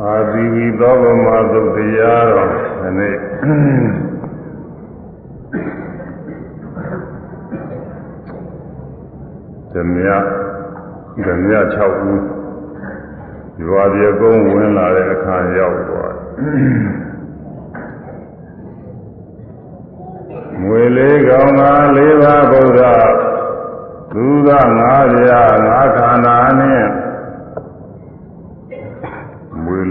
အာသီဝီသောဗမသုတ်တရားတော်ဒီနေ့ဓမြဓမြ6ဦးရွာပြေကုန်းဝင်လာတဲ့အခါရောက်သွားမွေလေးကောင်က၄ပါးဗုဒ္ဓသူက၅ပြား၅ခန္ဓာနဲ့မွေ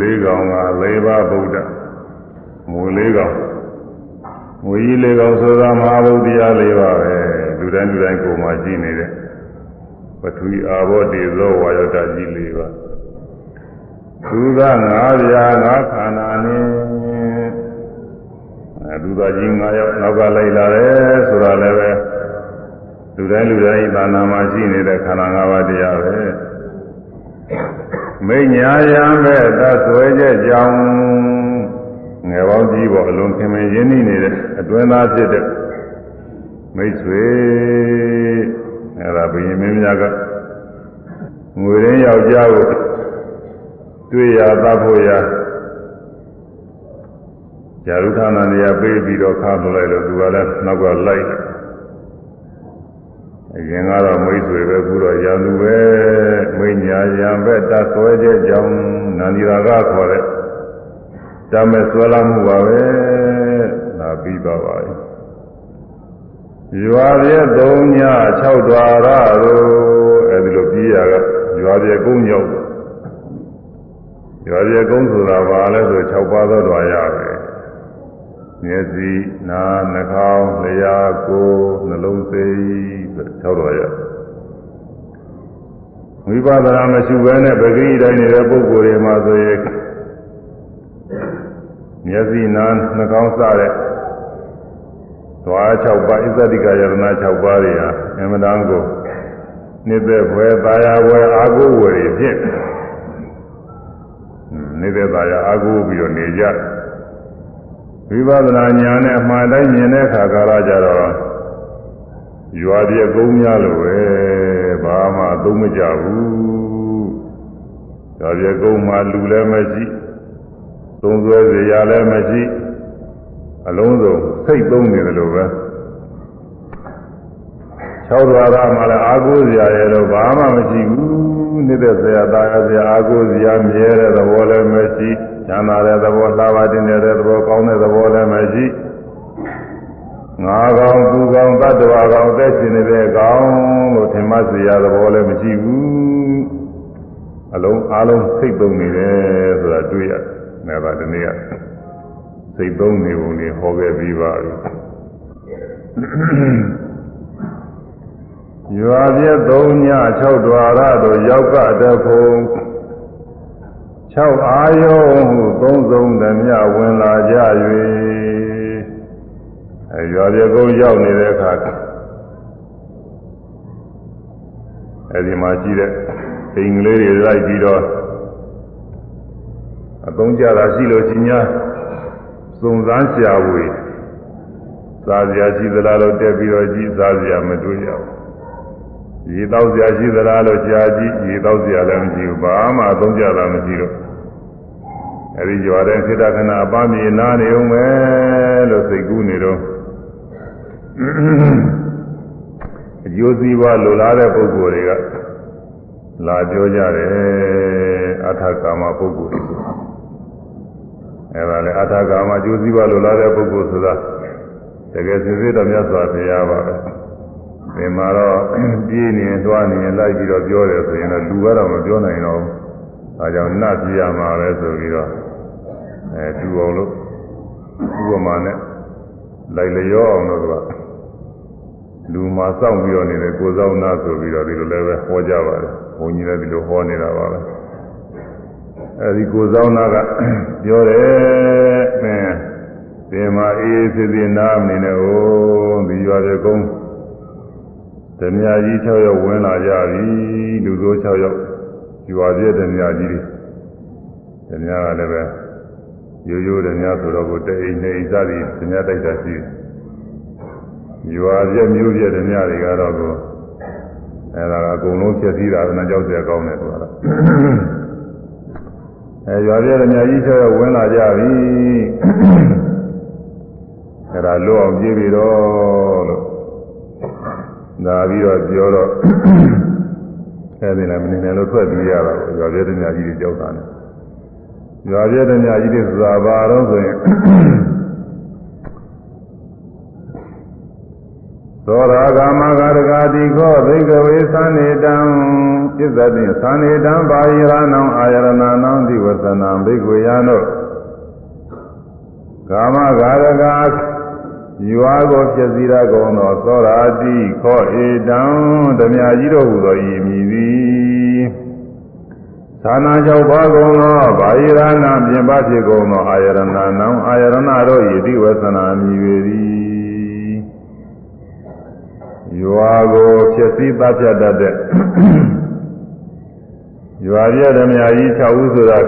လေးကောင်က၄ပါးဗုဒ္ဓမွေလေးကောင်မွေကြီးလေးကောင်ဆိုတာမဟာဗုဒ္ဓတရား၄ပါးပဲလူတိုင်းလူတိုင်းကိုယ်မှာကြည့်နေတဲ့ပထဝီအာဘောတေဇောဝါယောတကြီး၄ပါးသူက၅ပြား၅ခန္ဓာနဲ့အဲသူသားကြီး၅ယောက်နောက်ကလိုက်လာတယ်ဆိုတာလည်းပဲလူတိုင်းလူတိုင်းသာနာမှာရှိနေတဲ့ခန္ဓာ၅ပါးတရားပဲ မိညာယံပဲသဆွဲချက်ကြောင့်ငယ်ပေါင်းကြီးပေါ်အလွန်ခင်မင်ရင်းနှီးနေတဲ့အတွင်းသားဖြစ်တဲ့မိတ်ဆွေအဲဒါဘုရင်မင်းများကငွေရင်းယောက်ျားကိုတွေ့ရသဖို့ရဇာရုဌာနနေရာပေးပြီးတော့ခါထုတ်လိုက်လို့သူကလည်းနောက်ကလိုက် အရင်ကတော့မိတ်ဆွေပဲခုတော့ရန်သူပဲမိညာရံပဲတဆွဲချက်ကြောင့်နန္ဒီရာကခေါ်တဲ့တမဲ့ဆွဲလာမှုပါပဲလာပြီးပါပါရွာပြည့်၃ည6ဒွါရတို့အဲဒီလိုပြီးရကရွာပြည့်ကုန်းရောက်ရွာပြည့်ကုန်းဆိုတာဘာလဲဆို6ပါးသောဒွါရပဲမျက်စိနားနှာခေါင်းလျှာကိုယ်နှလုံးစိတ်ဆို ၆တော်ရဝိပဿနာမရှိဘဲနဲ့ပဂိတိုင်းနေတဲ့ပုဂ္ဂိုလ်တွေမှာဆိုရင်မျက်စိနားနှာခေါင်းစတဲ့သွား6ပါးဣဇတိကယရဏ6ပါးတွေဟာအမှန်တန်ကိုနှစ်သက်ဘွယ်သာယာဘွယ်အာကိုဝယ်ဖြင့်နေတဲ့သာယာအာကိုပြီးတော့နေကြဝိပဿနာဉာဏ်နဲ့အမှန်တိုင်းမြင်တဲ့အခါကာလကြတော့ ရွာပြကုန်းများလို့ပဲဘာမှသုံးမကြဘူးရွာပြကုန်းမှာလူလည်းမရှိသုံးဆွဲစရာလည်းမရှိအလုံးစုံစိတ်သုံးနေတယ်လို့ပဲ၆ဒွါရမှာလည်းအာကိုစရာရဲ့တော့ဘာမှမရှိဘူးနေတဲ့ဆရာသားရဆရာအာကိုစရာမြဲတဲ့သဘောလည်းမရှိချမ်းသာတဲ့သဘောလှပါတင်တဲ့သဘောကောင်းတဲ့သဘောလည်းမရှိ ငါကောင်သူကောင်တ attva ကောင်သက်ရှင်နေတဲ့ကောင်လို့ထင်မှစေရသဘောလည်းမရှိဘူးအလုံးအလုံးစိတ်သုံးနေတယ်ဆိုတာတွေ့ရတယ်ဒါကဒီနေ့ကစိတ်သုံးနေပုံတွေဟောခဲ့ပြီးပါပြီရွာပြည့်၃ည6ဒွါရတို့ရောက်ကတဖို့6အာယုံဟုသုံးဆုံးသမျှဝင်လာကြ၍ အဲရွာပြေကုန်းရောက်နေတဲ့အခါအဲဒီမှာရှိတဲ့အိမ်ကလေးတွေလိုက်ပြီးတော့အသုံးကြတာရှိလို့ချင်းညာစုံစမ်းရှာဝေစားစရာရှိသလားလို့တက်ပြီးတော့ကြည့်စားစရာမတွေ့ရဘူးရေတောက်စရာရှိသလားလို့ကြားကြည့်ရေတောက်စရာလည်းမရှိဘူးဘာမှအသုံးကြတာမရှိတော့အဲဒီကြွားတဲ့ခိတခဏအပန်းမြေနာနေုံပဲလို့စိတ်ကူးနေတော့ အကျိုးစီးပွားလိုလားတဲ့ပုဂ္ဂိုလ်တွေကလာပြောကြတယ်အထာကာမပုဂ္ဂိုလ်တွေအဲဒါလေအထာကာမအကျိုးစီးပွားလိုလားတဲ့ပုဂ္ဂိုလ်ဆိုတာတကယ်စစ်စစ်တော်မြတ်စွာဘုရားပါပဲဒီမှာတော့ပြေးနေသွားနေလိုက်ပြီးတော့ပြောတယ်ဆိုရင်တော့လူကတော့မပြောနိုင်တော့ဘူး။ဒါကြောင့်နတ်ပြရမှာပဲဆိုပြီးတော့အဲတူအောင်လို့ဥပမာနဲ့လိုက်လျောအောင်လို့က လူမှာစောင့်ပြီးတော့နေတယ်ကိုစောင့်နာဆိုပြီးတော့ဒီလိုလည်းပဲဟောကြပါတယ်ဘုန်းကြီးလည်းဒီလိုဟောနေတာပါပဲအဲဒီကိုစောင့်နာကပြောတယ်အင်းဒီမှာအေးအေးဆေးဆေးနားမနေနဲ့ဟိုဒီရွာပြေကုန်းဓမြကြီး6ယောက်ဝင်လာကြပြီလူစိုး6ယောက်ရွာပြည့်ဓမြကြီးတွေဓမြကလည်းပဲရိုးရိုးဓမြဆိုတော့ကိုတအိမ်နေစသည်ဓမြတိုက်တာရှိတယ် ရွာပြက်မျိုးပြက်ဓမြတွေကတော့အဲဒါကအကုန်လုံးဖြည့်စည်းတာကလည်းကြောက်စရာကောင်းတယ်ဆိုတာအဲရွာပြက်ဓမြကြီးချောဝင်လာကြပြီအဲဒါလွတ်အောင်ပြေးပြီတော့လို့နာပြီးတော့ပြောတော့အဲဒီလည်းမနေနဲ့လို့ထွက်ပြေးရတာရွာပြက်ဓမြကြီးတွေကြောက်တာနဲ့ရွာပြက်ဓမြကြီးတွေဆိုတာဘာတော့ဆိုရင် သောရာဂမဂရဂတိခောဘိကဝေသံနေတံပြစ္ဆတိသံနေတံပါယရဏံအာယရဏနံဒီဝသနံဘိကဝေယံတို့ကာမဂရဂယူအားကိုဖြစ်စည်းရကုန်သောသောရာတိခောဧတံဓမြကြီးတို့ဟူသောဤမည်သည်သာနာကြောင့်ပါကုန်သောဘာယရဏပြင်ပဖြစ်ကုန်သောအာယရဏနံအာယရဏတို့ဤဒီဝသနာမည်ပေသည် ရွာကိုဖြစ်စည်းသတ်ဖြတ်တတ်တဲ့ရွာပြည့်ဓမြကြီး6ဦးဆိုတာ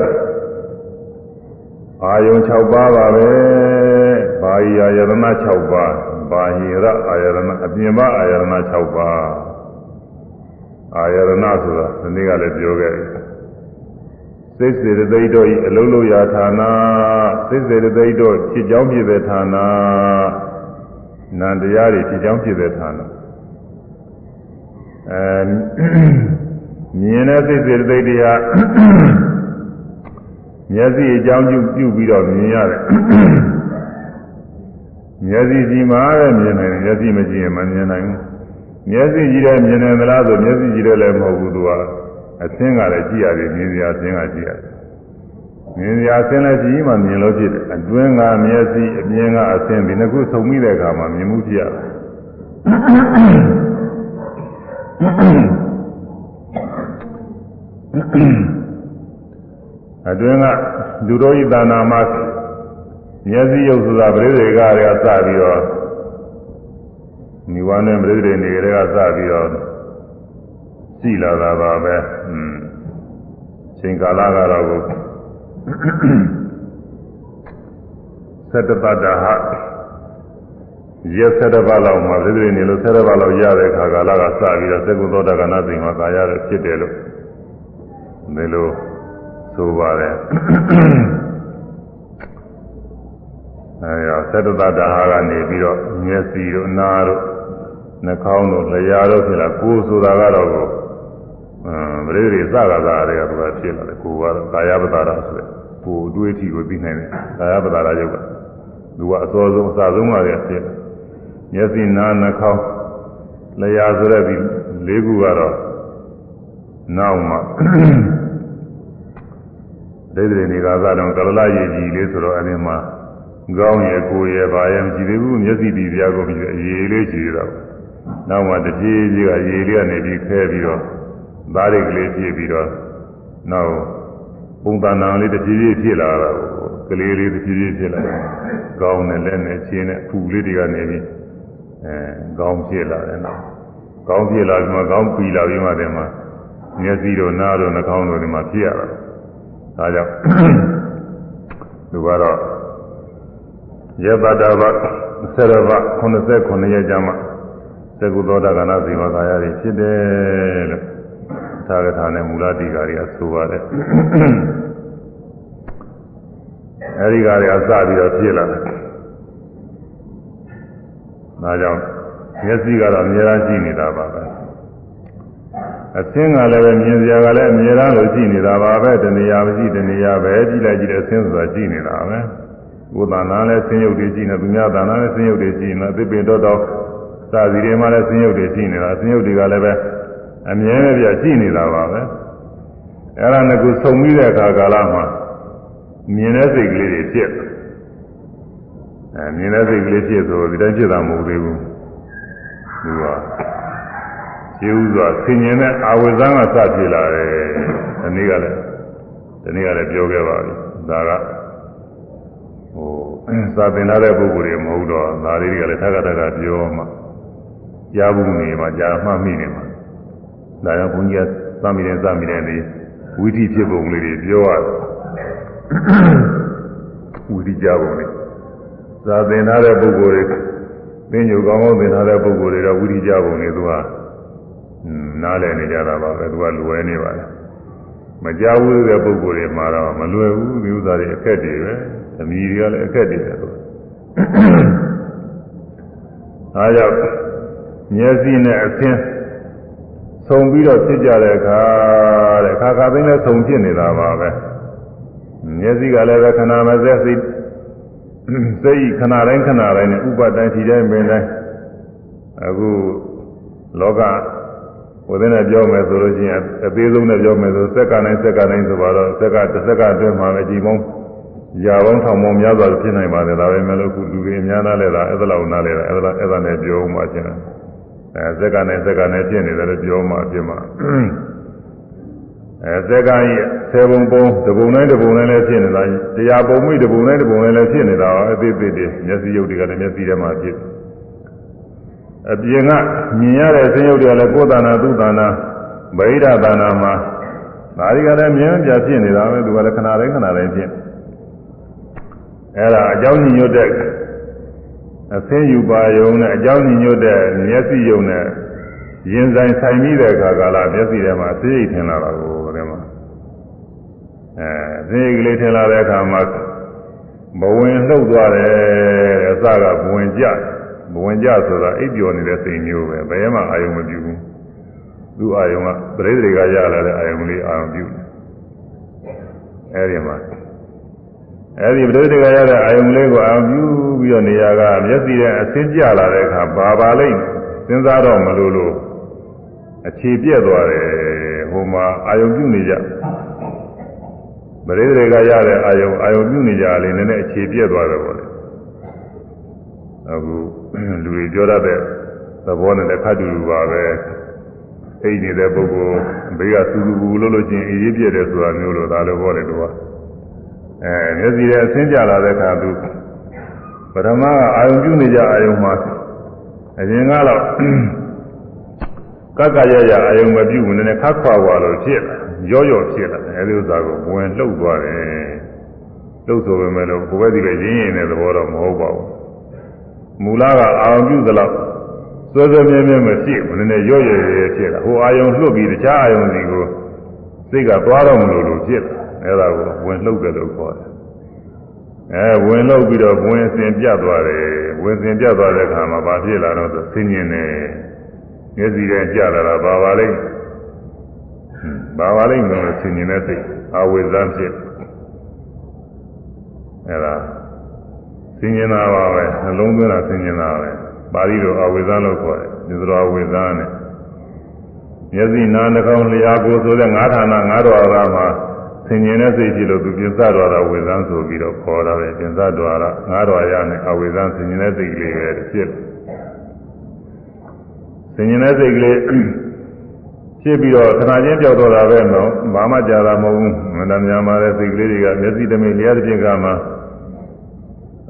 အာယုံ6ပါးပါပဲဘာဟိအာယရဏ6ပါးဘာဟိရအာယရဏအပြင်ပါအာယရဏ6ပါးအာယရဏဆိုတာဒီနေ့ကလည်းပြောခဲ့ပြီစိတ်စေတသိက်တို့ဤအလုံးလို့ရာဌာနစိတ်စေတသိက်တို့ဖြစ်ကြောင်းဖြစ်တဲ့ဌာနနန္တရားတွေဖြစ်ကြောင်းဖြစ်တဲ့ဌာန အဲမြင်တဲ့စိတ်စေတသိက်တရားမျက်စိအကြောင်းပြုပြုပြီးတော့မြင်ရတယ်မျက်စိကြီးမှာပဲမြင်နိုင်တယ်မျက်စိမကြည့်ရင်မမြင်နိုင်ဘူးမျက်စိကြည့်တယ်မြင်တယ်မလားဆိုမျက်စိကြည့်တယ်လည်းမဟုတ်ဘူးသူကအသင်းကလည်းကြည့်ရတယ်မြင်စရာအသင်းကကြည့်ရတယ်မြင်စရာအသင်းလည်းကြည့်မှမြင်လို့ဖြစ်တယ်အတွင်းကမျက်စိအမြင်ကအသင်းဒီနှစ်ခုဆုံမိတဲ့အခါမှာမြင်မှုဖြစ်ရတယ် အတွင်းကလူတော်ဤသာနာမှာမျက်စိရုပ်ဆိုတာပရိသေကတွေကစပြီးတော့မိဝါနဲ့ပရိသေနေတွေကစပြီးတော့ကြည်လာတာပါပဲอืมချိန်ကာလကတော့ကိုသတ္တပတ္တဟ ရက်သတ္တပတ်လောက်မှာပရိသေနေလို့သတ္တပတ်လောက်ရတဲ့ခါကာလကစပြီးတော့သက္ကုသောတကနာသိမှာကာရတဲ့ဖြစ်တယ်လို့ဒီလိုဆိုပါတယ်အဲရသတ္တတတဟာကနေပြီးတော့မျက်စိတို့နားတို့နှာခေါင်းတို့လျှာတို့ဖြစ်လာကိုယ်ဆိုတာကတော့ကိုအမ်ပရိသေစကားသားတွေကသူကဖြစ်လာတယ်ကိုယ်ကတော့ကာယပတာရဆိုတဲ့ကိုယ်အတွေ့အထိကိုသိနိုင်တယ်ကာယပတာရယုတ်ကသူကအစောဆုံးအစဆုံးပါပဲဖြစ် မျက်စိနားနှာခေါင်းလျှာဆိုတဲ့ဒီလေးခုကတော့နောက်မှဒိဋ္ဌိနေကာသတော့ကလလရည်ကြီးလေးဆိုတော့အဲဒီမှာကောင်းရဲ့ကိုယ်ရဲ့ဘာရဲ့မရှိသေးဘူးမျက်စိဒီပြားကိုပြီးအရေးလေးရှိတော့နောက်မှတပြေးပြေးကရေလေးကနေပြီးခဲပြီးတော့သားရိတ်ကလေးဖြစ်ပြီးတော့နောက်ပုံသဏ္ဍာန်လေးတပြေးပြေးဖြစ်လာတာကလေးလေးတပြေးပြေးဖြစ်လာတယ်ကောင်းနဲ့လက်နဲ့ချင်းနဲ့ဖူလေးတွေကနေပြီး အဲကောင်းဖြစ်လာတယ်နော်ကောင်းဖြစ်လာပြီးမှကောင်းပြီးလာပြီးမှတည်းမှာမျက်စိတို့နားတို့နှာခေါင်းတို့ဒီမှာဖြစ်ရတာဒါကြောင့်သူကတော့ယေပတဘဆရဘ89ရက်ကြာမှသကုသောတာကနာဇိဝကာယတွေဖြစ်တယ်လို့သာဂထာနဲ့မူလတိကာတွေကဆိုပါတယ်အဲဒီကာတွေကစပြီးတော့ဖြစ်လာတယ် ဒါကြောင့်မျက်စိကတော့အများကြီးနေတာပါပဲအသင်းကလည်းပဲမြင်စရာကလည်းအမြဲတမ်းလို့ကြည့်နေတာပါပဲတဏှာမရှိတဏှာပဲကြည့်လိုက်ကြည့်တဲ့အသင်းဆိုတာကြည့်နေတာပဲကိုယ်တဏ္ဍာလည်းဆင်းရုပ်တွေကြည့်နေသူများတဏ္ဍာလည်းဆင်းရုပ်တွေကြည့်နေသစ်ပင်တော့တော့စာစီတွေမှာလည်းဆင်းရုပ်တွေကြည့်နေတာဆင်းရုပ်တွေကလည်းပဲအမြဲတည်းပြကြည့်နေတာပါပဲအဲ့ဒါကစုံပြီးတဲ့အခါကာလမှာမြင်တဲ့စိတ်ကလေးတွေဖြစ် အဲမြင်တဲ့စိတ်ကလေးဖြစ်ဆိုဒီတိုင်းဖြစ်တာမဟုတ်သေးဘူးသူကကျေဥစွာဆင်ញင်တဲ့အာဝိဇ္ဇံကစဖြစ်လာတယ်ဒီနေ့ကလည်းဒီနေ့ကလည်းပြောခဲ့ပါပြီဒါကဟိုစာသင်လာတဲ့ပုဂ္ဂိုလ်တွေမဟုတ်တော့ဒါလေးတွေကလည်းထပ်ထပ်ထပ်ပြောမှကြားဘူးနေမှကြားမှမိနေမှာဒါကြောင့်ဘုန်းကြီးကသမိတယ်သမိတယ်ဒီဝိသီဖြစ်ပုံလေးတွေပြောရတယ်ဝိသီကြပုံလေး သာသင်ထားတဲ့ပုဂ္ဂိုလ်တွေသင်ညိုကောင်းကောင်းသင်ထားတဲ့ပုဂ္ဂိုလ်တွေတော့ဝိသီကြပုံလေးသူကနားလည်နေကြတာပါပဲသူကလူဝဲနေပါလေမကြောက်ဘူးတဲ့ပုဂ္ဂိုလ်တွေမှာတော့မလွယ်ဘူးဒီဥစ္စာတွေအခက်တွေပဲအမိတွေကလည်းအခက်တွေပဲလို့အဲကြောင့်မျက်စိနဲ့အသင်းဆုံပြီးတော့ဖြစ်ကြတဲ့အခါတဲ့ခါခါသိင်းလည်းဆုံဖြစ်နေတာပါပဲမျက်စိကလည်းပဲခဏမစက်စိတ် စိတ်ခဏတိုင်းခဏတိုင်းနဲ့ဥပတိုင်းဒီတိုင်းပင်တိုင်းအခုလောကဟိုတဲ့နဲ့ပြောမယ်ဆိုလို့ရှိရင်အသေးဆုံးနဲ့ပြောမယ်ဆိုစက္ကန့်တိုင်းစက္ကန့်တိုင်းဆိုတော့စက္ကန့်တစ်စက္ကန့်အတွင်းမှာပဲဒီမုံရာပေါင်းထောင်ပေါင်းများစွာဖြစ်နိုင်ပါတယ်ဒါပဲမဲ့လို့ခုလူတွေအများနာလဲတာအဲ့ဒါလောက်နားလဲတာအဲ့ဒါအဲ့ဒါနဲ့ပြောမှချင်းအဲစက္ကန့်နဲ့စက္ကန့်နဲ့ဖြစ်နေတယ်လို့ပြောမှဖြစ်မှာ အဲစက္ကန့်ကြီးဆယ်ပုံပုံတပုံတိုင်းတပုံတိုင်းလည်းဖြစ်နေတာတရားပုံမိတပုံတိုင်းတပုံတိုင်းလည်းဖြစ်နေတာအသေးသေးတွေမျက်စိရုပ်တွေကလည်းမျက်စိထဲမှာဖြစ်တယ်အပြင်ကမြင်ရတဲ့ဆင်းရုပ်တွေကလည်းကိုယ်တဏ္ဍာသူ့တဏ္ဍာဗိဓာတဏ္ဍာမှာဒါတွေကလည်းမြင်ပြဖြစ်နေတာပဲသူကလည်းခဏတိုင်းခဏတိုင်းဖြစ်အဲ့ဒါအကြောင်းညညွတ်တဲ့အဆင်းယူပါယုံနဲ့အကြောင်းညညွတ်တဲ့မျက်စိယုံနဲ့ရင်ဆိုင်ဆိုင်ပြီးတဲ့အခါကာလမျက်စိထဲမှာအစိတ်ထင်လာတာကိုဒီမှာ အဲအစိတ်ကလေးထင်လာတဲ့အခါမှာဘဝင်လှုပ်သွားတယ်အစကဘဝင်ကြတယ်ဘဝင်ကြဆိုတာအိပ်ပျော်နေတဲ့စိတ်မျိုးပဲဘယ်မှအာယုံမပြုဘူးသူ့အာယုံကပရိသေတွေကရလာတဲ့အာယုံလေးအာယုံပြုတယ်အဲဒီမှာအဲဒီပရိသေတွေကရတဲ့အာယုံလေးကိုအာယုံပြုပြီးတော့နေရာကမျက်စိနဲ့အဆင်းကျလာတဲ့အခါဘာပါလိမ့်စဉ်းစားတော့မလို့လို့အခြေပြက်သွားတယ်ဟိုမှာအာယုံပြုနေကြ ပရိသေတွေကရတဲ့အာယုံအာယုံပြုနေကြလေနည်းနည်းအခြေပြက်သွားတယ်ပေါ့လေအခုလူတွေပြောတတ်တဲ့သဘောနဲ့လည်းခတ်တူတူပါပဲအိတ်နေတဲ့ပုဂ္ဂိုလ်ဘေးကစူစူဘူးလို့လို့ချင်းအေးရေးပြည့်တယ်ဆိုတာမျိုးလို့ဒါလိုပြောတယ်သူကအဲမျက်စိရဲ့အဆင်းကြလာတဲ့အခါသူပထမကအာယုံပြုနေကြအာယုံမှာအရင်ကတော့ကကရရအာယုံမပြုဘူးနည်းနည်းခတ်ခွာသွားလို့ဖြစ်လာ ရော့ရော့ဖြစ်လာအဲဒီဥစ္စာကိုဝင်လှုပ်သွားတယ်လှုပ်ဆိုပေမဲ့လို့ကိုယ်ပဲဒီပဲရင်းရင်တဲ့သဘောတော့မဟုတ်ပါဘူးမူလကအာရုံပြုသလောက်စွဲစွဲမြဲမြဲမဖြစ်ဘူးနည်းနည်းရော့ရရဖြစ်တာဟိုအာယုံလွတ်ပြီးတခြားအာယုံစီကိုစိတ်ကသွားတော့မလို့လို့ဖြစ်တာအဲဒါကိုဝင်လှုပ်တယ်လို့ခေါ်တယ်အဲဝင်လှုပ်ပြီးတော့ဝင်စင်ပြတ်သွားတယ်ဝင်စင်ပြတ်သွားတဲ့အခါမှာဘာဖြစ်လာတော့ဆိုဆင်းရဲနေမျက်စိထဲကျလာတာဘာပါလိမ့် ဘာပါလိမ့်လို့ဆင်းရဲတဲ့စိတ်အဝိဇ္ဇဖြစ်အဲဒါဆင်းရဲတာပါပဲနှလုံးသွင်းတာဆင်းရဲတာပဲပါဠိတော်အဝိဇ္ဇလို့ခေါ်တယ်ဒီလိုအဝိဇ္ဇနဲ့မျက်စိနားနှာခေါင်းလျှာကိုယ်ဆိုတဲ့ငါးဌာနငါးတော်ရမှာဆင်ញင်တဲ့စိတ်ဖြစ်လို့သူပြင်စတော်တာဝိဇ္ဇန်ဆိုပြီးတော့ခေါ်တာပဲပြင်စတော်ရငါးတော်ရနဲ့အဝိဇ္ဇန်ဆင်ញင်တဲ့စိတ်ကလေးပဲဖြစ်ဆင်ញင်တဲ့စိတ်ကလေး ဖြစ်ပြီးတော့ခဏချင်းပြောက်တော့တာပဲနော်ဘာမှကြာတာမဟုတ်ဘူးမန္တများမှာတဲ့စိတ်ကလေးတွေကမျက်စိတမိလျှာတစ်ပြင်းကမှ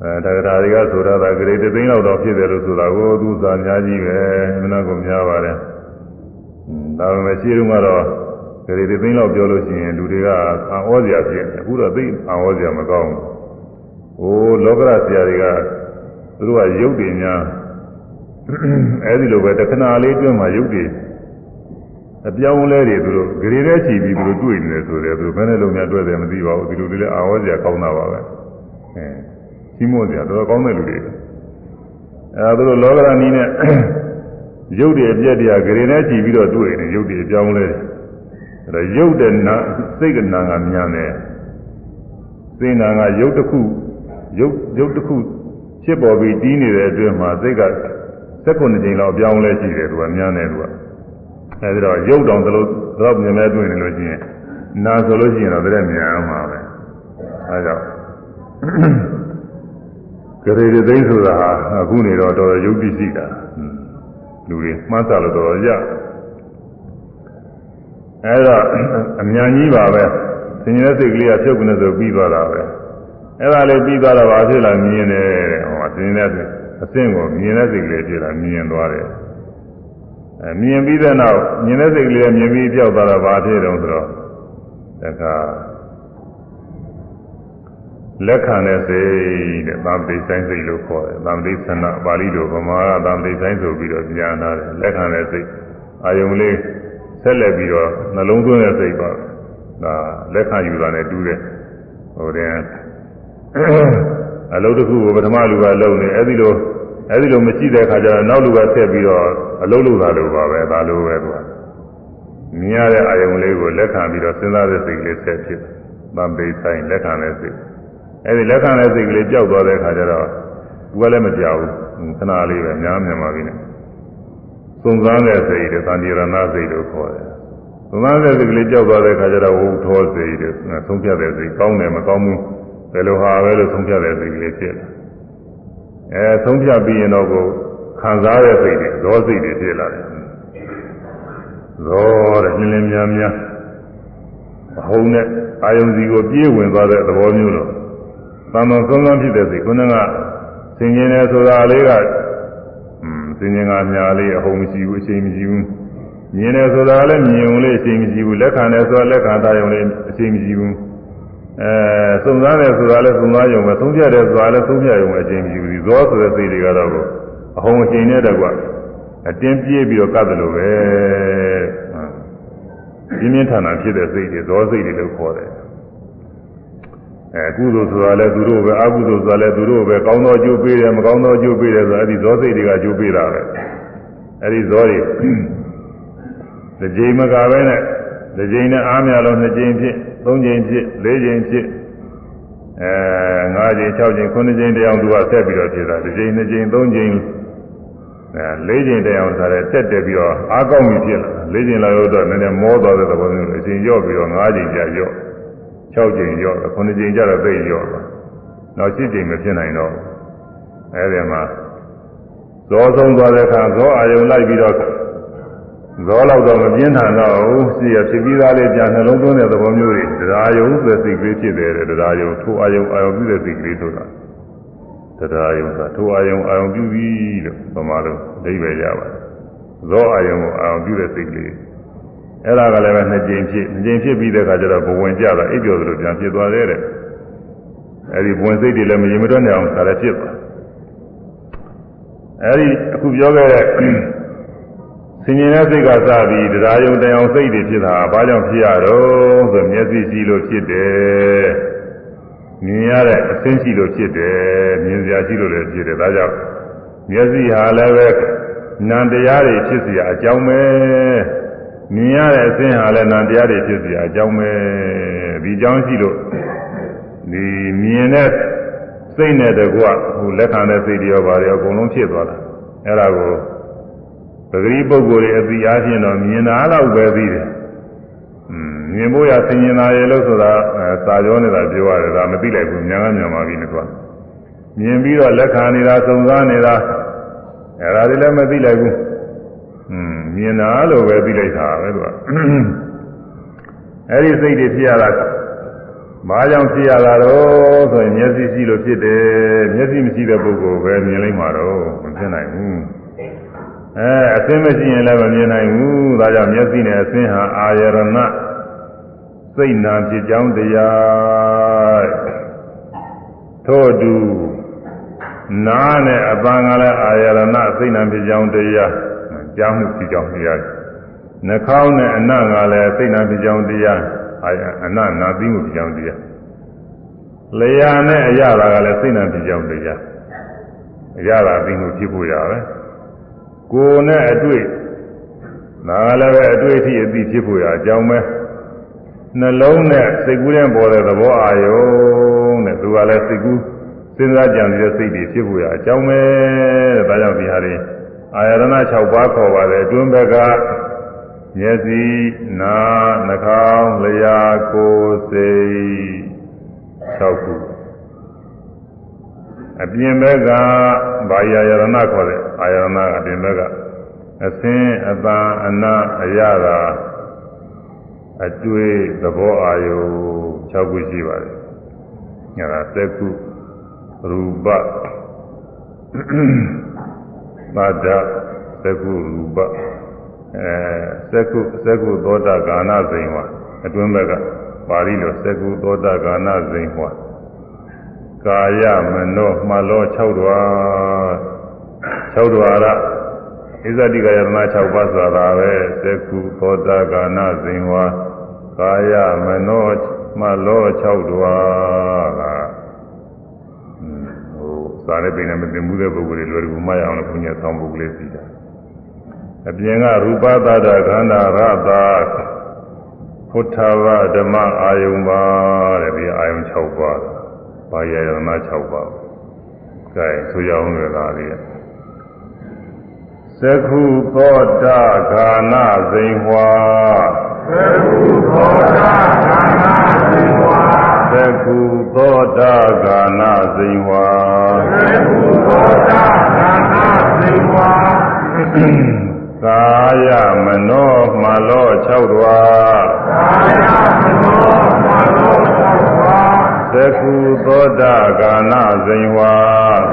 အဲတက္ကရာတွေကဆိုတာကဂရေတသိန်းလောက်တော့ဖြစ်တယ်လို့ဆိုတာကိုသူစာအများကြီးပဲမနာကုန်များပါတယ်ဒါပေမဲ့ရှိတုန်းကတော့ဂရေတသိန်းလောက်ပြောလို့ရှိရင်လူတွေကအာဩစရာဖြစ်တယ်အခုတော့သိအာဩစရာမကောင်းဘူးဟိုလောကရဆရာတွေကသူတို့ကရုပ်တွေများအဲဒီလိုပဲတခဏလေးတွင်းမှာရုပ်တွေ အပြောင်းလဲတွေသူတို့ဂရေထဲချီပြီးသူတို့တွေ့နေတယ်ဆိုတယ်သူတို့ဘယ်နဲ့လုံးများတွေ့တယ်မသိပါဘူးဒီလိုတွေလည်းအာဩစရာကောင်းတာပါပဲအဲကြီးမွန်စရာတော်တော်ကောင်းတဲ့လူတွေအဲဒါတို့လောကရဏီနဲ့ရုပ်တွေအပြက်တွေကဂရေနဲ့ကြည့်ပြီးတော့တွေ့နေရုပ်တွေအပြောင်းလဲတယ်အဲဒါရုပ်တဲ့နာစိတ်ကနာကမြန်တယ်စိတ်နာကရုပ်တစ်ခုရုပ်ရုပ်တစ်ခုဖြစ်ပေါ်ပြီးတီးနေတဲ့အတွင်းမှာစိတ်က16ကြိမ်လောက်ပြောင်းလဲရှိတယ်သူကမြန်တယ်သူက အဲဒီတော့ရုပ်တောင်သလိုတော့မြင်လဲတွေ့နေလို့ရှိရင်နာဆိုလို့ရှိရင်တော့တည်းမြန်အောင်ပါပဲအဲကြောင့်ကရေတသိန်းဆိုတာဟာအခုနေတော့တော်တော်ယုတ်တိရှိတာလူတွေမှန်းဆလို့တော်တော်ရအဲတော့အမြန်ကြီးပါပဲသင်္ကြန်စိတ်ကလေးကဖြုတ်ကနေဆိုပြီးသွားတာပဲအဲ့ဒါလေးပြီးသွားတော့ဘာဖြစ်လာမြင်တယ်တဲ့ဟောသင်္ကြန်တဲ့အဆင့်ကိုမြင်တဲ့စိတ်ကလေးဖြစ်လာမြင်သွားတယ်အဲ မြင်ပြီးတဲ့နောက်မြင်တဲ့စိတ်ကလေးမြင်ပြီးပြောက်သွားတော့ဘာဖြစ်တုံးဆိုတော့တခါလက်ခံတဲ့စိတ်တဲ့သာမတိဆိုင်စိတ်လို့ခေါ်တယ်သာမတိသနာပါဠိလိုဗမာကသာမတိဆိုင်ဆိုပြီးတော့ပြန်လာတယ်လက်ခံတဲ့စိတ်အာယုံလေးဆက်လက်ပြီးတော့နှလုံးသွင်းတဲ့စိတ်ပါဒါလက်ခံယူတာနဲ့တူးတယ်ဟိုတဲ့အလုပ်တစ်ခုကိုပထမလူကလုပ်နေအဲ့ဒီလို အဲ့ဒီလိုမရှိတဲ့အခါကျတော့နောက်လူကဆက်ပြီးတော့အလုပ်လုပ်တာလို့ပါပဲဒါလိုပဲသူကမြင်ရတဲ့အာယုံလေးကိုလက်ခံပြီးတော့စဉ်းစားတဲ့စိတ်ကလေးဆက်ဖြစ်သံပေဆိုင်လက်ခံတဲ့စိတ်အဲ့ဒီလက်ခံတဲ့စိတ်ကလေးပျောက်သွားတဲ့အခါကျတော့သူကလည်းမကြောက်ဘူးခဏလေးပဲများမြန်မာပြီနဲ့သုံးစားတဲ့စိတ်တွေသံတိရဏစိတ်လို့ခေါ်တယ်သုံးစားတဲ့စိတ်ကလေးပျောက်သွားတဲ့အခါကျတော့ဝုထောစိတ်တွေသုံးပြတဲ့စိတ်ကောင်းတယ်မကောင်းဘူးဘယ်လိုဟာပဲလို့ဆုံးဖြတ်တဲ့စိတ်ကလေးဖြစ်တယ်။ အဲဆုံးဖြတ်ပြီးရင်တော့ကိုခံစားတဲ့စိတ်တွေဇောစိတ်တွေဖြစ်လာတယ်။ဇောတဲ့လင်းလင်းများများအဟုံးနဲ့အာယုံစီကိုပြေးဝင်သွားတဲ့သဘောမျိုးလို့သံတော်ဆုံးဆုံးဖြစ်တဲ့စိတ်ခုနကဆင်ញင်တယ်ဆိုတာလေးကอืมဆင်ញင်ကညာလေးအဟုံးမရှိဘူးအချိန်မရှိဘူးမြင်တယ်ဆိုတာလည်းမြင်ုံလေးအချိန်မရှိဘူးလက်ခံတယ်ဆိုတာလက်ခံတာယုံလေးအချိန်မရှိဘူး အဲသုံးစားတယ်ဆိုတာလည်းသုံးစားယုံပဲသုံးပြတယ်ဆိုတာလည်းသုံးပြယုံပဲအချိန်မရှိဘူးဇောဆိုတဲ့စိတ်တွေကတော့အဟုံးအချိန်နဲ့တကွအတင်းပြေးပြီးတော့ကပ်တယ်လို့ပဲပြင်းပြင်းထန်ထန်ဖြစ်တဲ့စိတ်တွေဇောစိတ်တွေလို့ခေါ်တယ်အဲကုသိုလ်ဆိုတာလည်းသူတို့ပဲအကုသိုလ်ဆိုတာလည်းသူတို့ပဲကောင်းသောအကျိုးပေးတယ်မကောင်းသောအကျိုးပေးတယ်ဆိုတာအဲဒီဇောစိတ်တွေကအကျိုးပေးတာပဲအဲဒီဇောတွေတစ်ကြိမ်မကပဲနဲ့တစ်ကြိမ်နဲ့အားများလို့နှစ်ကြိမ်ဖြစ် သုံးကြိမ်ဖြစ်လေးကြိမ်ဖြစ်အဲငါးကြိမ်၆ကြိမ်ခုနှစ်ကြိမ်တယောက်သူကဆက်ပြီးတော့ဖြစ်တာတစ်ကြိမ်နှစ်ကြိမ်သုံးကြိမ်အဲလေးကြိမ်တယောက်ဆိုတဲ့တက်တက်ပြီးတော့အားကောင်းပြီဖြစ်လာလေးကြိမ်လာလို့တော့နည်းနည်းမောသွားတဲ့သဘောမျိုးအချိန်ရော့ပြီးတော့ငါးကြိမ်ကြာရော့6ကြိမ်ရော့9ကြိမ်ကျတော့သိရော့သွားနောက်7ကြိမ်မဖြစ်နိုင်တော့အဲဒီမှာဇောဆုံးသွားတဲ့အခါဇောအာယုံလိုက်ပြီးတော့ ဇောလောက်တော့မပြင်းထန်တော့ဘူးစီရဖြစ်ပြီးသားလေးကြာနှလုံးသွင်းတဲ့သဘောမျိုးတွေတရားယုံဆိုတဲ့စိတ်ကလေးဖြစ်တယ်တရားယုံထိုအာယုံအာယုံပြုတဲ့စိတ်ကလေးဆိုတာတရားယုံဆိုတာထိုအာယုံအာယုံပြုပြီးလို့ပမာလို့အဓိပ္ပာယ်ရပါတယ်ဇောအာယုံကိုအာယုံပြုတဲ့စိတ်ကလေးအဲ့ဒါကလည်းပဲနှစ်ကြိမ်ဖြစ်နှစ်ကြိမ်ဖြစ်ပြီးတဲ့အခါကျတော့ဘဝင်ကြတာအိပ်ပျော်သလိုပြန်ဖြစ်သွားတယ်တဲ့အဲ့ဒီဘဝင်စိတ်တွေလည်းမရင်မတွက်နိုင်အောင်ဒါလည်းဖြစ်သွားအဲ့ဒီအခုပြောခဲ့တဲ့ ဆင်ញင်တဲ့စိတ်ကစပြီးတရားယုံတရားစိတ်တွေဖြစ်တာဘာကြောင့်ဖြစ်ရတော့ဆိုမျက်စိရှိလို့ဖြစ်တယ်မြင်ရတဲ့အသင်းရှိလို့ဖြစ်တယ်မြင်စရာရှိလို့လည်းဖြစ်တယ်ဒါကြောင့်မျက်စိဟာလည်းပဲနံတရားတွေဖြစ်เสียအကြောင်းပဲမြင်ရတဲ့အသင်းဟာလည်းနံတရားတွေဖြစ်เสียအကြောင်းပဲဒီအကြောင်းရှိလို့ဒီမြင်တဲ့စိတ်နဲ့တကွဟိုလက်ခံတဲ့စိတ်တွေရောပါရောအကုန်လုံးဖြစ်သွားတာအဲ့ဒါကို ပဂရိပုဂ္ဂိုလ်ရဲ့အသိအားဖြင့်တော့မြင်တာတော့ပဲသိတယ်။မြင်ဖို့ရသင်မြင်တာရဲ့လို့ဆိုတာစာကြောနေတာပြောရတယ်ဒါမသိလိုက်ဘူးညာကညာပါပြီလို့ဆိုတာ။မြင်ပြီးတော့လက်ခံနေတာစုံစမ်းနေတာအဲဒါတွေလည်းမသိလိုက်ဘူး။음မြင်တာလို့ပဲသိလိုက်တာပဲလို့။အဲဒီစိတ်တွေဖြစ်ရတာမာကြောင့်ဖြစ်ရတာတော့ဆိုရင်မျက်စိရှိလို့ဖြစ်တယ်မျက်စိမရှိတဲ့ပုဂ္ဂိုလ်ပဲမြင်လိုက်မှာတော့မဖြစ်နိုင်ဘူး။ အဲအသင်းမရှိရင်လည်းမမြင်နိုင်ဘူးဒါကြောင့်မျက်စိနဲ့အသင်းဟာအာယရဏစိတ်နာဖြစ်ကြောင်းတရားထို့အတူနားနဲ့အပန်းကလည်းအာယရဏစိတ်နာဖြစ်ကြောင်းတရားကြားမှုဖြစ်ကြောင်းတရားနှာခေါင်းနဲ့အနံ့ကလည်းစိတ်နာဖြစ်ကြောင်းတရားအာယအနံ့နာသိမှုဖြစ်ကြောင်းတရားလျာနဲ့အရသာကလည်းစိတ်နာဖြစ်ကြောင်းတရားအရသာသိမှုဖြစ်ဖို့ရပဲ ကိုယ်နဲ့အတွေ့ဒါလည်းပဲအတွေ့အထိအသိဖြစ်ဖို့ရအကြောင်းပဲနှလုံးနဲ့စိတ်ကူးတဲ့ပေါ်တဲ့သဘောအာယုံတဲ့သူကလည်းစိတ်ကူးစဉ်းစားကြံနေတဲ့စိတ်တွေဖြစ်ဖို့ရအကြောင်းပဲတဲ့ဒါကြောင့်ဒီဟာတွေအာယရဏ6ပါးခေါ်ပါတယ်အတွင်းဘက်ကမျက်စိနားနှာခေါင်းလျှာကိုယ်စိတ်6ခု အပြင်ဘက်ကဘာယာယရဏခေါ်တဲ့အာယရဏအပြင်ဘက်ကအသင်းအပန်းအနာအရသာအတွေ့သဘောအာယု6ခုရှိပါတယ်။ညာသက္ကုရူပပါဒသက္ကုရူပအဲသက္ကုသက္ကုသောတာကာဏဇိန်ဝအတွင်းဘက်ကပါဠိလိုသက္ကုသောတာကာဏဇိန်ဝ ကာယမနောမှလော6ဓဝါ6ဓဝါရဣဇတိကယတနာ6ပါးဆိုတာပဲသက္ကုသောတာကာဏဇင်ဝါကာယမနောမလော6တွားကဟိုစာနဲ့ပြင်နဲ့မတင်မှုတဲ့ပုဂ္ဂိုလ်တွေလွယ်ကူမှရအောင်လို့ဘုညာဆောင်းပုဂ္ဂိုလ်လေးစီတာအပြင်ကရူပသတ္တခန္ဓာရတာဖုထဝဓမ္မအာယုံပါတဲ့ဒီအာယုံ6ပါး ဘာယယနာ6ပါးကဲဆိုရအောင်လေလားလေးသက္ခုသောတာခာနာဇိန်ဟွာသက္ခုသောတာခာနာဇိန်ဟွာသက္ခုသောတာခာနာဇိန်ဟွာသက္ခုသောတာခာနာဇိန်ဟွာကာယမနောမလော6တွာကာယမနောမလော6တွာ သက္ခုသောတာခာနာဇိန်ဟွာ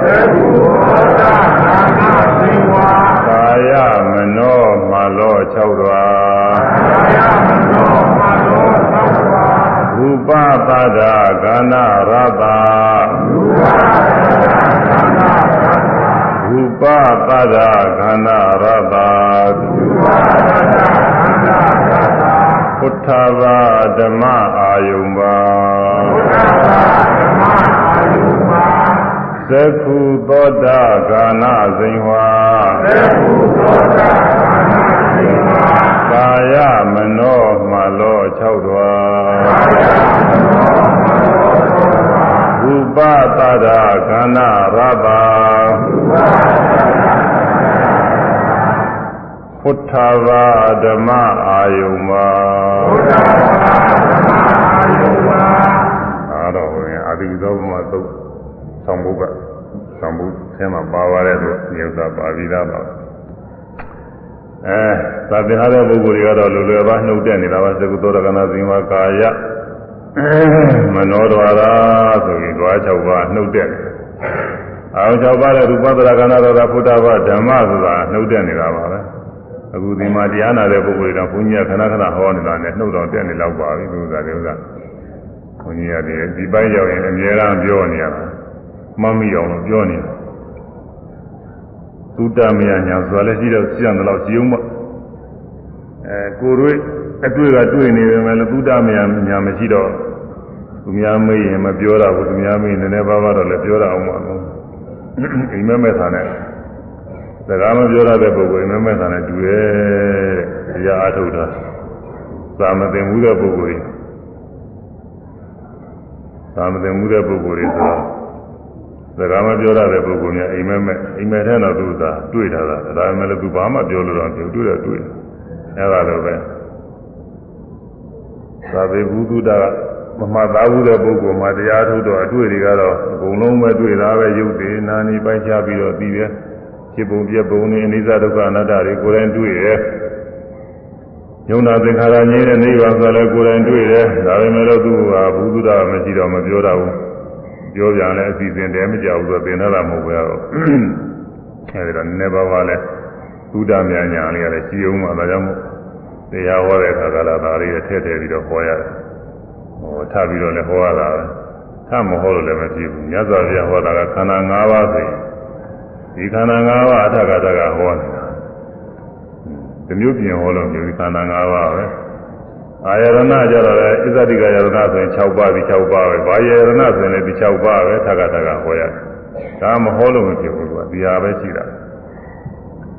သက္ခုသောတာခာနာဇိန်ဟွာကာယမနောမလော6တွာကာယမနောမလော6တွာရူပသဒ္ဒကန္နာရတရူပသဒ္ဒကန္နာရတရူပသဒ္ဒကန္နာရတရူပသဒ္ဒကန္နာရတ พุทธวาဓမ္မအာယုံပါพุทธဝါဓမ္မအာယုံပါသက္ခုသောတာကာနာဇိန်ဝါသက္ခုသောတာကာနာဇိန်ဝါကာယမနောမလော6တွာကာယမနောမလော6တွာရူပသဒ္ဒခန္ဓာရတာရူပသ ုထဝါဓမ္မအာယုံပါဘုထဝါဓမ္မအာယုံပါအားတော်ဝင်အာတိသောဘုမသုတ်ဆောင်ဘုကဆောင်ဘုအဲမှာပါပါတဲ့သူမြေဥစ္စာပါပြီးသားပါအဲသာသနာ့ပုဂ္ဂိုလ်တွေကတော့လူလွယ်ပါနှုတ်တက်နေတာပါသကုသောတကနာဇင်ဝကာယမနောဒွာရာဆိုပြီးဓွား၆ပါးနှုတ်တက်အာရုံ၆ပါးတဲ့ရူပသရကနာတော်တာဖုတ္တဘဓမ္မဆိုတာနှုတ်တက်နေတာပါပဲ အခုဒီမှာတရားနာတဲ့ပုဂ္ဂိုလ်တွေတော့ဘုန်းကြီးကခဏခဏဟောနေတာနဲ့နှုတ်တော်တက်နေလောက်ပါပြီသူကတည်းကဘုန်းကြီးကဒီပိုင်းရောက်ရင်အများအားပြောနေရတာမှတ်မိအောင်လို့ပြောနေတာသုတ္တမယညာဆိုတာလည်းရှိတော့ရှိတယ်လို့ရှိအောင်မအဲကိုရွေးအတွေ့ကတွေ့နေတယ်မယ်လို့သုတ္တမယညာမရှိတော့သူများမေးရင်မပြောတာဘူးသူများမေးနည်းနည်းပါးပါးတော့လည်းပြောတာအောင်ပါလို့အိမ်မက်မဲ့သာနဲ့ စကားမပြောရတဲ့ပုဂ္ဂိုလ်အိမ်မက်မဲ့သာနဲ့တူရဲ့တရားအထုတ်တာသာမသိမှုတဲ့ပုဂ္ဂိုလ်သာမသိမှုတဲ့ပုဂ္ဂိုလ်တွေဆိုတော့စကားမပြောရတဲ့ပုဂ္ဂိုလ်များအိမ်မက်မဲ့အိမ်မက်ထဲတော့သူသာတွေ့တာဒါဒါပေမဲ့လည်းသူဘာမှပြောလို့တော့မတွေ့တော့တွေ့အဲ့ဒါလိုပဲသာဝေဘုဒ္ဓကမမှတ်သားဘူးတဲ့ပုဂ္ဂိုလ်မှာတရားထုတ်တော့အတွေ့တွေကတော့အကုန်လုံးပဲတွေ့တာပဲရုပ်တွေနာနေပိုက်ချပြီးတော့ပြီးတယ် ဖြစ်ပုံပြက်ပုံနေအနိစ္စဒုက္ခအနတ္တတွေကိုယ်တိုင်တွေ့ရဲ့ယုံနာသင်္ခါရငြိမ်းတဲ့နိဗ္ဗာန်ဆိုလည်းကိုယ်တိုင်တွေ့တယ်ဒါပေမဲ့လို့သူကဘုဒ္ဓမရှိတော့မပြောတော့ဘူးပြောပြန်လဲအစီအစဉ်တည်းမကြဘူးဆိုသင်တော့မဟုတ်ဘူးရောအဲဒီတော့နည်းနည်းပါးပါးလဲသုဒ္ဓမြညာလေးရတယ်ရှိအောင်မှာဒါကြောင့်မို့တရားဟောတဲ့အခါကလာဒါလေးထည့်ထည့်ပြီးတော့ဟောရတယ်ဟောထပ်ပြီးတော့လည်းဟောရတာပဲထပ်မဟောလို့လည်းမဖြစ်ဘူးမြတ်စွာဘုရားဟောတာကခန္ဓာ၅ပါးဆိုရင် ဒီခန္ဓာ၅ပါးအထက်ကတကဟောနေတာဒီမျိုးပြင်ဟောလို့မျိုးဒီခန္ဓာ၅ပါးပဲအာယရဏကြတော့လေဣဇတိကယရဏဆိုရင်6ပါးဒီ6ပါးပဲဘာယရဏဆိုရင်လည်းဒီ6ပါးပဲထက်ကတကဟောရတယ်ဒါမဟောလို့မဖြစ်ဘူးကွာဒီဟာပဲရှိတာ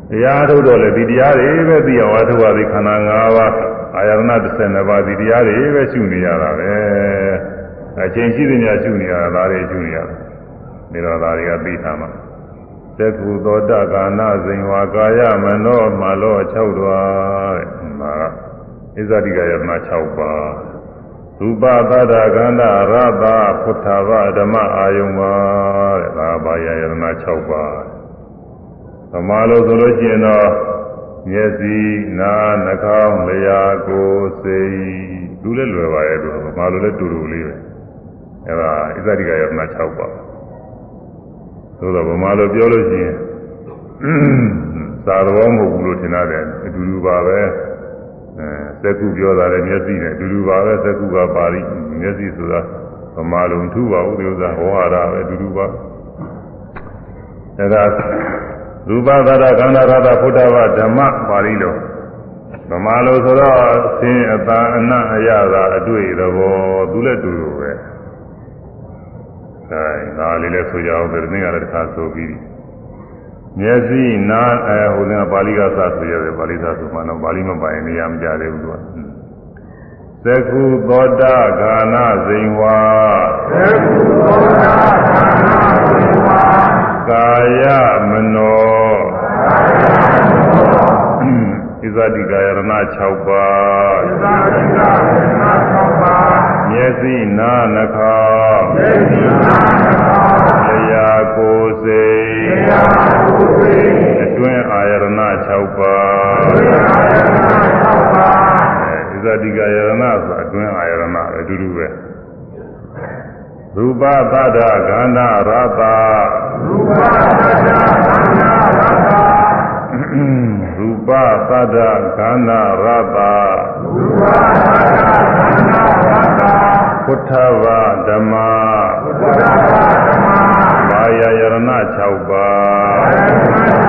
တရားထုတ်တော့လေဒီတရားတွေပဲသိအောင်အထုတ်ပါဒီခန္ဓာ၅ပါးအာယရဏ12ပါးဒီတရားတွေပဲရှုနေရတာပဲအချိန်ရှိသမျှရှုနေရတာဒါတွေရှုနေရတာဒီတော့ဒါတွေကသိထားမှာ သက္ခုသောတကာနာဇိန်ဝါကာယမနောမလော6တွာတဲ့ဒါကဣဇတိကယမ6ပါးရူပသဒ္ဒကန္ဓရတဖုထဝဓမ္မအာယုံပါတဲ့ဒါဘာယယမ6ပါးသမာလို့ဆိုလို့ရှိရင်တော့မျက်စိနားနှာခေါင်းလျှာကိုယ်စိတ်လူလည်းလွယ်ပါရဲ့သူဗမာလိုလည်းတူတူလေးပဲအဲဒါဣဇတိကယမ6ပါး သို့တော့ဗမာလိုပြောလို့ရှိရင်သာတော်မဟုတ်ဘူးလို့ထင်ရတယ်အတူတူပါပဲအဲစက္ခုပြောတာလည်းမျက်စိနဲ့အတူတူပါပဲစက္ခုကပါဠိမျက်စိဆိုတာဗမာလိုထူပါဘူးဒီဥစ္စာဟောရတာပဲအတူတူပါအဲဒါရူပသရခန္ဓာရတဖုဒ္ဓဝဓမ္မပါဠိလိုဗမာလိုဆိုတော့သင်အတန်အနတ်အရသာအတွေ့သဘောသူလည်းတူတူပဲ အဲငါလေးလည်းဆိုကြအောင်ဒီနေ့ကလည်းတစ်ခါဆိုပြီးမျက်စိနားအဲဟိုကပါဠိကစဆိုရတယ်ပါဠိစဆိုမှတော့ပါဠိမပိုင်နေရမကြသေးဘူးသူကသက္ခုသောတာဂာနဇိန်ဝါသက္ခုသောတာဂာနဇိန်ဝါကာယမနောကာယမနောဣဇတိကာယရဏ6ပါးဣဇတိကာယရဏ6ပါး မျက်စိနာနှာခေါင်းမျက်စိနာနှာခေါင်းလျာကိုယ်စိတ်လျာကိုယ်စိတ်အတွင်းအာယရဏ6ပါးအတွင်းအာယရဏ6ပါးဣဇတိကာယရဏဆိုအတွင်းအာယရဏအတူတူပဲရူပသတ္တခန္ဓာရတ္တရူပသတ္တခန္ဓာရတ္တရူပသတ္တခန္ဓာရတ္တရူပသတ္တခန္ဓာရတ္တ พุทธဝဓမ္မพุทธဝဓမ္မဘာယယရဏ6ပါး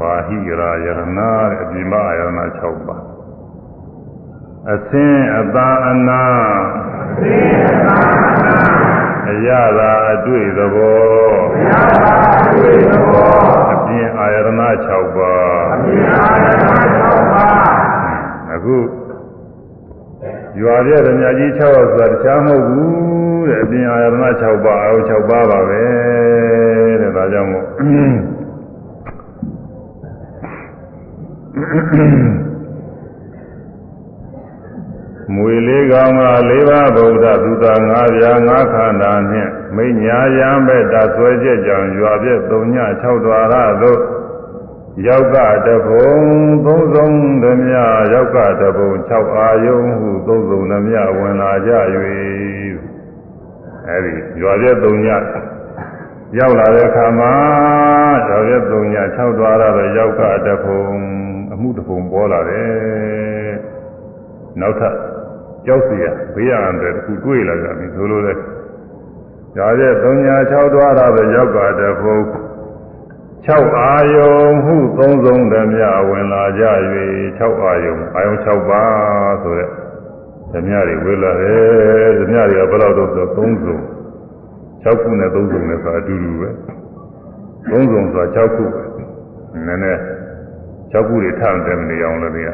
ဘာဟိရာယရဏအပြိမယရဏ6ပါးအသင်အသာအနာအသင်အသာအနာအရသာအတွေ့သဘောအရသာအတွေ့သဘောပြင်အာယရဏ6ပါးအပြင်အာယရဏ6ပါးအခု ရွာပြည့်ဓမြကြီး6ယောက်ဆိုတာတခြားမဟုတ်ဘူးတဲ့အပြင်အာယရဏ6ပါးအာယု6ပါးပါပဲတဲ့ဒါကြောင့်မို့မွေလေးကောင်က၄ပါးဗုဒ္ဓသူသာ၅ပြား၅ခန္ဓာနှင့်မိညာယံဘက်တာဆွဲချက်ကြောင့်ရွာပြည့်၃ည6ဒွါရသို့ ယောက်ကတဘုံသုံးဆုံးသမျှယောက်ကတဘုံ6အာယုံဟုသုံးဆုံးသမျှဝင်လာကြ၍အဲဒီရွာပြည့်၃ညရောက်လာတဲ့အခါမှာရွာပြည့်၃ည6ဒွါရသို့ယောက်ကတဘုံအမှုတဘုံပေါ်လာတယ်နောက်ထပ်ကြောက်เสียဘေးရန်တဲ့ခုတွေ့လာကြပြီဆိုလိုလဲဒါကျ3ညာ6တွားတာပဲရောက်ပါတဲ့ဘုံ 6အာယုံဟုသုံးဆုံးဓမြဝင်လာကြ၍6အာယုံအာယုံ6ပါးဆိုတဲ့ဓမြတွေဝေလာတယ်ဓမြတွေကဘယ်လောက်တော့ဆို3စုံ6ခုနဲ့3စုံနဲ့ဆိုအတူတူပဲ3စုံဆိုတာ6ခုနည်းနည်း6ခုတွေထမ်းတယ်မနေအောင်လို့တွေက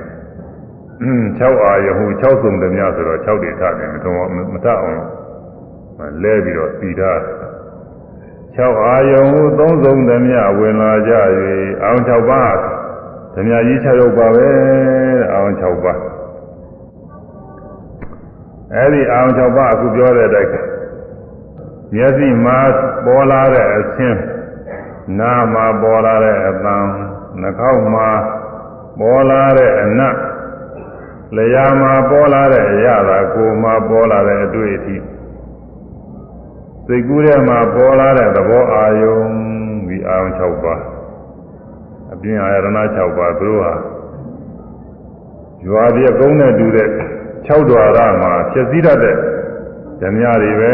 6အာယဟု6စုံသည်များဆိုတော့6တွေထားတယ်မတော်မတအောင်လဲပြီးတော့စီထား 6အာယဟု3စုံသည်များဝင်လာကြ၍အောင်6ပါးသည်များကြီး6ရုပ်ပါပဲအောင်6ပါးအဲ့ဒီအောင်6ပါးအခုပြောတဲ့အတိုင်းမျက်စိမှာပေါ်လာတဲ့အဆင်းနားမှာပေါ်လာတဲ့အသံနှာခေါင်းမှာပေါ်လာတဲ့အနတ်လျာမှာပေါ်လာတဲ့အရာသာကိုယ်မှာပေါ်လာတဲ့အတွေ့အထိ စိတ်ကူးထဲမှာပေါ်လာတဲ့သဘောအာယုံဒီအာယုံ6ပါးအပြင်အာရဏ6ပါးသူတို့ဟာရွာပြကုန်းနဲ့တူတဲ့6ဒွါရမှာဖြစ်စည်းတတ်တဲ့ဓမြတွေပဲ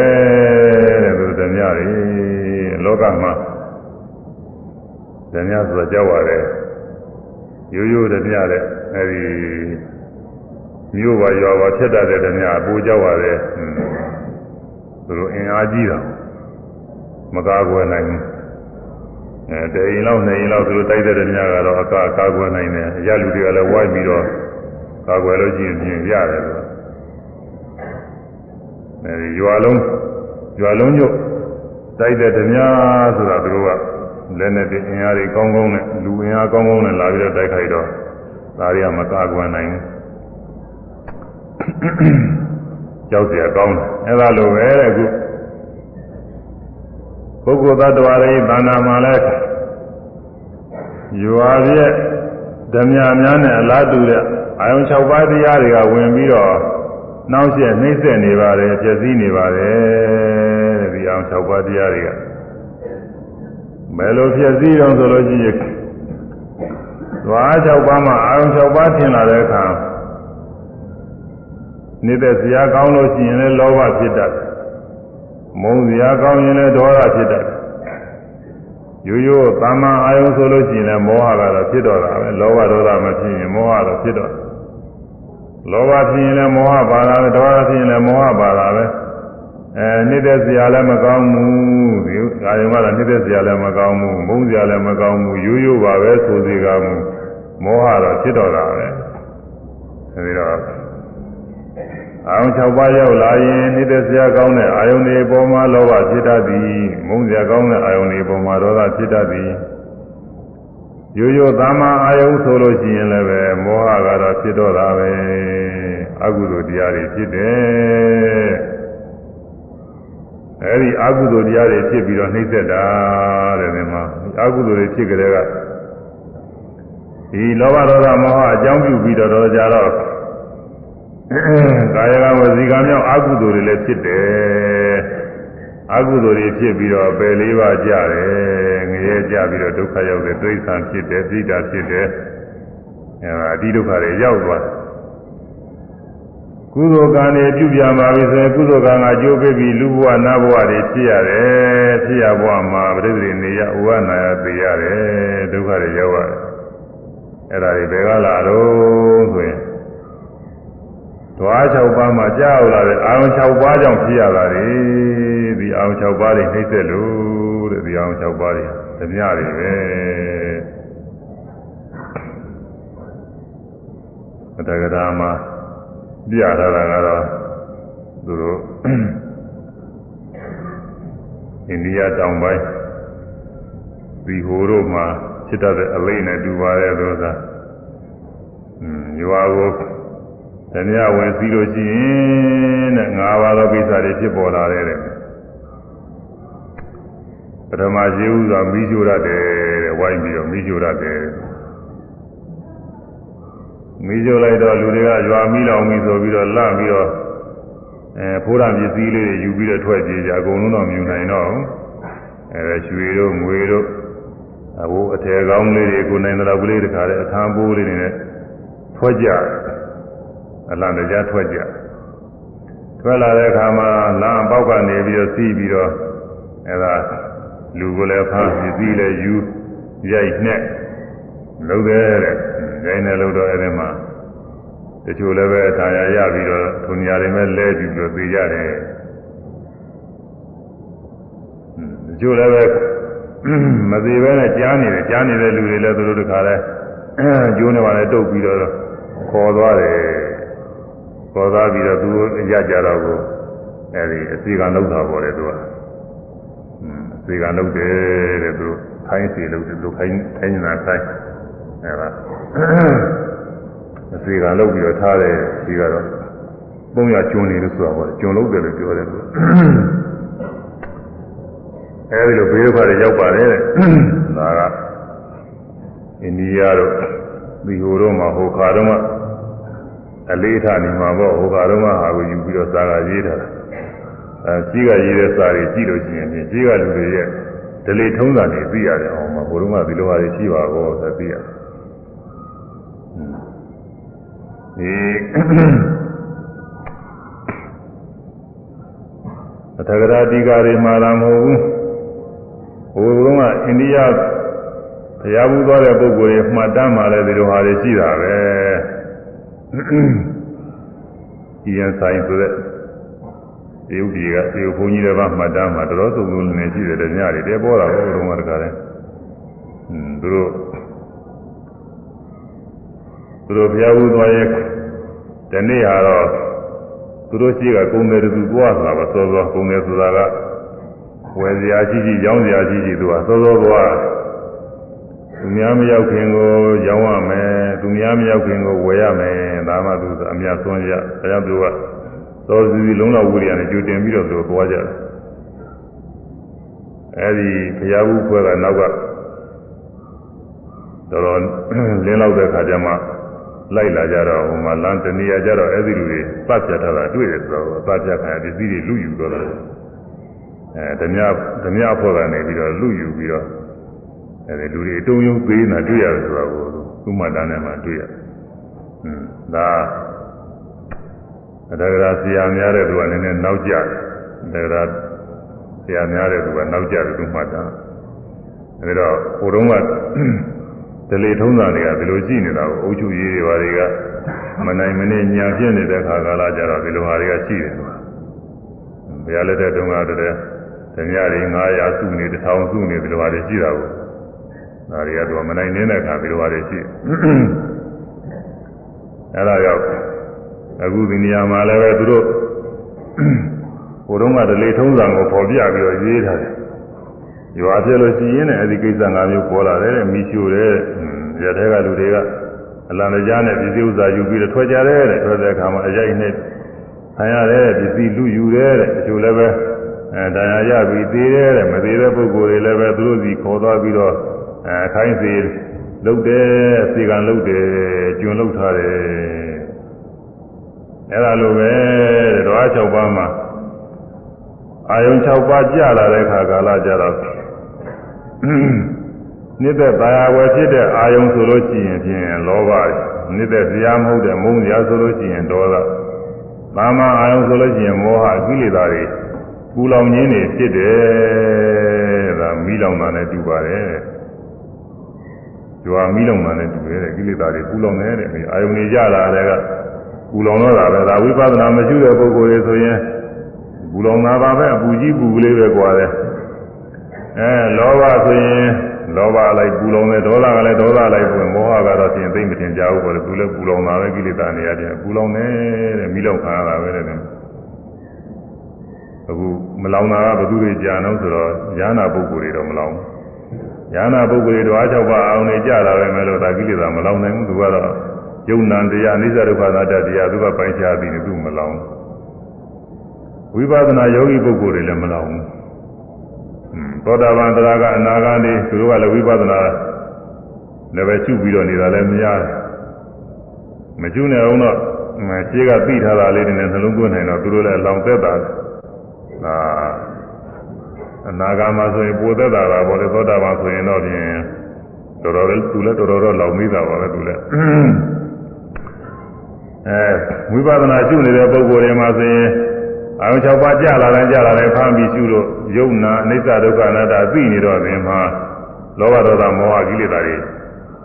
တဲ့သူဓမြတွေလောကမှာဓမြဆိုကြောက်ရတယ်ရိုးရိုးဓမြတဲ့အဲဒီမြို့ပါရွာပါဖြစ်တတ်တဲ့တည်းများပူကြောက်ရတယ် သူတို့အင်အားကြီးတာမကားကွယ်နိုင်ဘူးအဲတအိမ်လောက်နှစ်အိမ်လောက်သူတို့တိုက်တဲ့တည်းများကတော့အကာကာကွယ်နိုင်တယ်ရလူတွေကလည်းဝိုင်းပြီးတော့ကာကွယ်လို့ရှိရင်ပြင်ရတယ်လို့အဲဒီရွာလုံးရွာလုံးညို့တိုက်တဲ့တည်းများဆိုတာသူတို့ကလက်နဲ့အင်အားတွေကောင်းကောင်းနဲ့လူအင်အားကောင်းကောင်းနဲ့လာပြီးတော့တိုက်ခိုက်တော့ဒါတွေကမကာကွယ်နိုင်ဘူး ကြောက်เสียကောင်းတယ်အဲဒါလိုပဲတဲ့ခုပုဂ္ဂိုလ်သတ္တဝါတွေဘာနာမှာလဲရွာပြည့်ဓမြများနဲ့အလားတူတဲ့အာယုံ6ပါးတရားတွေကဝင်ပြီးတော့နှောင့်ယှက်နှိမ့်ဆက်နေပါတယ်ပြည့်စည်နေပါတယ်တဲ့ဒီအာယုံ6ပါးတရားတွေကဘယ်လိုပြည့်စည်အောင်ဆိုလို့ရှိရင်ဓဝါ6ပါးမှာအာယုံ6ပါးထင်လာတဲ့အခါ နေတဲ့ဇာကောင်းလို့ရှိရင်လည်းလောဘဖြစ်တတ်မုန်းဇာကောင်းရင်လည်းဒေါသဖြစ်တတ်ရိုးရိုးသာမန်အာယုံဆိုလို့ရှိရင်လည်းမောဟကတော့ဖြစ်တော့တာပဲလောဘဒေါသမဖြစ်ရင်မောဟတော့ဖြစ်တော့လောဘဖြစ်ရင်လည်းမောဟပါတာပဲဒေါသဖြစ်ရင်လည်းမောဟပါတာပဲအဲနှစ်သက်စရာလည်းမကောင်းဘူးဒီအာယုံကတော့နှစ်သက်စရာလည်းမကောင်းဘူးမုန်းစရာလည်းမကောင်းဘူးရိုးရိုးပါပဲဆိုစီကမှုမောဟတော့ဖြစ်တော့တာပဲအဲဒီတော့ အာယုံ6ပါးရောက်လာရင်နှစ်သက်စရာကောင်းတဲ့အာယုံတွေပေါ်မှာလောဘဖြစ်တတ်သည်မုန်းစရာကောင်းတဲ့အာယုံတွေပေါ်မှာဒေါသဖြစ်တတ်သည်ရိုးရိုးသာမန်အာယုံဆိုလို့ရှိရင်လည်းပဲမောဟကတော့ဖြစ်တော့တာပဲအကုသိုလ်တရားတွေဖြစ်တယ်အဲဒီအကုသိုလ်တရားတွေဖြစ်ပြီးတော့နှိမ့်သက်တာတဲ့ဒီမှာအကုသိုလ်တွေဖြစ်ကြတဲ့ကဒီလောဘဒေါသမောဟအကြောင်းပြုပြီးတော့တော့ကြတော့ ကာယကဝစီကံမြောက်အကုသိုလ်တွေလည်းဖြစ်တယ်အကုသိုလ်တွေဖြစ်ပြီးတော့ပယ်လေးပါးကြတယ်ငရဲကြပြီးတော့ဒုက္ခရောက်တယ်ဒိဋ္ဌံဖြစ်တယ်ပြိတာဖြစ်တယ်အဲဒါအတိဒုက္ခတွေရောက်သွားတယ်ကုသိုလ်ကံတွေပြုပြန်ပါပြီဆိုရင်ကုသိုလ်ကံကကြိုးပေးပြီးလူဘဝနတ်ဘဝတွေဖြစ်ရတယ်ဖြစ်ရဘဝမှာပရိသေနေရဥဝနာယသိရတယ်ဒုက္ခတွေရောက်ရတယ်အဲ့ဒါတွေဘယ်ကလာတော့ဆိုရင် ဓဝါ6ပါးမှာကြောက်လာတဲ့အာရုံ6ပါးကြောင့်ဖြစ်ရတာလေဒီအာရုံ6ပါးတွေနှိမ့်ဆက်လို့တဲ့ဒီအာရုံ6ပါးတွေဓမြတွေပဲအတ္တကရာမှာပြရတာကတော့သူတို့အိန္ဒိယတောင်ပိုင်းဒီဟိုတို့မှာဖြစ်တတ်တဲ့အလိမ့်နဲ့တူပါတယ်သောသာอืมရွာကို ဓမြဝင်စီးလို့ရှိရင်တဲ့ငါးပါးသောကိစ္စတွေဖြစ်ပေါ်လာတယ်တဲ့ပထမရှိဥစွာမိရှို့ရတယ်တဲ့ဝိုင်းပြီးတော့မိရှို့ရတယ်မိရှို့လိုက်တော့လူတွေကရွာမိလောင်ပြီဆိုပြီးတော့လန့်ပြီးတော့အဲဖိုးရပစ္စည်းလေးတွေယူပြီးတော့ထွက်ပြေးကြအကုန်လုံးတော့မြူနိုင်တော့အဲရွှေတို့ငွေတို့အဘိုးအထည်ကောင်းလေးတွေကိုနိုင်တဲ့လောက်ကလေးတခါလဲအခန်းပိုးလေးတွေနဲ့ထွက်ကြ အလံတရားထွက်ကြထွက်လာတဲ့အခါမှာလမ်းပေါက်ကနေပြီးတော့စီးပြီးတော့အဲဒါလူကိုလည်းဖမ်းပစ္စည်းလည်းယူရိုက်နှက်လုံးတယ်တဲ့ဂိုင်းနဲ့လို့တော့အဲ့ဒီမှာတချို့လည်းပဲထာယာရပြီးတော့ထုံညာတွေမဲ့လဲကြည့်ပြီးတော့သိကြတယ်တချို့လည်းပဲမသေးပဲနဲ့ကြားနေတယ်ကြားနေတဲ့လူတွေလည်းသူတို့တခါလဲကျိုးနေပါလေတုတ်ပြီးတော့ခေါ်သွားတယ် ခေါ်သွားပြီးတော့သူရကြတော့ကိုအဲဒီအစီကံလောက်တာပေါ်တယ်သူကအစီကံလောက်တယ်တဲ့သူခိုင်းစီလောက်တယ်သူခိုင်းခိုင်းနေတာခိုင်းအဲဒါအစီကံလောက်ပြီးတော့ထားတယ်ဒီကတော့ပုံရကျွန်းနေလို့ဆိုတာပေါ့ကျွန်းလောက်တယ်လို့ပြောတယ်သူအဲဒီလိုဘေးဒုက္ခတွေရောက်ပါတယ်တဲ့ဒါကအိန္ဒိယတို့ဒီဟိုတော့မှဟိုခါတော့မှ အလေးထားနေမှာပေါ့ဟိုခါတော့မှဟာကိုယူပြီးတော့စာကရေးထားတာအဲကြီးကရေးတဲ့စာတွေကြည့်လို့ရှိရင်ကြီးကလူတွေရဲ့ဒလိထုံးတာတွေသိရတယ်အောင်မှာဘုရုံးကဒီလိုဟာတွေရှိပါကောဆိုသိရတယ်ဒီအထကရာတိကာတွေမှာလာမဟုတ်ဘူးဟိုတုန်းကအိန္ဒိယဘုရားဘူးသွားတဲ့ပုဂ္ဂိုလ်တွေမှတ်တမ်းမှာလည်းဒီလိုဟာတွေရှိတာပဲ ဒီရန်ဆိုင်ဆိုတဲ့ဒီဥပ္ပိကဒီဘုန်းကြီးတွေကမှတ်တမ်းမှာတော်တော်သုံးလုံးနေရှိတယ်တဲ့ညတွေတဲပေါ်တာဘုရုံးကတကားလဲอืมသူတို့သူတို့ဘုရားဘူးသွားရဲ့ဒီနေ့ဟာတော့သူတို့ရှိကကုံတယ်သူသွားတာပါစောစောကုံတယ်ဆိုတာကဝယ်စရာရှိရှိရောင်းစရာရှိရှိသူကစောစောသွားသူများမရောက်ခင်ကိုရောင်းရမယ် သူများမရောက်ခင်ကိုဝယ်ရမယ်ဒါမှသူအမြတ်ဆုံးရအဲဒါသူကသောစီလုံးတော်ဝိရိယနဲ့ကြိုတင်ပြီးတော့သူသွားကြတယ်အဲဒီဘုရားဘူးခွဲကနောက်ကတော်တော်လင်းလောက်တဲ့ခါကျမှလိုက်လာကြတော့ဟိုမှာလမ်းတနေရာကြတော့အဲ့ဒီလူတွေပတ်ပြတ်ထားတာတွေ့တယ်ဆိုတော့ပတ်ပြတ်ခံရပစ္စည်းတွေလူယူတော့တယ်အဲဓမြဓမြအဖွဲ့ကနေပြီးတော့လူယူပြီးတော့ အဲဒီလူတွေအတုံးယုံပေးနေတာတွေ့ရတယ်ဆိုတော့သူ့မှတ်တမ်းထဲမှာတွေ့ရတယ်။ဟွန်းဒါအတကရာဆရာများတဲ့သူကလည်းနည်းနည်းနောက်ကျတယ်။အတကရာဆရာများတဲ့သူကနောက်ကျတယ်သူမှတ်တမ်း။အအဲဒါဟိုတုန်းကဒလေထုံးတာတွေကဒီလိုရှိနေတာကိုအုပ်ချုပ်ရေးတွေဘာတွေကမနိုင်မနေညာပြည့်နေတဲ့ခါကာလကြတော့ဒီလိုဟာတွေကရှိတယ်ကွာဘုရားလက်ထက်တုန်းကတည်းကဓမြတွေ900စုနေ1000စုနေဒီလိုဟာတွေရှိတာကို ဒါတွေကတော့မနိုင်နေတဲ့ခါဒီလိုဟာတွေရှိအဲဒါကြောင့်အခုဒီနေရာမှာလည်းပဲသူတို့ဟိုတုန်းကဒလေထုံးစံကိုပေါ်ပြပြီးတော့ရေးထားတယ်ရွာပြလို့ရှိရင်လည်းအဲဒီကိစ္စ၅မျိုးပေါ်လာတယ်တဲ့မိရှုတယ်ရတဲ့ကလူတွေကအလံတရားနဲ့ပစ္စည်းဥစ္စာယူပြီးတော့ထွက်ကြတယ်တဲ့ထွက်တဲ့အခါမှာအရိုက်နဲ့ဆံရတယ်ပစ္စည်းလူယူတယ်တဲ့တချို့လည်းပဲအဲတရားရပြီးသေးတယ်တဲ့မသေးတဲ့ပုဂ္ဂိုလ်တွေလည်းပဲသူတို့စီခေါ်သွားပြီးတော့ အဲအခိုင်းစီလုတ်တယ်စီကံလုတ်တယ်ကျွန်းလုတ်ထားတယ်အဲ့ဒါလိုပဲတဲ့ဓဝါ၆ပါးမှာအာယုံ6ပါးကြာလာတဲ့ခါကာလကြတော့နိသက်ပါရဝယ်ဖြစ်တဲ့အာယုံဆိုလို့ရှိရင်ဖြင့်လောဘနိသက်ဇာမဟုတ်တဲ့မုန်းဇာဆိုလို့ရှိရင်ဒေါသသာမအာယုံဆိုလို့ရှိရင်မောဟကိလေသာတွေပူလောင်ခြင်းတွေဖြစ်တယ်ဒါမိလောင်တာနဲ့တူပါတယ် ကြွားမိလောင်တာနဲ့တူတယ်ကိလေသာတွေပူလောင်နေတဲ့အာယုံတွေကြလာတဲ့ကပူလောင်တော့တာပဲဒါဝိပဿနာမရှိတဲ့ပုဂ္ဂိုလ်တွေဆိုရင်ပူလောင်တာပါပဲအပူကြီးပူကလေးပဲကွာတယ်အဲလောဘဆိုရင်လောဘလိုက်ပူလောင်တယ်ဒေါသကလည်းဒေါသလိုက်ပွင့်မောဟကတော့ပြင်သိမ့်မတင်ကြဘူးပေါ့လေပူလည်းပူလောင်တာပဲကိလေသာနေရာပြင်ပူလောင်တယ်တဲ့မိလောက်ခံရတာပဲတဲ့အခုမလောင်တာကဘသူတွေကြာအောင်ဆိုတော့ညာနာပုဂ္ဂိုလ်တွေတော့မလောင်ဘူး ညာနာပုဂ္ဂိုလ်တွေတော့အား၆ပါးအောင်နေကြတာပဲမဲ့လို့ဒါကိလေသာမလောင်နိုင်ဘူးသူကတော့ယုံနာတရားအနိစ္စဒုက္ခသတ္တတရားသူကပိုင်းခြားပြီးနေသူမလောင်ဝိပဿနာယောဂီပုဂ္ဂိုလ်တွေလည်းမလောင်ဘူးသောတာပန်တရားကအနာဂတ်နေသူတို့ကလည်းဝိပဿနာလည်းပဲရှုပြီးတော့နေတာလည်းမရတယ်မရှုနေအောင်တော့ရှင်းကသိထားတာလေးတွေနဲ့နှလုံးသွင်းနိုင်တော့သူတို့လည်းလောင်သက်တာဒါ အနာဂတ်မှာဆိုရင်ပိုသက်တာပါဘောလေသောတာပန်ဆိုရင်တော့ပြင်တော်တော်လေးသူလည်းတော်တော်တော့လောင်မိတာပါပဲသူလည်းအဲဝိပဿနာရှုနေတဲ့ပုဂ္ဂိုလ်တွေမှာဆိုရင်အာရုံ၆ပါးကြာလာတယ်ကြာလာတယ်ဖမ်းပြီးရှုလို့ယုံနာအနိစ္စဒုက္ခအနတ္တသိနေတော့ပြင်မှာလောဘဒေါသမောဟကိလေသာတွေ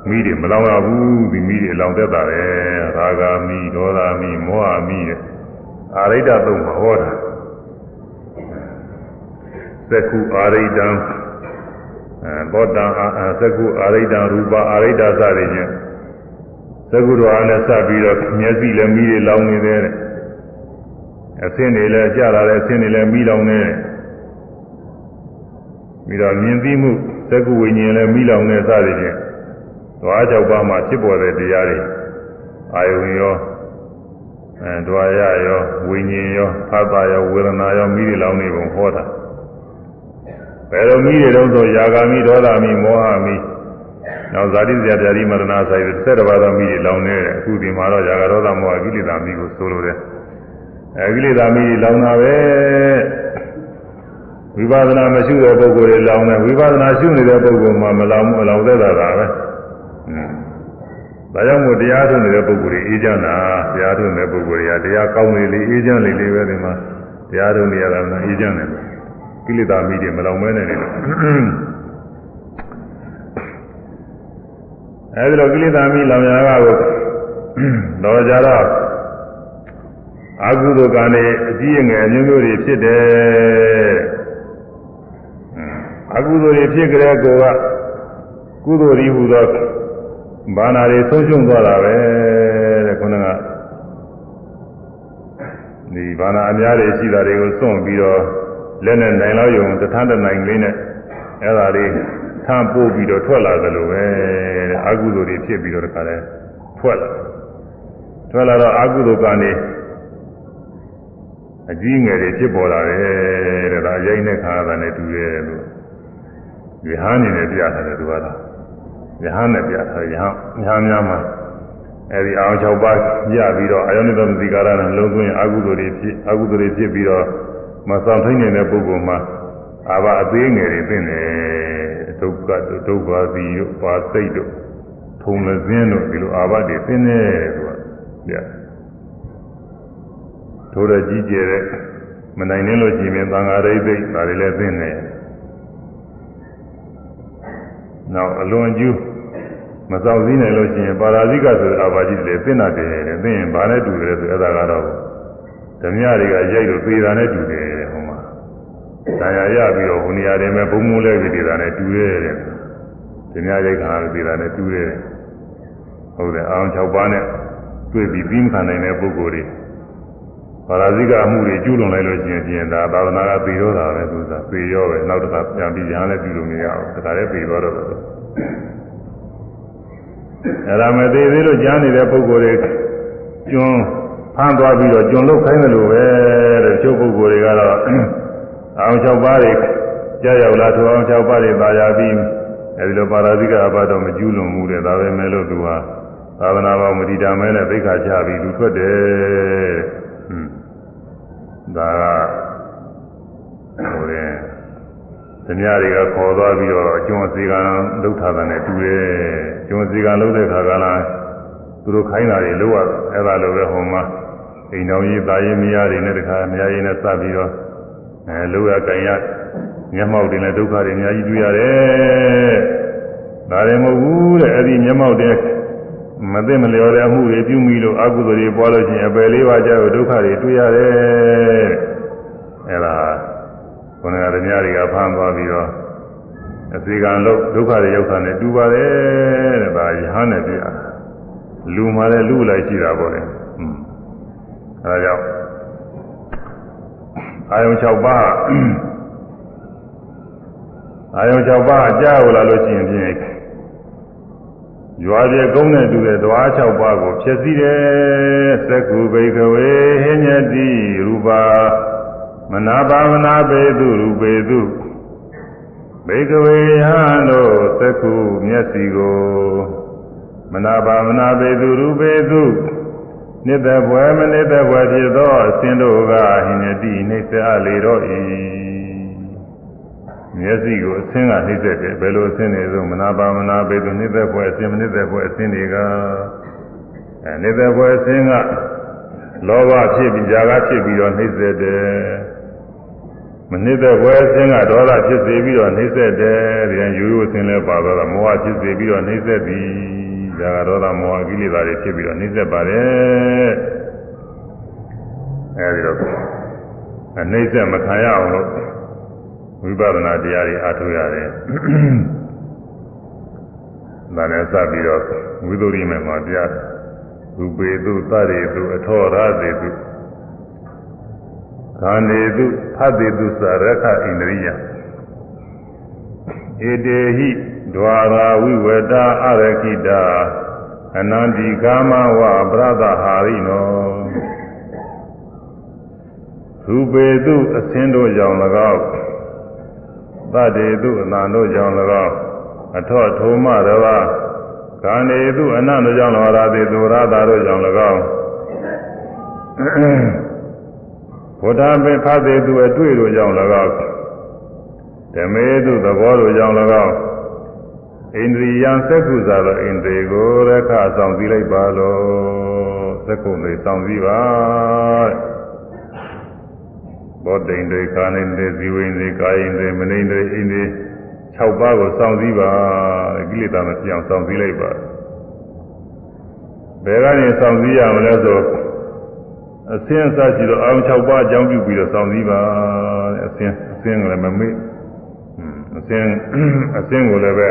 မိတွေမလောင်ရဘူးဒီမိတွေအလောင်သက်တာပဲရာဂာမိဒေါသမိမောဟမိတဲ့အာရိတ္တသုံးဟောတာ သက္ခုအာရိတ္တံအဲဘောတံသက္ခုအာရိတ္တံရူပအာရိတ္တစသည်ဖြင့်သက္ခုတော်အားနဲ့စပ်ပြီးတော့မျက်စိလည်းမိတွေလောင်နေတယ်တဲ့အဆင်းတွေလည်းကြလာတယ်အဆင်းတွေလည်းမိလောင်နေတယ်ပြီးတော့မြင်သိမှုသက္ကုဝိညာဉ်လည်းမိလောင်နေစသည်ဖြင့်ဓဝါ၆ပါးမှာဖြစ်ပေါ်တဲ့တရားတွေအာယုံရောအဲဓဝါရရောဝိညာဉ်ရောဖသရောဝေဒနာရောမိတွေလောင်နေပုံဟောတာ ဘယ်လိုမိတွေတုံးဆိုယာဂာမိဒေါသမိမောဟမိနောက်ဇာတိဇာတိမရဏဆိုင်တဲ့ဆက်တစ်ပါးသောမိတွေလောင်နေတယ်အခုဒီမှာတော့ယာဂဒေါသမောဟကိလေသာမိကိုဆိုလိုတယ်အဲကိလေသာမိတွေလောင်တာပဲဝိပဿနာမရှိတဲ့ပုဂ္ဂိုလ်တွေလောင်တယ်ဝိပဿနာရှုနေတဲ့ပုဂ္ဂိုလ်မှမလောင်ဘူးအလောင်သက်တာပါပဲဒါကြောင့်မို့တရားထုတ်နေတဲ့ပုဂ္ဂိုလ်တွေအေးချမ်းတာတရားထုတ်နေတဲ့ပုဂ္ဂိုလ်တွေကတရားကောင်းလေလေအေးချမ်းလေလေပဲဒီမှာတရားထုတ်နေရတာကအေးချမ်းတယ် ကိလေသာမိတွေမလောင်မဲနေတယ်အဲဒီတော့ကိလေသာမိလောင်ရတာကိုတော့ကြတော့အကုသိုလ်ကံတွေအကြီးအငယ်အမျိုးမျိုးတွေဖြစ်တယ်အကုသိုလ်တွေဖြစ်ကြတဲ့ကိုကကုသိုလ်ရီဟူသောဘာနာတွေဆုံးရှုံးသွားတာပဲတဲ့ခုနကဒီဘာနာအများတွေရှိတာတွေကိုစွန့်ပြီးတော့ လက်နဲ့နိုင်လောက်ယုံတထမ်းတနိုင်လေးနဲ့အဲ့ဒါလေးထမ်းပို့ပြီးတော့ထွက်လာသလိုပဲတဲ့အကုသိုလ်တွေဖြစ်ပြီးတော့တခါလဲထွက်လာထွက်လာတော့အကုသိုလ်ကနေအကြီးငယ်တွေဖြစ်ပေါ်လာတယ်တဲ့ဒါရိုင်းတဲ့ခါသာနဲ့တူရဲ့လို့ယဟန်နေနဲ့ပြထားတယ်သူကတော့ယဟန်နဲ့ပြထားယဟန်ယဟန်များမှာအဲဒီအောင်၆ပါးရပြီးတော့အယောနိသမတိကာရနဲ့လုံးသွင်းအကုသိုလ်တွေဖြစ်အကုသိုလ်တွေဖြစ်ပြီးတော့ မဆောင်ထိုင်းနေတဲ့ပုဂ္ဂိုလ်မှာအာဘအသေးငယ်တွေသိနေဒုက္ခဒုက္ခသီတို့ပါစိတ်တို့ထုံလစင်းတို့ဒီလိုအာဘတွေသိနေတယ်သူကပြထိုးတဲ့ကြီးကျယ်တဲ့မနိုင်နေလို့ရှိရင်သံဃာရိတ်သိဒါတွေလည်းသိနေတယ်နောက်အလွန်ကျူးမစောင့်စည်းနိုင်လို့ရှိရင်ပါရာဇိကဆိုတဲ့အဘာကြီးတွေသိနာတယ်တယ်သိရင်ဘာနဲ့တူတယ်ဆိုအဲ့ဒါကတော့ဓမြတွေကရိုက်လို့ပေတာနဲ့တူတယ် ဟိုမှာဒါရရပြီးတော့ဟိုနေရာတွေမှာဘုံမိုးလဲပြီးတာနဲ့တူတယ်တဲ့ဓမြရိုက်ခါလို့ပေတာနဲ့တူတယ်ဟုတ်တယ်အောင်6ပါးနဲ့တွေ့ပြီးပြီးမခံနိုင်တဲ့ပုဂ္ဂိုလ်တွေပါရာဇိကအမှုတွေကျူးလွန်လိုက်လို့ရှိရင်ပြင်ဒါသာသနာကပေတော့တာပဲသူကပေရောပဲနောက်တစ်ခါပြန်ပြီးရဟန်းလည်းပြုလို့မရအောင်ဒါကြလည်းပေတော့တော့အဲ့ဒါမသေးသေးလို့ကြားနေတဲ့ပုဂ္ဂိုလ်တွေကျွန်းဖမ်းသွားပြီးတော့ကျွန်းလုတ်ခိုင်းတယ်လို့ပဲတဲ့ချို့ပုဂ္ဂိုလ်တွေကတော့ အောင်၆ပါးတွေကြားရောက်လာထိုအောင်၆ပါးတွေသာယာပြီးအဲဒီလိုပါရာဇိကအဘတော့မကျူးလွန်မှုတဲ့ဒါပဲမဲ့လို့သူဟာသာသနာ့ဘောင်မတိတာမဲနဲ့သိက္ခာချပြီးလူထွက်တယ်ဟွန်းဒါကဟိုတဲ့ဓမြတွေကခေါ်သွားပြီးတော့ကျွန်းစီကံလှုပ်ထားတဲ့တူတယ်ကျွန်းစီကံလှုပ်တဲ့ခါကလာသူတို့ခိုင်းတာတွေလှုပ်ရအဲ့ဒါလိုပဲဟိုမှာအိမ်တော်ကြီးတာရင်မယားတွေနဲ့တခါမယားရင်နဲ့စပ်ပြီးတော့ အဲလှုပ်ရကြင်ရမျက်မှောက်တင်တဲ့ဒုက္ခတွေအများကြီးတွေ့ရတယ်ဒါလည်းမဟုတ်ဘူးတဲ့အဲ့ဒီမျက်မှောက်တဲ့မသိမလျော်တဲ့အမှုတွေပြုမိလို့အကုသိုလ်တွေပွားလို့ရှိရင်အပယ်လေးပါးကြောက်ဒုက္ခတွေတွေ့ရတယ်အဲ့ဒါခொနကဓမြတွေကဖမ်းသွားပြီးတော့အစီကံလို့ဒုက္ခတွေရောက်တာနဲ့တူပါတယ်တဲ့ဒါယဟန်နဲ့ပြရလူမှလည်းလူလိုက်ရှိတာပေါ့လေအဲဒါကြောင့် အာယုံ6ပါးအာယုံ6ပါးကြားဟလာလို့ရှိရင်ဖြင့်ရွာပြေကုန်းနဲ့တူတဲ့ဓဝါ6ပါးကိုဖြည့်စည်းတယ်သက္ကုဘိကဝေဟိညတိရူပါမနာပါမနာပေသူရူပေသူဘေကဝေဟံတို့သက္ခုမျက်စီကိုမနာပါမနာပေသူရူပေသူ နိတ္တဘွယ်မနိတ္တဘွယ်ဖြစ်သောအစဉ်တို့ကဟိနတိနှိစ္စအလေတော့ဤမျက်စိကိုအဆင်းကနှိစ္စတယ်ဘယ်လိုအဆင်းနေဆိုမနာပါမနာပေသူနိတ္တဘွယ်အစဉ်မနိတ္တဘွယ်အစဉ်တွေကအဲနိတ္တဘွယ်အစဉ်ကလောဘဖြစ်ပြီးຢာကဖြစ်ပြီးတော့နှိစ္စတယ်မနစ်တဲ့ဘွယ်အစဉ်ကဒေါသဖြစ်စေပြီးတော့နှိစ္စတယ်ဒီရင်ရိုးရိုးအစဉ်လဲပါတော့မောဟဖြစ်စေပြီးတော့နှိစ္စသည် ဇာကဒေါသမောဟကိလေသာတွေဖြစ်ပြီးတော့နှိမ့်ဆက်ပါတယ်အဲဒီတော့အနှိမ့်ဆက်မခံရအောင်လို့ဝိပဿနာတရားတွေအားထုတ်ရတယ်ဒါနဲ့စပြီးတော့ဝိသုရိမေမှာတရားရူပေတုသရေတုအထောရသေတုခန္ဓေတုဖတ်တေတုသရခဣန္ဒရိယဧတေဟိ ဒွါရာဝိဝေတာအရခိတာအနန္တိကာမဝပရဒဟာရိနောရူပေတုအစင်းတို့ကြောင့်၎င်းသတ္တေတုအနန္တို့ကြောင့်၎င်းအထောထုံမတဘာခန္ဓေတုအနန္တို့ကြောင့်၎င်းရာတိသူရတာတို့ကြောင့်၎င်းဘုဒ္ဓမေဖသေတုအတွေ့တို့ကြောင့်၎င်းဓမေတုသဘောတို့ကြောင့်၎င်း ဣန္ဒြိယံသက္ကုသာသောဣန္ဒြေကိုရခဆောင်စည်းလိုက်ပါလောသက္ကုတွေဆောင်စည်းပါဘောဓိန္ဒြေကာနိန္ဒြေဇီဝိန္ဒြေကာယိန္ဒြေမနိန္ဒြေဣန္ဒြေ6ပါးကိုဆောင်စည်းပါကိလေသာမပြောင်းဆောင်စည်းလိုက်ပါဘယ်ကနေဆောင်စည်းရမလဲဆိုအစင်းအစရှိတော့အောင်6ပါးအကြောင်းပြုပြီးတော့ဆောင်စည်းပါအစင်းအစင်းကလည်းမမေ့အစင်းအစင်းကိုလည်းပဲ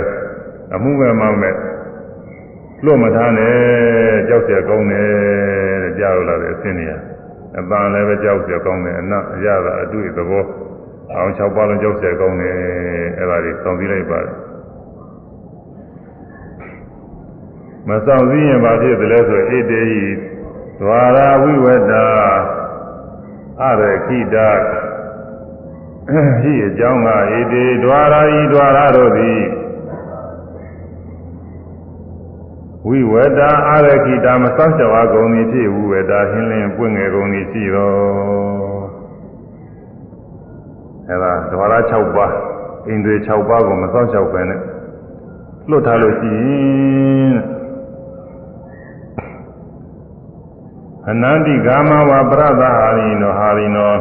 အမှုမဲ့မှမဲ့လွတ်မထားနဲ့ကြောက်เสียကောင်းတယ်တဲ့ကြားလို့လာတဲ့အစင်းတွေအပန်းလည်းပဲကြောက်เสียကောင်းတယ်အနအရသာအတွေ့သဘောအောင်၆ပါးလုံးကြောက်เสียကောင်းတယ်အဲ့ဒါတွေစောင့်ကြည့်လိုက်ပါတယ်မဆောင်စည်းရင်ဘာဖြစ်သလဲဆိုဣတေဟိဒွါရာဝိဝတ္တာအရခိတာဟိအကြောင်းကဣတေဒွါရာဤဒွါရာတို့သည် ဝိဝတာအာရခိတာမစောင့်ကြဝါကုန်သည်ဖြစ်ဝိဝတာဟင်းလင်းပွင့်ငယ်ကုန်သည်ရှိတော်အဲဒါဒဝါရ6ပါးအိန္ဒြေ6ပါးကိုမစောင့်ကြောက်ပဲနဲ့လွတ်ထားလို့ရှိရင်အနန္တိဂါမဝပရဒဟာရိနောဟာရိနော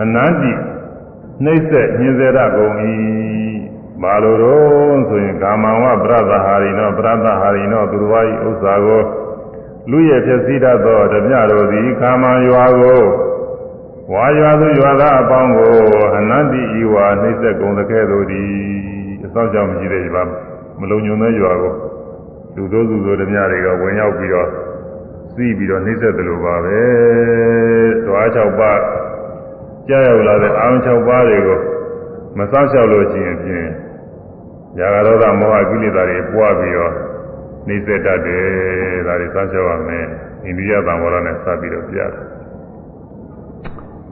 အနန္တိနှိမ့်ဆက်ညင်စေရကုန်၏ ဘာလို့တော့ဆိုရင်ကာမဝပရသဟာရိနောပရသဟာရိနောသူတော်ဘာဤဥစ္စာကိုလူရဲ့ဖြစ်စည်းတတ်သောဓမြတို့သည်ကာမရွာကိုဝါရွာသူရွာသားအပေါင်းကိုအနန္တိဤဝါနှိမ့်ဆက်ကုန်တဲ့ကဲ့သို့သည်အသောကြောင့်မရှိတဲ့ရွာမလုံညုံတဲ့ရွာကိုလူတို့စုတို့ဓမြတွေကဝင်ရောက်ပြီးတော့စီးပြီးတော့နှိမ့်ဆက်တယ်လို့ပါပဲ။တွား၆ပါးကြားရောက်လာတဲ့အာရုံ၆ပါးတွေကိုမစောင့်ရှောက်လို့ရှိရင်ဖြင့် ရာဂဒေါသမောဟကိလေသာတွေပွားပြီးတော့နှိစ္စတတ်တယ်ဒါတွေစမ်းချောရမယ်အိန္ဒိယသံဃောရနဲ့စပြီးတော့ပြရတယ်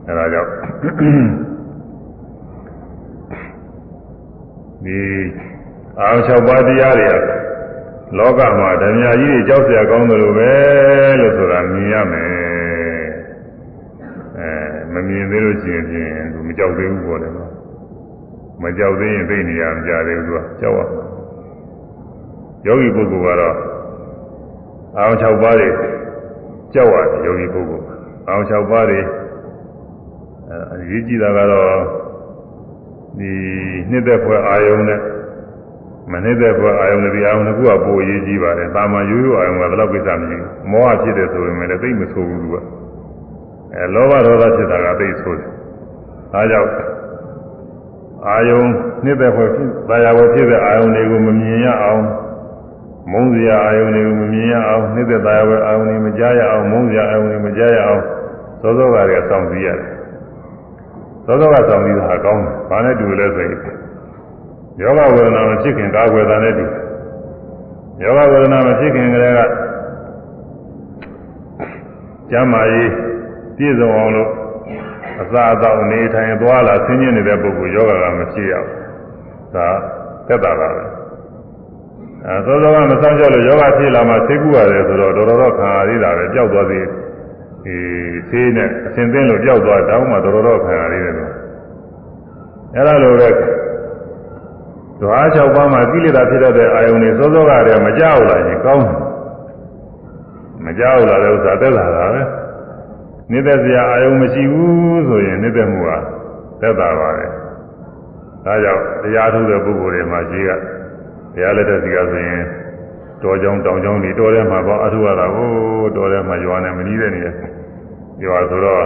အဲဒါကြောင့်ဒီအာ၆ပါးတရားတွေကလောကမှာဓမ္မကြီးတွေကြောက်စရာကောင်းတယ်လို့ပဲလို့ဆိုတာမြင်ရမယ်အဲမမြင်သေးလို့ရှိရင်သူမကြောက်သေးဘူးပေါ့လေ မကြောက်သေးရင်သိနေရမကြသေးဘူးသူကကြောက်ရယောဂီပုဂ္ဂိုလ်ကတော့အာရုံ6ပါးတွေကြောက်ရတယ်ယောဂီပုဂ္ဂိုလ်အာရုံ6ပါးတွေအဲအရေးကြီးတာကတော့ဒီနှစ်သက်ဖွယ်အာယုံနဲ့မနေတဲ့ဘဝအာယုန်တွေအာယုန်ကပိုအရေးကြီးပါတယ်။တာမန်ရိုးရိုးအာယုန်ကဘယ်တော့ကိစ္စမရှိဘူး။မောဟဖြစ်တယ်ဆိုရင်လည်းသိမဆိုးဘူးသူက။အဲလောဘဒေါသဖြစ်တာကသိဆိုးတယ်။ဒါကြောင့် အာယုန်နေတဲ့ဘဝဖြစ်တာယာဘဝဖြစ်တဲ့အာယုန်တွေကိုမမြင်ရအောင်မုန်းစရာအာယုန်တွေကိုမမြင်ရအောင်နေတဲ့တာယာဘဝအာယုန်တွေမကြားရအောင်မုန်းစရာအာယုန်တွေမကြားရအောင်သောသောကတွေအဆောင်စည်းရတယ်။သောသောကဆောင်စည်းတာကောင်းတယ်။ဘာနဲ့တူလဲဆိုရင်ယောဂဝေဒနာမဖြစ်ခင်ကာကွယ်တာနဲ့တူယောဂဝေဒနာမဖြစ်ခင်ကလေးကကျမ်းမာရေးပြည့်စုံအောင်လို့ အစာအသောက်နေထိုင်သွားလာဆင်းရဲနေတဲ့ပုဂ္ဂိုလ်ယောဂကမဖြစ်ရဘူးဒါသက်တာပါပဲအဲသောသောကမဆောင်ကြလို့ယောဂဖြစ်လာမှသိကူရတယ်ဆိုတော့တော်တော်တော့ခံရသေးတာပဲကြောက်သွားသေးဒီသေးနဲ့အစဉ်သင်းလို့ကြောက်သွားတောင်းမှတော်တော်တော့ခံရသေးတယ်လို့အဲ့ဒါလိုပဲဓဝါ၆ပါးမှာကိလေသာဖြစ်တဲ့အာယုန်တွေစောစောကတည်းကမကြောက်လာရင်ကောင်းတယ်မကြောက်လာတဲ့ဥစ္စာတက်လာတာပဲ နေတဲ့စရာအာယုန်မရှိဘူးဆိုရင်နေတဲ့မှုဟာတက်တာပါပဲဒါကြောင့်တရားထုတ်တဲ့ပုဂ္ဂိုလ်တွေမှာရှိကတရားလက်တဲ့စီကဆိုရင်တော်ကြောင်တောင်ကြောင်ဒီတော်ထဲမှာပေါ့အထုရတာကိုတော်ထဲမှာရွာနေမနီးတဲ့နေရာရွာဆိုတော့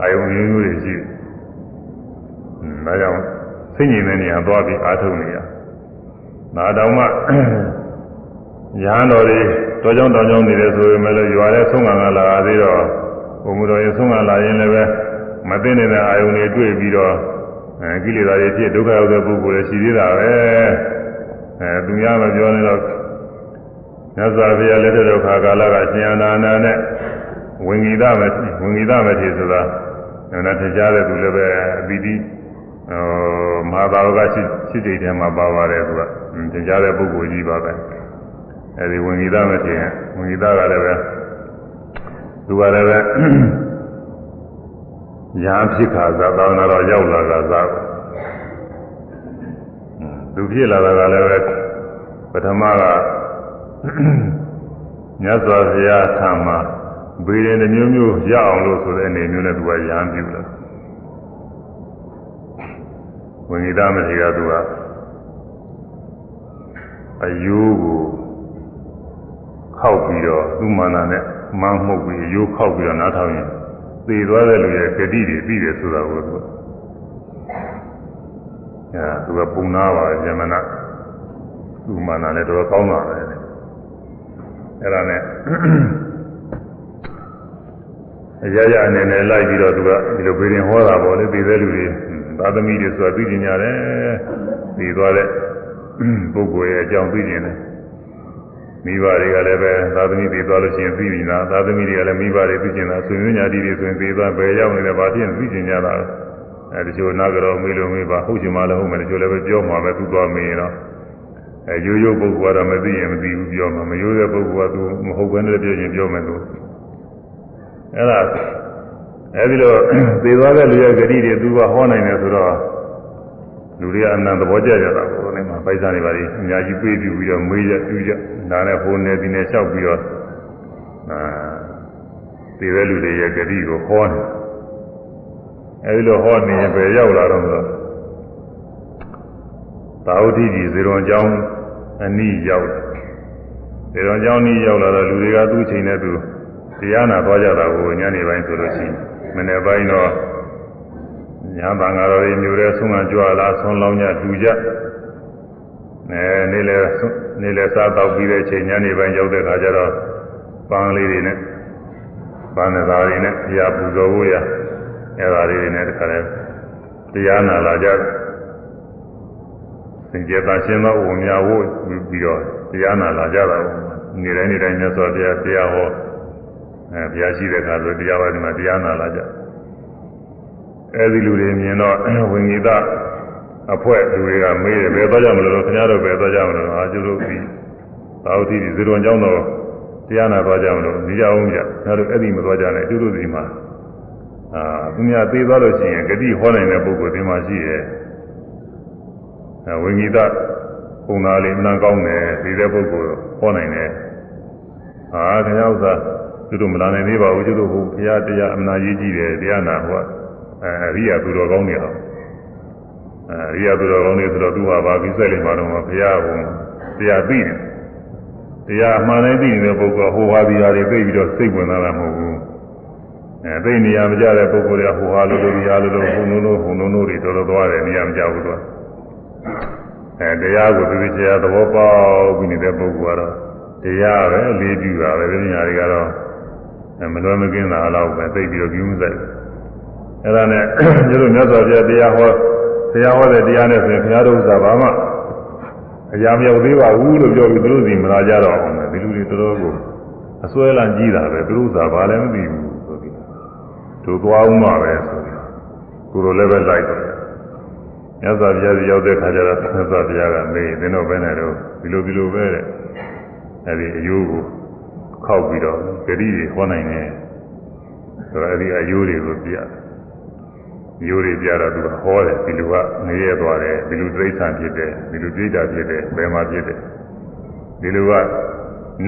အာယုန်မျိုးမျိုးတွေရှိတယ်ဒါကြောင့်စိတ်ငြိမ်တဲ့နေရာသွားပြီးအားထုတ်နေရ။နာတော်မှရဟန်းတော်တွေတော်ကြောင်တော်ကြောင်နေတယ်ဆိုရင်လည်းရွာတဲ့ဆုံးခံကလာသေးတော့ ဘုံမတော်ရင်ဆုံးခံလာရင်လည်းပဲမသိနေတဲ့အာယုန်တွေတွေ့ပြီးတော့အဲကိလေသာတွေဖြစ်ဒုက္ခရောက်တဲ့ပုဂ္ဂိုလ်တွေရှိသေးတာပဲ။အဲသူများမပြောနေတော့မြတ်စွာဘုရားလက်ထက်တော်ခါကာလကရှင်အနာနာနဲ့ဝင်ဂီသမဝင်ဂီသမထေဆိုတာနာထကြတဲ့သူလည်းပဲအပိတိဟိုမဟာသာဝကရှိရှိတိတ်ထဲမှာပါပါတယ်သူကသင်ကြားတဲ့ပုဂ္ဂိုလ်ကြီးပါပဲအဲဒီဝင်ကြီးသားမထင်ဝင်ကြီးသားကလည်းပဲ သူကလည်းပဲညာဖြစ်ခါသာသာနာတော်ရောက်လာတာသာသူဖြစ်လာတာကလည်းပဲပထမကမြတ်စွာဘုရားဆံမှာဘေးရင်တစ်မျိုးမျိုးရအောင်လို့ဆိုတဲ့အနေမျိုးနဲ့သူကရဟန်းပြုလာဝင်ကြီးသားမရှိကသူကအယိုးကိုခောက်ပြီးတော့သူ့မာနနဲ့ မန်းမှုတ်ပြီးအယိုးခောက်ပြီးတော့နားထောင်ရင်သေသွားတဲ့လူရဲ့ဂတိတွေပြီးတယ်ဆိုတာကိုသူအဲသူကပုံနာပါဇမနာသူ့မာနလည်းတော်တော်ကောင်းတာပဲအဲ့ဒါနဲ့အရာရာအနေနဲ့လိုက်ပြီးတော့သူကဒီလိုပေရင်ဟောတာပေါ့လေသိတဲ့လူတွေသာသမီတွေဆိုတာသိကျင်ကြတယ်သိသွားတဲ့ပုဂ္ဂိုလ်ရဲ့အကြောင်းသိကျင်တယ် မိဘတွေကလည်းပဲသာသမီသိသွားလို့ရှိရင်သိပြီလားသာသမီတွေကလည်းမိဘတွေသိကျင်တာဆွေမျိုးညာတိတွေဆိုရင်သိသွားဘယ်ရောက်နေလဲဘာဖြစ်သိကျင်ကြတာအဲဒီချိုနာကြတော့မေးလို့မေးပါဟုတ်ချင်မှလည်းဟုတ်မယ်ဒီချိုလည်းပဲပြောမှာပဲသူသွားမေးရင်တော့အဲရိုးရိုးပုဂ္ဂိုလ်ကတော့မသိရင်မသိဘူးပြောမှာမရိုးတဲ့ပုဂ္ဂိုလ်ကသူမဟုတ်ဘဲနဲ့ပြောရင်ပြောမယ်သူအဲ့ဒါအဲဒီလိုသေသွားတဲ့လူရဲ့ဂတိတွေသူကဟောနိုင်တယ်ဆိုတော့လူတွေကအနန္တဘောကြကြတာကိုလည်း မှာပိုက်စားနေပါလိမ့်အများကြီးပြေးပြီးပြီးတော့မေးရပြူကြနားနဲ့ဟိုနေဒီနေလျှောက်ပြီးတော့အာသေတဲ့လူတွေရဲ့ဂတိကိုဟောတယ်အဲဒီလိုဟောနေရင်ပဲရောက်လာတော့ဆိုသာဝတိကြီးဇေရွန်ကျောင်းအနီးရောက်ဇေရွန်ကျောင်းနီးရောက်လာတော့လူတွေကသူ့ချိန်နဲ့သူတရားနာသွားကြတာကိုညနေပိုင်းဆိုလို့ရှိရင်မနေ့ပိုင်းတော့ညာဘင်္ဂါတော်တွေမျိုးတဲ့ဆုံးကကြွလာဆုံးလောင်းကြတူကြ အဲနေ့လေနေ့လေစားတော့ပြီးတဲ့ချိန်ညနေပိုင်းရောက်တဲ့ခါကျတော့ပန်းလေးတွေနဲ့ပန်းသားတွေနဲ့ဘုရားပူဇော်ဖို့ရအဲဒါလေးတွေနဲ့တခါလဲတရားနာလာကြစင်ကြယ်သာရှင်းသောဝမြဝို့ပြီးတော့တရားနာလာကြတာနေတိုင်းနေတိုင်းမြတ်စွာဘုရားတရားဟောအဲဘုရားရှိတဲ့အခါဆိုတရားပါဒီမှာတရားနာလာကြအဲဒီလူတွေမြင်တော့ဝိငိတ အဖွဲလူတွေကမေးတယ်ဘယ်သွားကြမလို့ခင်ဗျားတို့ဘယ်သွားကြမလို့အာကျတို့ဒီသာဝတိဇေရွန်ကျောင်းတော်တရားနာသွားကြမလို့နေကြအောင်ကြခင်ဗျားတို့အဲ့ဒီမသွားကြနဲ့ကျတို့ဒီမှာအာသူများသေးသွားလို့ရှိရင်ဂတိဟောနိုင်တဲ့ပုဂ္ဂိုလ်ဒီမှာရှိရဲ့အဲဝိငိတပုံသားလေးအမှန်ကောင်းတယ်ဒီတဲ့ပုဂ္ဂိုလ်ဟောနိုင်တယ်ဟာခင်ဗျားဥစ္စာကျတို့မလာနိုင်သေးပါဘူးကျတို့ဟိုဘုရားတရားအမှန်ကြီးကြည့်တယ်တရားနာဟောအဲအရိယာသူတော်ကောင်းတွေဟော အဲရိယာသူတော်ကောင်းတွေဆိုတော့သူဟာဘာပြီးဆက်လိမ့်မှာတော့ဘုရားကတရားသိတယ်တရားအမှန်တိုင်းသိနေတဲ့ပုဂ္ဂိုလ်ဟိုဟာဒီဟာတွေသိပြီးတော့စိတ်ဝင်စားတာမဟုတ်ဘူးအဲသိနေရမကြတဲ့ပုဂ္ဂိုလ်တွေကဟိုဟာလိုလိုဒီဟာလိုလိုဟိုနိုးနိုးဟိုနိုးနိုးတွေတော်တော်သွားတယ်နေရမကြဘူးသူကအဲတရားကိုသူသိချာသဘောပေါက်ပြီးနေတဲ့ပုဂ္ဂိုလ်ကတော့တရားပဲအလေးပြုတာပဲဒီညာတွေကတော့မလွယ်မကင်းတာတော့ပဲသိပြီးတော့ကြည့်မှုစိုက်အဲ့ဒါနဲ့ကျတို့မြတ်စွာဘုရားတရားဟောတ ရားဟောတဲ့တရားနဲ့ဆိုရင်ဘုရားတို့ဥစ္စာဘာမှအရာမရောက်သေးပါဘူးလို့ပြောပြီးသူတို့စီမလာကြတော့အောင်လေဒီလူတွေတော်တော်ကိုအစွဲလန့်ကြီးတာပဲသူတို့ဥစ္စာဘာလည်းမသိဘူးဆိုပြီးတို့သွားဦးမှာပဲဆိုပြီးကိုလိုလည်းပဲလိုက်တယ်မြတ်စွာဘုရားစီရောက်တဲ့ခါကျတော့မြတ်စွာဘုရားကမေးသင်တို့ဘယ်နဲ့တော့ဒီလိုဒီလိုပဲတဲ့အဲဒီအယိုးကိုခောက်ပြီးတော့ဂတိတွေဟောနိုင်တယ်ဆိုတော့အဲဒီအယိုးတွေကိုပြရတယ် မျိုးတွေပြတော့သူကဟောတယ်ဒီလူကနေရသွားတယ်ဒီလူတိရစ္ဆာန်ဖြစ်တယ်ဒီလူပြိတ္တာဖြစ်တယ်ဘယ်မှာဖြစ်တယ်ဒီလူက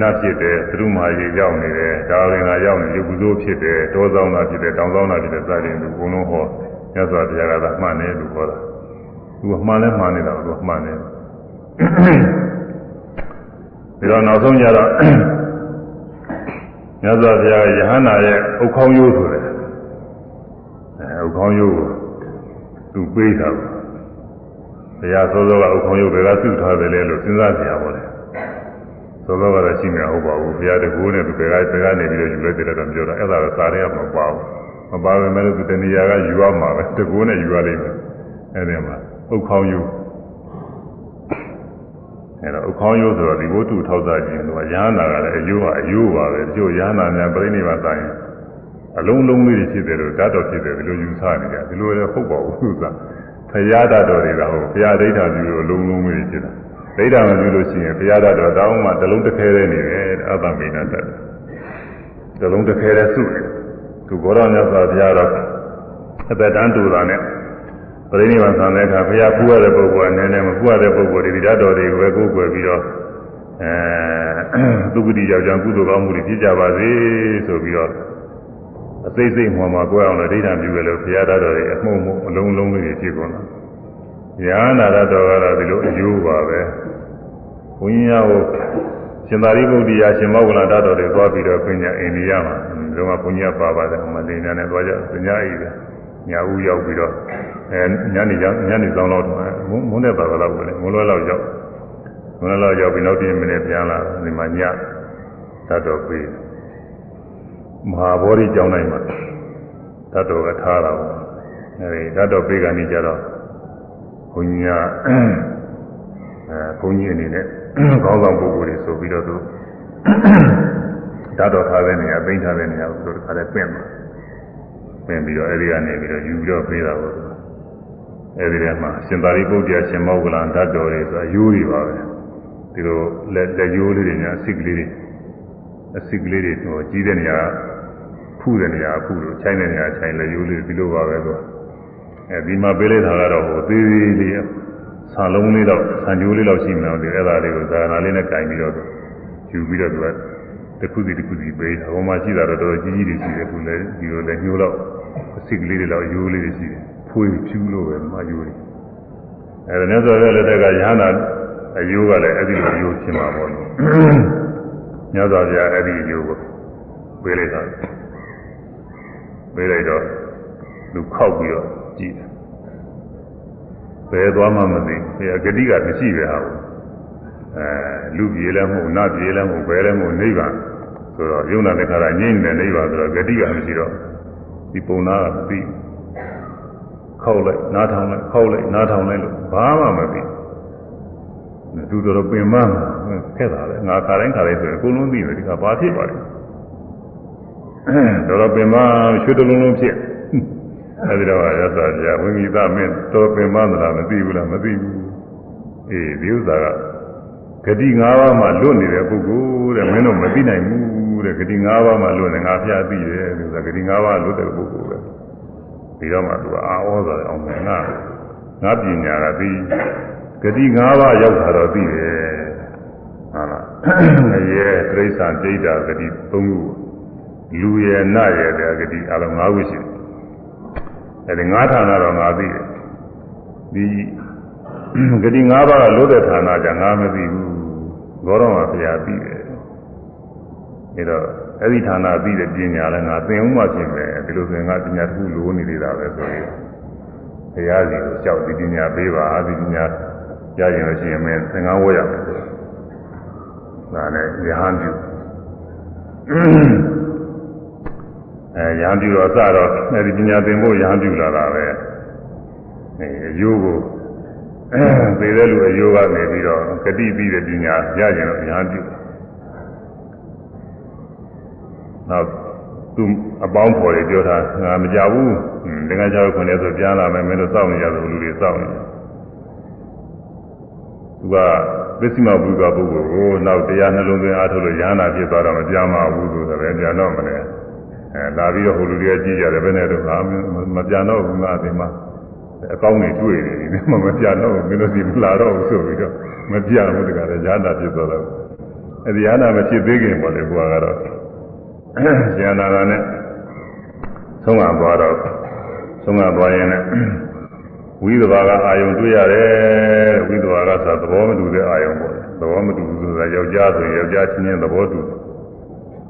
နတ်ဖြစ်တယ်သရုမာရေရောက်နေတယ်ဒါရင်ကရောက်နေရုပ်ကုသိုလ်ဖြစ်တယ်တောဆောင်တာဖြစ်တယ်တောင်ဆောင်တာဖြစ်တယ်စသည်သူဘုံလုံးဟောမြတ်စွာဘုရားကသာမှန်တယ်လို့ဟောတာသူကမှန်လဲမှန်နေတာသူကမှန်တယ်ဒီတော့နောက်ဆုံးကြတော့မြတ်စွာဘုရားယဟန္တာရဲ့ဥခေါင်းရိုးဆိုတယ်အဲ ဥခေါင်းရိုးကိုသူပေးတာပေါ့ဘုရားစောစောကဥခေါင်းရိုးဘယ်ကစုထားတယ်လဲလို့စဉ်းစားကြရပါလေစောစောကတော့ရှိမှာဟုတ်ပါဘူးဘုရားတကူနဲ့သူဘယ်ကဘယ်ကနေပြီးတော့ယူလိုက်တယ်တော့ပြောတာအဲ့ဒါတော့စာရဲမပါဘူးမပါဘဲမဲ့သူတဏှာကယူရမှာပဲတကူနဲ့ယူရလိမ့်မယ်အဲ့ဒီမှာဥခေါင်းရိုးအဲ့တော့ဥခေါင်းရိုးဆိုတော့ဒီဘုသူထောက်စားခြင်းကရဟန္တာကလည်းအယိုးကအယိုးပါပဲတချို့ရဟန္တာများပြိဋိနိဗ္ဗာန်ဆိုင် အလုံးလုံးလေးဖြစ်တယ်လို့ဓာတ်တော်ဖြစ်တယ်ဒီလိုယူဆနေကြဒီလိုလည်းဟုတ်ပါဘူးသူကဖရာဓာတ်တော်တွေကဟုတ်ဖရာဒိဋ္ဌာပြုလို့အလုံးလုံးလေးဖြစ်တာဒိဋ္ဌာမပြုလို့ရှိရင်ဖရာဓာတ်တော်တောင်းမှတလုံးတစ်ခဲတည်းနေတယ်အတ္တမိနာတတ်တလုံးတစ်ခဲတည်းစုတယ်သူဘောရမြတ်စွာဘုရားတော်အသက်တန်းတူတာနဲ့ပရိနိဗ္ဗာန်ဆံတဲ့အခါဘုရားပူရတဲ့ပုဂ္ဂိုလ်ကနည်းနည်းမပူရတဲ့ပုဂ္ဂိုလ်တွေဒီဓာတ်တော်တွေကိုပဲကိုယ်ကွယ်ပြီးတော့အဲသုဂတိရောက်ကြကုသိုလ်ကောင်းမှုတွေဖြစ်ကြပါစေဆိုပြီးတော့ အစိမ့်စိမ့်မှမှာကိုယ်အောင်လည်းဒိဋ္ဌံပြုကြလို့ဘုရားတော်တွေအမှုံမှုအလုံးလုံးလေးဖြစ်ကုန်တာ။ညာနာရတော်ကတော့ဒီလိုအယိုးပါပဲ။ဘုန်းကြီးများကိုရှင်သာရိပုတ္တရာရှင်မောဂလတတော်တွေသွားပြီးတော့ပညာအိန္ဒိယမှာဒီမှာဘုန်းကြီးကပါပါတယ်မလေးနာနဲ့သွားကြပညာအိပဲ။ညာဦးရောက်ပြီးတော့အဲညနေညနေဆောင်တော့မုန်းတဲ့ပါကလောက်ပဲမုန်းလွဲလောက်ရောက်မုန်းလွဲလောက်ရောက်ပြီးနောက်ပြင်းမိနစ်ပြန်လာဒီမှာညတတ်တော်ပြီး မဟာဗောဓိကျောင်းတိုင်းမှာတတ်တော်ကထားတာပေါ့အဲဒီတတ်တော်ပြေကနေကြတော့ဘုန်းကြီးကအဲဘုန်းကြီးအနေနဲ့ခေါင်းဆောင်ပုဂ္ဂိုလ်တွေဆိုပြီးတော့သူတတ်တော်ထားတဲ့နေရာပိန်းထားတဲ့နေရာကိုသူတခါတည်းပြင့်သွားပြင့်ပြီးတော့အဲဒီကနေပြီးတော့ယူပြီးတော့ပြေးတာပေါ့အဲဒီထဲမှာရှင်သာရိပုတ္တရာရှင်မောဂလန်တတ်တော်တွေဆိုတာယူတွေပါပဲဒီလိုလက်လက်ယူလေးတွေညာအစိကလေးတွေ အစိကလေးတွေဟိုကြီးတဲ့နေရာဖုတဲ့နေရာဖုလို့ခြိုင်းတဲ့နေရာခြိုင်းလက်ယူလေးဒီလိုပါပဲသူအဲဒီမှာပေးလိုက်တာကတော့ဟိုသေးသေးလေးဆာလုံးလေးတော့ဆန်ကြိုးလေးတော့ရှိမှတော့ဒီအဲ့ဒါလေးကိုဇာနာလေးနဲ့ကင်ပြီးတော့ယူပြီးတော့သူကတစ်ခုစီတစ်ခုစီပေးအပေါ်မှာရှိတာတော့တော်တော်ကြီးကြီးတွေရှိတယ်သူလည်းဒီလိုလည်းညှိုးတော့အစိကလေးတွေတော့ယူလေးတွေရှိတယ်ဖွေဖြူလို့ပဲမယူတယ်အဲဒါနဲ့ဆိုရတဲ့တက်ကရဟန္တာအယိုးကလည်းအဲ့ဒီလိုယိုးဖြစ်မှာပေါ့လို့ မြတ်စွာဘုရားအဲ့ဒီယိုးကိုပေးလိုက်တာပေးလိုက်တော့သူခောက်ပြီးတော့ကြည့်တယ်ဘယ်သွားမှမသိဘူးအဲဂတိကမရှိပဲဟာဘူးအဲလူပြေလည်းမဟုတ်နတ်ပြေလည်းမဟုတ်ဘယ်လည်းမဟုတ်နိဗ္ဗာန်ဆိုတော့ယုံနာတခါရငြိမ့်တဲ့နိဗ္ဗာန်ဆိုတော့ဂတိကမရှိတော့ဒီပုံနာကမသိခောက်လိုက်နားထောင်လိုက်ခောက်လိုက်နားထောင်လိုက်လို့ဘာမှမသိသူတော်တော်ပင်မ ခက်တာလေငါခါတိုင်းခါတိုင်းဆိုရင်အကုန်လုံးသိတယ်ဒီကဘာဖြစ်ပါလဲတော်တော်ပင်မရွှေတလုံးလုံးဖြစ်အဲဒီတော့ရသဗျာဝိမိသမင်းတော်ပင်မသလားမသိဘူးလားမသိဘူးအေးဒီဥစ္စာကဂတိ၅ပါးမှလွတ်နေတဲ့ပုဂ္ဂိုလ်တဲ့မင်းတို့မသိနိုင်ဘူးတဲ့ဂတိ၅ပါးမှလွတ်နေငါဖျားသိတယ်ဒီဥစ္စာဂတိ၅ပါးလွတ်တဲ့ပုဂ္ဂိုလ်ပဲဒီတော့မှသူအာဩဆိုတယ်အောင်မယ်ငါငါပညာကသိဂတိ၅ပါးရောက်တာတော့သိတယ်ဟုတ်လားအ ရေတိရစ္ဆာန်ဒိဋ္ဌာဂတိ၃ခုလူရယ်နရယ်တဲ့ဂတိအလုံး၅ခုရှိတယ်အဲဒီငါးဌာနတော့ငါသိတယ်ဒီဂတိ၅ပါးကလို့တဲ့ဌာနကြငါမသိဘူးဘောတော်မှာဘုရားသိတယ်အဲတော့အဲ့ဒီဌာနသိတဲ့ပညာလည်းငါသင်ဦးမှဖြစ်မယ်ဒီလိုဆိုရင်ငါပညာတစ်ခုလိုနေသေးတာပဲဆိုရင်ဘုရားစီကိုလျှောက်ဒီပညာပေးပါဒီပညာရရင်လို့ရှိရင်မင်းသင်္ကန်းဝဲရမယ်ဆို ဒါနဲ့ရဟန်းပြုအဲရဟန်းပြုတော့စတော့အဲဒီပညာသင်ဖို့ရဟန်းပြုလာတာပဲအဲအယိုးကိုသေတဲ့လူအယိုးကနေပြီးတော့ဂတိပြီးတဲ့ပညာရရင်တော့ရဟန်းပြုနောက်သူအပေါင်းဖော်တွေပြောတာငါမကြဘူးတကယ်ကြောက်ခွင့်လဲဆိုပြန်လာမယ်မင်းတို့စောင့်နေရသလိုလူတွေစောင့်နေသူက ပစ္စည်းမဘူးကပုဂ္ဂိုလ်ကိုနောက်တရားနှလုံးသွင်းအားထုတ်လို့ရဟနာဖြစ်သွားတော့မပြန်ပါဘူးဆိုတော့ပဲပြန်တော့မလဲအဲလာပြီးတော့ဟိုလူတွေကကြည့်ကြတယ်ဘယ်နဲ့တော့ငါမပြန်တော့ဘူးငါဒီမှာအကောင်းနေတွေ့နေတယ်မမပြန်တော့ဘူးမင်းတို့ဒီမလာတော့ဘူးဆိုပြီးတော့မပြန်ဘူးတကယ်ရဟနာဖြစ်သွားတော့အဲဒီရဟနာမဖြစ်သေးခင်ပေါ့လေဘုရားကတော့ဉာဏ်နာတာနဲ့သုံးရသွားတော့သုံးရသွားရင်လည်း ဝိသဘာကအာယုံတွေ့ရတယ်ဝိသဘာကဆိုသဘောမတူတဲ့အာယုံပေါ့သဘောမတူဘူးဆိုတာယောက်ျားဆိုရင်ယောက်ျားချင်းချင်းသဘောတူ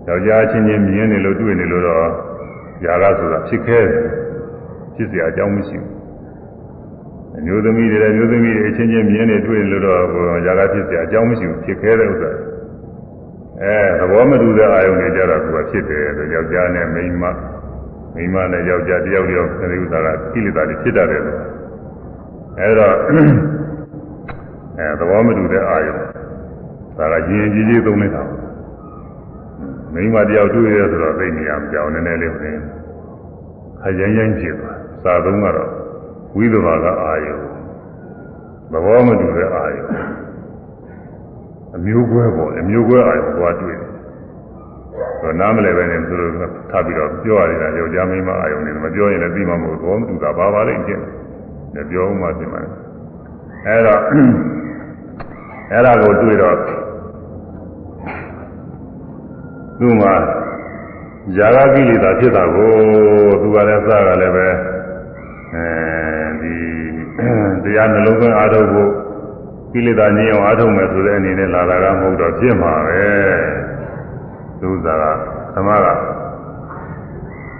ယောက်ျားချင်းချင်းမြင်နေလို့တွေ့နေလို့တော့ຢာကဆိုတာဖြစ်ခဲဖြစ်เสียအကြောင်းမရှိဘူးအမျိုးသမီးတွေလည်းမျိုးသမီးတွေအချင်းချင်းမြင်နေတွေ့နေလို့တော့ຢာကဖြစ်เสียအကြောင်းမရှိဘူးဖြစ်ခဲတဲ့ဥစ္စာအဲသဘောမတူတဲ့အာယုန်တွေကြတော့သူကဖြစ်တယ်လို့ယောက်ျားနဲ့မိန်းမမိန်းမနဲ့ယောက်ျားတယောက်တယောက်အဲဒီဥစ္စာကကိလေသာတွေဖြစ်တတ်တယ်လို့ အဲတော့အဲသဘောမတူတဲ့အာယုန်ဒါကရင်ကြီးကြီးသုံးနေတာမိန်းမတယောက်တွေ့ရဆိုတော့သိနေရမကြောင်နည်းနည်းလေးဝင်ခရင်ရင်ဖြစ်သွားစာသုံးကတော့ဝိသဘာကအာယုန်သဘောမတူတဲ့အာယုန်အမျိုးကွဲပေါ့အမျိုးကွဲအာရုံသွားတွေ့တယ်။ဆိုနားမလဲပဲနဲ့သူတို့ထပ်ပြီးတော့ပြောရတယ်ယောက်ျားမိန်းမအာရုံတွေမပြောရင်လည်းပြီးမှမဟုတ်ဘောမတူတာဘာပါလိမ့်ချင်း။ လည်းပြောမှပြင်ပါလေ။အဲတော့အဲ့ဒါကိုတွေ့တော့သူမှຢာကကိလေသာဖြစ်တာကိုသူကလည်းစကလည်းပဲအဲဒီတရားနှလုံးသွင်းအားထုတ်ဖို့ကိလေသာငြိမ်းအောင်အားထုတ်မယ်ဆိုတဲ့အနေနဲ့လာတာကမဟုတ်တော့ဖြစ်မှာပဲသူစားကသမက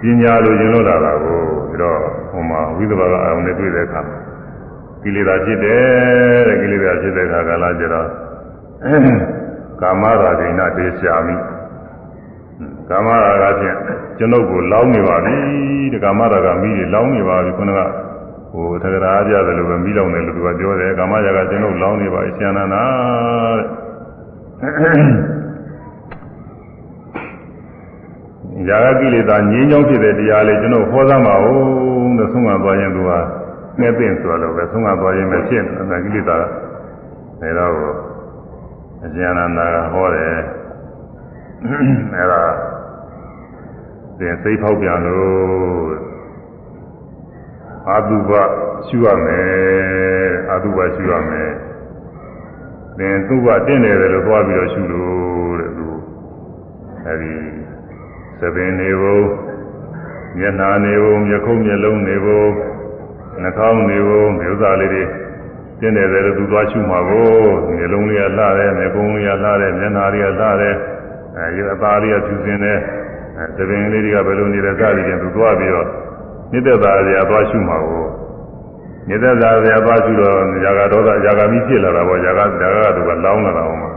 ပညာလိုရင်လို့လာတာကိုပြီးတော့ ဟိုမှာဝိသဘာကအာရုံနဲ့တွေ့တဲ့အခါကိလေသာဖြစ်တယ်တဲ့ကိလေသာဖြစ်တဲ့အခါကလာကြတော့ကာမရာဂိဏတေရှာမိကာမရာဂဖြင့်ကျွန်ုပ်ကိုလောင်းနေပါပြီတဲ့ကာမရာဂမိတွေလောင်းနေပါပြီခုနကဟိုသက္ကရာပြတယ်လို့ပဲမိလောင်တယ်လို့သူကပြောတယ်ကာမရာဂကျွန်ုပ်လောင်းနေပါရှင်နာနာတဲ့ရာဂကိလေသာငြင်းချောင်းဖြစ်တဲ့တရားလေးကျွန်တော်ဟောသမှာဟု တ်တဲ့ဆုံးမသွားရင်သူကငှက်သိမ့်ဆိုတော့ပဲဆုံးမသွားရင်ပဲဖြစ်နေတာကိလေသာအဲတော့အကျဉ်းနာနာကဟောတယ်အဲဒါသင်စိတ်ဖောက်ပြန်လို့အာတုဘရှုရမယ်အာတုဘရှုရမယ်သင်သူ့ဘတင့်တယ်လို့သွားပြီးတော့ရှုလို့တဲ့သူအဲဒီသပင်နေဖို့ မျက်နာနေဖို့မျက်ခုံးမျက်လုံးနေဖို့နှာခေါင်းနေဖို့မျိုးသားလေးတွေတင်းတယ်တယ်လို့သူသွားရှုမှာကိုမျက်လုံးလေးကလှတယ်မျက်ကုံးလေးကလှတယ်မျက်နှာလေးကလှတယ်အဲဒီအသားလေးကဖြူစင်တယ်အဲသပင်လေးတွေကဘယ်လိုနေလဲစသည်ဖြင့်သူသွားပြီးတော့မြစ်သက်သာစရာသွားရှုမှာကိုမြစ်သက်သာစရာသွားရှုတော့ဇာကဒေါသဇာကမိဖြစ်လာတာပေါ့ဇာကဇာကကသူကလောင်းလာတာဟောမှာ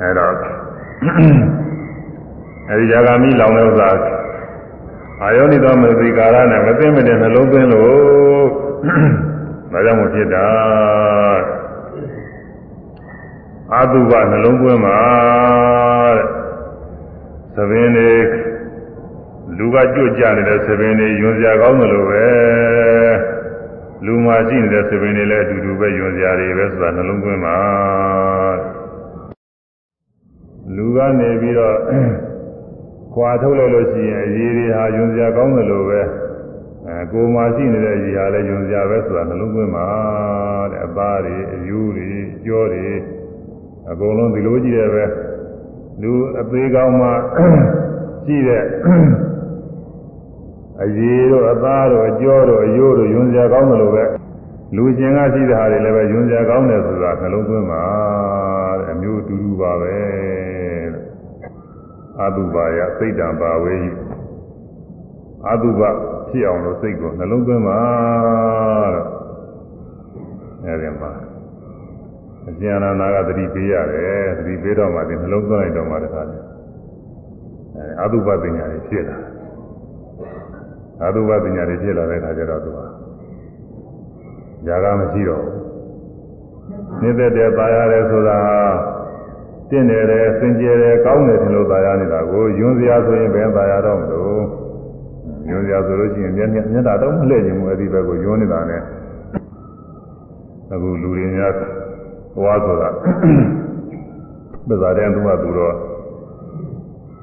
အဲတော့ အဲဒီဇာကမိလောင်တဲ့ဥစ္စာအာယောနိသောမသိကာရနဲ့မသိမတဲ့နှလုံးသွင်းလို့ဒါကြောင့်မဖြစ်တာအာတုဘနှလုံးသွင်းမှာတဲ့သဘင်တွေလူကကြွကြနေတဲ့သဘင်တွေယွန်စရာကောင်းတယ်လို့ပဲလူမှာရှိနေတဲ့သဘင်တွေလည်းအတူတူပဲယွန်စရာတွေပဲဆိုတာနှလုံးသွင်းမှာလူကနေပြီးတော့ ခွာထုတ်လိုက်လို့ရှိရင်အရေးတွေဟာယွန်စရာကောင်းတယ်လို့ပဲအဲကိုယ်မှာရှိနေတဲ့အရေးဟာလည်းယွန်စရာပဲဆိုတာနှလုံးသွင်းမှာတဲ့အသားတွေအယူတွေကြောတွေအကုန်လုံးဒီလိုကြည့်ရပဲလူအသေးကောင်းမှရှိတဲ့အရေးတို့အသားတို့အကျော်တို့အယိုးတို့ယွန်စရာကောင်းတယ်လို့ပဲလူရှင်ကရှိတဲ့ဟာတွေလည်းပဲယွန်စရာကောင်းတယ်ဆိုတာနှလုံးသွင်းမှာတဲ့အမျိုးတူတူပါပဲ အတုပါယစိတ်တံပါဝေအတုပဖြစ်အောင်လို့စိတ်ကိုနှလုံးသွင်းပါတော့အဲဒီမှာအကျဉ်းနာနာကသတိပေးရတယ်သတိပေးတော့မှဒီနှလုံးသွင်းလိုက်တော့မှတခါလေအဲအတုပပညာတွေဖြစ်လာအတုပပညာတွေဖြစ်လာတဲ့အခါကျတော့သူကຢာကမရှိတော့ဘူးနေတဲ့တဲ့ပါရတယ်ဆိုတာ တင့်တယ်တယ်စင်ကြယ်တယ်ကောင်းတယ်ထင်လို့သာယာနေတာကိုယွန်းစရာဆိုရင်ဘယ်သာယာတော့မလို့ယွန်းစရာဆိုလို့ရှိရင်မျက်မျက်တာတော့မလှည့်ခြင်းဘူးအဲ့ဒီဘက်ကိုယွန်းနေတာနဲ့အခုလူတွေများသွားဆိုတာပဇာတဲ့သူကသူတော့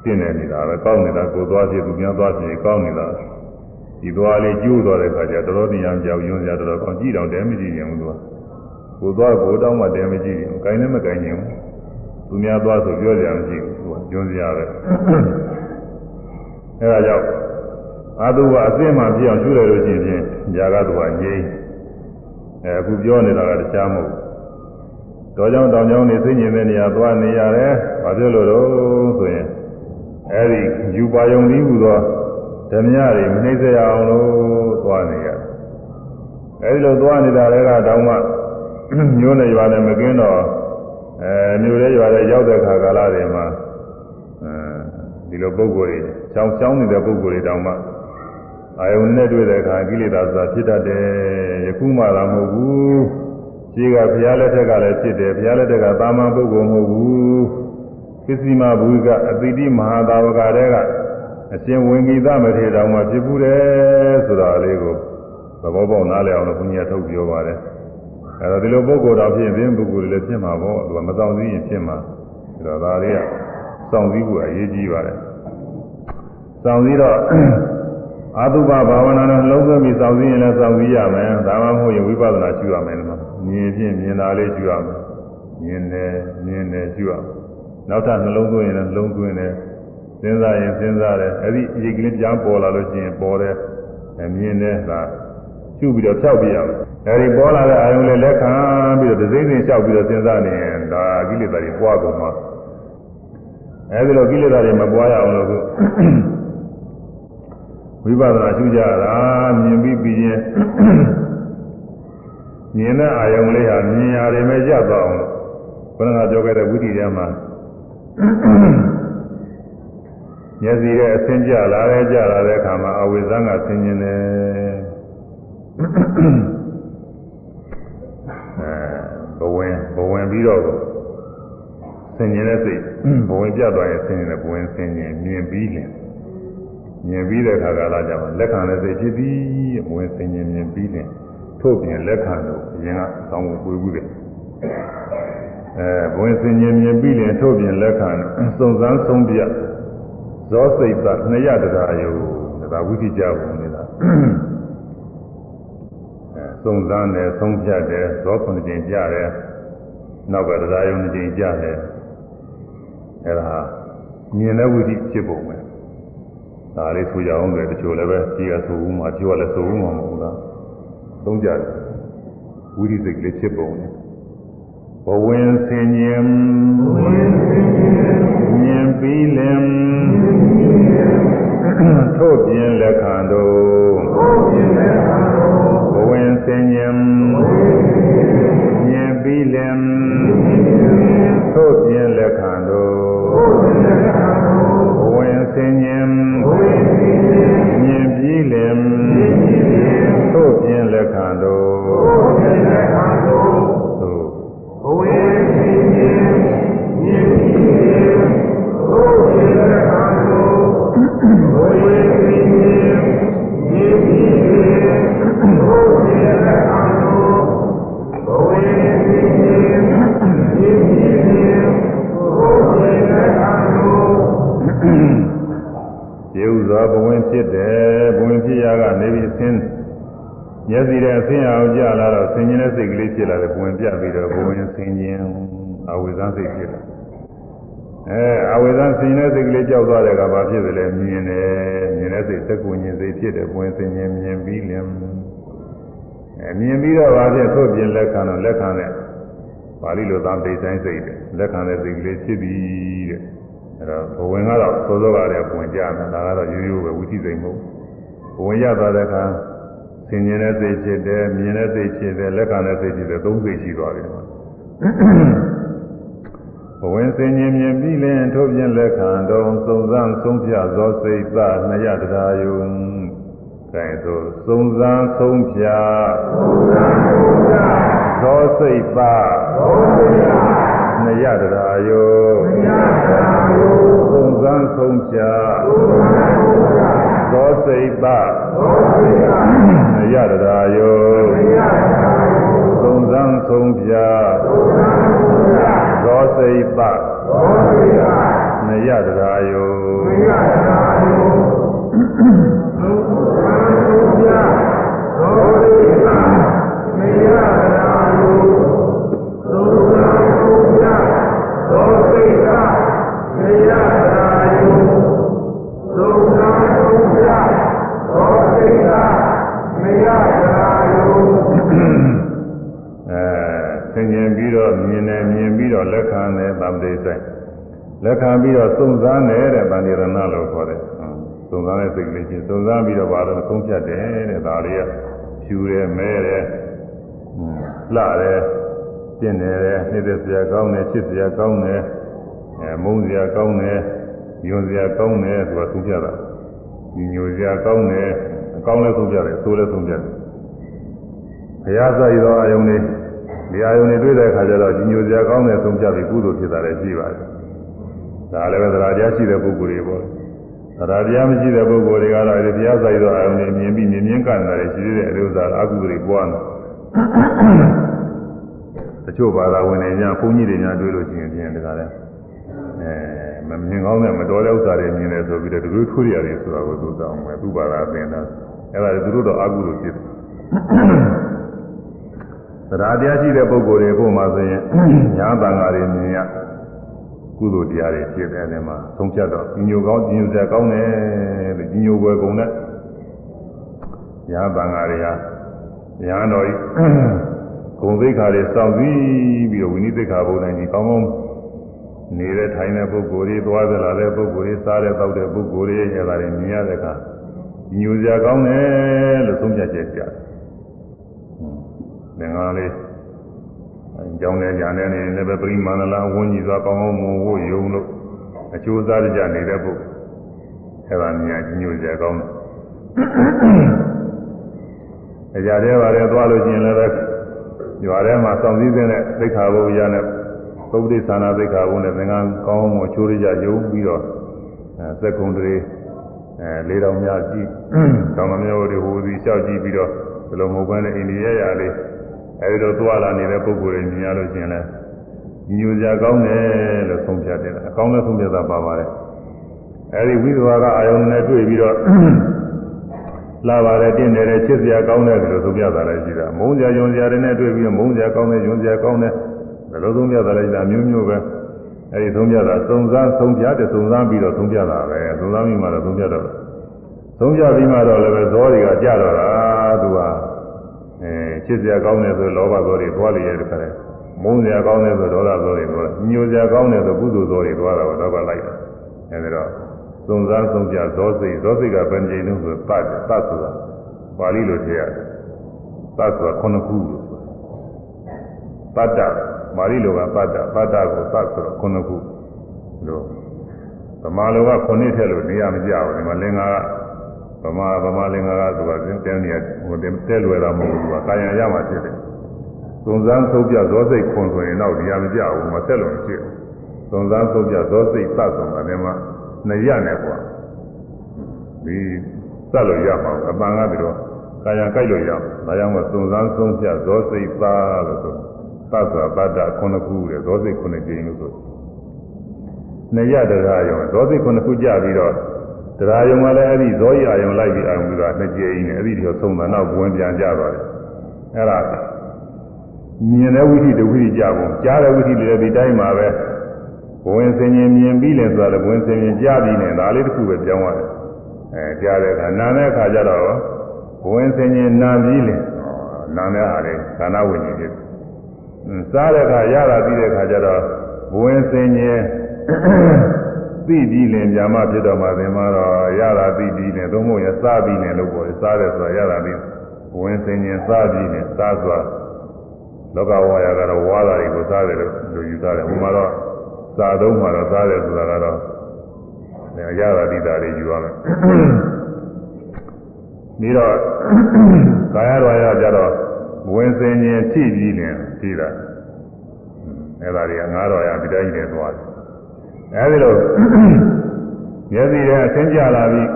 တင့်နေနေတာပဲကောင်းနေတာကိုသွားဖြစ်သူများသွားဖြစ်ကောင်းနေတာဒီသွားလေးကျိုးသွားတဲ့ခါကျတော်တော်တရားကြောက်ယွန်းစရာတော်တော်ကောင်းကြည့်တော့တဲမကြည့်ရင်ဘူးသူကကိုသွားကိုတောင်းမှတဲမကြည့်ရင်ကိုင်းလည်းမကိုင်းရင်ဘူး သူများသွားဆိုပြောကြရမရှိဘူးသူကကျွန်းစရာပဲအဲဒါကြောင့်အာတုကအအစ်စ်မှပြအောင်ရှုရလို့ရှိရင်ຢာကသူကငြိမ်းအဲအခုပြောနေတာကတခြားမဟုတ်တော်ကြောင်တောင်ကြောင်နေသိညင်တဲ့နေရာသွားနေရတယ်ဘာဖြစ်လို့တော့ဆိုရင်အဲဒီယူပါယုံပြီးဟူသောဓမြတွေမနှိမ့်စေအောင်လို့သွားနေရတယ်အဲဒီလိုသွားနေတာလည်းကတောင်မှမျိုးနဲ့ရွာနဲ့မကင်းတော့ အဲမြို့ရဲရွာရဲရောက်တဲ့ခါကာလတွေမှာအဲဒီလိုပုံကိုယ်တွေချောင်းချောင်းနေတဲ့ပုံကိုယ်တွေတောင်မှအာယုန်နဲ့တွေ့တဲ့အခါကိလေသာဆိုတာဖြစ်တတ်တယ်ယခုမှသာမဟုတ်ဘူးရှိကဘုရားလက်ထက်ကလည်းဖြစ်တယ်ဘုရားလက်ထက်ကသာမန်ပုဂ္ဂိုလ်မဟုတ်ဘူးပစ္စည်းမဘူကအတိတိမဟာသာဝကတဲကအရှင်ဝင်ကိသမထေတောင်မှဖြစ်ဘူးတယ်ဆိုတာလေးကိုသဘောပေါက်နားလည်အောင်လို့ဘုရားထုတ်ပြောပါတယ် အဲတော့ဒီလိုပုဂ္ဂိုလ်တော်ဖြစ်ရင်ဒီပုဂ္ဂိုလ်တွေလည်းဖြစ်မှာပေါ့သူကမဆောင်စည်းရင်ဖြစ်မှာအဲတော့ဒါလေးကစောင့်စည်းဖို့အရေးကြီးပါတယ်စောင့်စည်းတော့အာသုဘဘာဝနာနဲ့လုံးသွင်းပြီးစောင့်စည်းရင်လည်းစောင့်စည်းရမယ်ဒါမှမဟုတ်ရင်ဝိပဿနာရှုရမယ်နော်မြင်ဖြင့်မြင်တာလေးရှုရမယ်မြင်တယ်မြင်တယ်ရှုရမယ်နောက်ထပ်နှလုံးသွင်းရင်လည်းနှလုံးသွင်းတယ်စဉ်းစားရင်စဉ်းစားတယ်အဲ့ဒီအရေးကလေးပြန်ပေါ်လာလို့ရှိရင်ပေါ်တယ်မြင်တယ်ဒါရှုပြီးတော့ဖြောက်ပြရမယ် အဲဒီပေါ်လာတဲ့အာယုံလေးလက်ခံပြီးတော့ဒစိမ့်စိမ့်လျှောက်ပြီးတော့စဉ်းစားနေရင်ဒါကိလေသာတွေပွားကုန်မှာအဲဒီလိုကိလေသာတွေမပွားရအောင်လို့ဝိပဿနာရှုကြတာမြင်ပြီးပြီးရင်မြင်တဲ့အာယုံလေးဟာမြင်ရတယ်မဲ့ကြသွားအောင်လို့ဘုရားကပြောခဲ့တဲ့ဝိသီထဲမှာမျက်စိရဲ့အဆင်းကြလာတဲ့ကြလာတဲ့အခါမှာအဝိဇ္ဇံကဆင်းခြင်းတယ်ဘ ဝင်ဘဝင်ပြီးတော့ဆင်ញင်တဲ့စိတ်ဘဝင်ပြတ်သွားရင်ဆင်ញင်တဲ့ဘဝင်ဆင်ញင်မြင်ပြီးလင်မြင်ပြီးတဲ့အခါကလာကြမှာလက်ခံတဲ့စိတ်ဖြစ်ပြီးဘဝင်ဆင်ញင်မြင်ပြီးလင်ထို့ပြင်လက်ခံတော့အရင်ကသောင်းကိုပွေးဘူးတယ်အဲဘဝင်ဆင်ញင်မြင်ပြီးလင်ထို့ပြင်လက်ခံစုံစမ်းဆုံးပြဇောစိတ်သနှစ်ရတရားယုဒါဝိသိကြပုံနေတာစုံစမ်းတယ်ဆုံးဖြတ်တယ်ဇောခုနှစ်ကြိမ်ကြားတယ် နောက်ကတရားယုံနှစ်ကြိမ်ကြားတယ်အဲဒါမြင်တဲ့ဝိသိဖြစ်ပုံပဲဒါလေးဆိုကြအောင်ပဲတချို့လည်းပဲကြီးရဆိုဦးမှာပြောလည်းဆိုဦးမှာမဟုတ်လားသုံးကြတယ်ဝိရိစိတ်ကလေးဖြစ်ပုံနဲ့ဘဝင်ဆင်ញင်မြင်ပြီးလင်ထို့ပြင်လက်ခံတော်ဘဝင်ဆင်ញင်မြင် ပြီးလင်ထို့ပြင်လက်ခံတော်ဘဝင်ဆင်ញင်မြင်ပြီးလင်ထို့ပြင်လက်ခံတော် ဖြစ်တယ်ဘုံဖြစ်ရကနေပြီးဆင်းမျက်စီတဲ့အဆင်းရအောင်ကြလာတော့ဆင်ခြင်တဲ့စိတ်ကလေးဖြစ်လာတယ်ဘုံပြပြီးတော့ဘုံဆင်ခြင်အဝိဇ္ဇစိတ်ဖြစ်လာအဲအဝိဇ္ဇဆင်ခြင်တဲ့စိတ်ကလေးကြောက်သွားတဲ့ကဘာဖြစ်သလဲမြင်တယ်မြင်တဲ့စိတ်သက်ကိုဉ္ဇဉ်စိတ်ဖြစ်တယ်ဘုံဆင်ခြင်မြင်ပြီးလင်အမြင်ပြီးတော့ဘာဖြစ်ထုတ်ပြင်လက်ခံတော့လက်ခံတဲ့ပါဠိလိုသာဒိဋ္ဌိစိတ်လက်ခံတဲ့စိတ်ကလေးဖြစ်ပြီးတဲ့ အဲ့တော့ဘဝင်ကတော့စောစောကတည်းကဝင်ကြတယ်ဒါကတော့ရိုးရိုးပဲဝိသိစိတ်မဟုတ်ဘဝင်ရသွားတဲ့အခါဆင်ញင်တဲ့စိတ်ဖြစ်တယ်မြင်တဲ့စိတ်ဖြစ်တယ်လက်ခံတဲ့စိတ်ဖြစ်တယ်သုံးစိတ်ရှိသွားပြီဒီမှာဘဝင်ဆင်ញင်မြင်ပြီးလင်ထို့ပြင်လက်ခံတော်စုံစမ်းဆုံးဖြဇောစိတ်သနှစ်ရတရားယုံကဲဆိုစုံစမ်းဆုံးဖြဇောစိတ်သနှစ်ရတရားယုံ သုံးသန်းဆုံးဖြာသောစိတ်ပရတရာယောသုံးသန်းဆုံးဖြာသောစိတ်ပနရတရာယော ရာကောင်းတယ်ချစ်စရာကောင်းတယ်အဲမုန်းစရာကောင်းတယ်ညွန်စရာကောင်းတယ်ဆိုတာဆုံးဖြတ်တာညိုစရာကောင်းတယ်အကောင်းလည်းဆုံးဖြတ်တယ်ဆိုးလည်းဆုံးဖြတ်တယ်ဘုရားစိုက်သောအယုံလေးဒီအယုံလေးတွေ့တဲ့အခါကျတော့ညိုစရာကောင်းတယ်ဆုံးဖြတ်ပြီးကုသိုလ်ဖြစ်တာလည်းရှိပါတယ်ဒါလည်းပဲသရာတရားရှိတဲ့ပုဂ္ဂိုလ်တွေပေါ့သရာတရားမရှိတဲ့ပုဂ္ဂိုလ်တွေကတော့ဒီဘုရားစိုက်သောအယုံလေးမြင်ပြီးမြင်မြင်ကန့်တယ်ရှိသေးတဲ့အဥစ္စာအကုသိုလ်တွေပွားနေတ ချို့ဘာသာဝင်တွေညာဘုန်းကြီးတွေညာတွေ့လို့ရှိရင်ပြင်တကားလဲအဲမမြင်ကောင်းတဲ့မတော်တဲ့ဥစ္စာတွေမြင်တယ်ဆိုပြီးတော့ဒီလိုထွေးရတယ်ဆိုတာကိုသူတောင်းမယ်သူ့ဘာသာသင်တာအဲ့ဒါသူတို့တော့အကုသိုလ်ဖြစ်တယ်သရာတရားရှိတဲ့ပုဂ္ဂိုလ်တွေကိုမှဆိုရင်ညာတန်ဃာတွေမြင်ရကုသိုလ်တရားတွေဖြစ်တယ်အဲဒီမှာသုံးဖြတ်တော့ညိုကောင်းညိုစရာကောင်းတယ်လို့ညိုွယ်ကုန်တဲ့ညာတန်ဃာတွေဟာညာတော်ကြီး ဂုံသိက္ခာတွေစောင့်ပြီးပြီးတော့ဝိနည်းသိက္ခာဘုံတိုင်းကြီးကောင်းကောင်းနေတဲ့ထိုင်တဲ့ပုဂ္ဂိုလ်တွေသွားသလာတဲ့ပုဂ္ဂိုလ်တွေစားတဲ့တောက်တဲ့ပုဂ္ဂိုလ်တွေအဲဒါတွေမြင်ရတဲ့အခါညိုစရာကောင်းတယ်လို့သုံးဖြတ်ချက်ကြတယ်သင်္ဃာလေးအကြောင်းနဲ့ညာနဲ့နေလည်းပဲပရိမာဏလာဝန်းကြီးသွားကောင်းကောင်းမွန်ဖို့ယုံလို့အကျိုးစားကြနေတဲ့ပုဂ္ဂိုလ်အဲဒါမြင်ညိုစရာကောင်းတယ်အကြတဲ့ပါလေသွားလို့ရှိရင်လည်းပဲ ရွာထဲမှာစောင့်စည်းတဲ့သိက္ခာဘုရားနဲ့သုပ္ပတိသနာသိက္ခာဘုနဲ့သင်္ကန်းကောင်းမှုချိုးရကြယုံပြီးတော့အဲစက်ကုံတွေအဲလေးတော်များကြည့်တောင်တော်မျိုးတွေဟိုဒီလျှောက်ကြည့်ပြီးတော့ဘယ်လိုမဟုတ်ဘဲနဲ့အိန္ဒိယရလေးအဲဒီတော့သွားလာနေတဲ့ပုဂ္ဂိုလ်တွေမြင်ရလို့ရှိရင်လည်းညိုစရာကောင်းတယ်လို့ဆုံးဖြတ်တယ်အကောင်းနဲ့ဆုံးဖြတ်တာပါပါတယ်အဲဒီဝိသဝါကအာယုန်နဲ့တွေ့ပြီးတော့ လာပါတယ်တင့်တယ်ချစ်စရာကောင်းတယ်လို့ဆုံးဖြတ်တာလည်းရှိတာမုန်းစရာယွန်စရာတွေနဲ့တွေ့ပြီးတော့မုန်းစရာကောင်းတယ်ယွန်စရာကောင်းတယ်ဘယ်လိုဆုံးဖြတ်တာလဲရှိတာမျိုးမျိုးပဲအဲဒီဆုံးဖြတ်တာစုံစမ်းဆုံးဖြတ်တယ်စုံစမ်းပြီးတော့ဆုံးဖြတ်တာပဲစုံစမ်းပြီးမှတော့ဆုံးဖြတ်တော့ဆုံးဖြတ်ပြီးမှတော့လည်းပဲဇောတွေကကြတော့တာသူကအဲချစ်စရာကောင်းတယ်ဆိုလောဘသောတွေသွားလေရတယ်ခါတယ်မုန်းစရာကောင်းတယ်ဆိုဒေါသသောတွေသွားညိုစရာကောင်းတယ်ဆိုကုသိုလ်သောတွေသွားတာတော့တော့လိုက်တာအဲဒီတော့ သုံးစားဆုံးပြဇောစိတ်ဇောစိတ်ကဘယ်ကြိမ်လုံးဆိုတတ်တတ်ဆိုတာပါဠိလိုထည့်ရတယ်တတ်ဆိုတာခုနှစ်ခုလို့ဆိုတတ်တပါဠိလိုကတတ်တတတ်တကိုတတ်ဆိုတော့ခုနှစ်ခုလို့ဗမာလိုကခုနှစ်ထည့်လို့နေရာမကြဘူးဒီမှာလင်္ကာကဗမာဗမာလင်္ကာကသူကတင်းနေဟိုတဲလွယ်တာမဟုတ်ဘူးသူကကာယံရမှာဖြစ်တယ်သုံးစားဆုံးပြဇောစိတ်ခွန်ဆိုရင်တော့နေရာမကြဘူးမဆက်လို့ဖြစ်သုံးစားဆုံးပြဇောစိတ်တတ်ဆိုတာဒီမှာ နှစ်ရနဲ့ကွာဒီစက်လို့ရမှာအပန်ကပြီးတော့ကာယံကြိုက်လို့ရအောင်ဒါကြောင့်မို့သုံးစားဆုံးပြဇောစိတ်ပါလို့ဆိုသတ်စွာပတ္တခုနှစ်ခုလေဇောစိတ်ခုနှစ်ကြိမ်လို့ဆိုနှစ်ရတရားယုံဇောစိတ်ခုနှစ်ခုကြပြီးတော့တရားယုံကလည်းအဲ့ဒီဇောရယုံလိုက်ပြီးအောင်ပြီးတော့နှစ်ကြိမ်နဲ့အဲ့ဒီတော့သုံးတာနောက်ဝင်ပြန်ကြသွားတယ်အဲ့ဒါမြင်တဲ့ဝိသိတဝိသိကြပုံကြားတဲ့ဝိသိလည်းဒီတိုင်းမှာပဲဘ ဝင်စင်ရင်မြင်ပြီးလဲဆိုတာလည်းဘဝင်စင်ရင်ကြားပြီးနေဒါလေးတစ်ခုပဲပြောင်းသွားတယ်အဲကြားတဲ့အခါနာတဲ့အခါကျတော့ဘဝင်စင်ရင်နာပြီးလဲနာတဲ့ဟာလေခန္ဓာဝိညာဉ်ဖြစ်စားတဲ့အခါရတာပြီးတဲ့အခါကျတော့ဘဝင်စင်ရင်သိပြီးလင်ညာမဖြစ်တော့မှသင်မှာတော့ရတာသိပြီးနေသုံးဖို့ရစားပြီးနေလို့ပေါ့စားတယ်ဆိုတာရတာပြီးဘဝင်စင်ရင်စားပြီးနေစားဆိုတာလောကဝါယာကတော့ဝါတာတွေကိုစားတယ်လို့လူယူသားတယ်ဟိုမှာတော့ စားသုံးမှာတော့စားတယ်ဆိုတာကတော့ရတာတိတာတွေယူရမယ်ပြီးတော့ကာယတော်ရကြတော့ဝင်စင်ခြင်းထိပြီးနေထိတာအဲ့ဒါတွေကငါးတော်ရဒီတိုင်းနေသွားတယ်အဲဒီလိုမျက်စိရဲ့အသင်ကြလာပြီး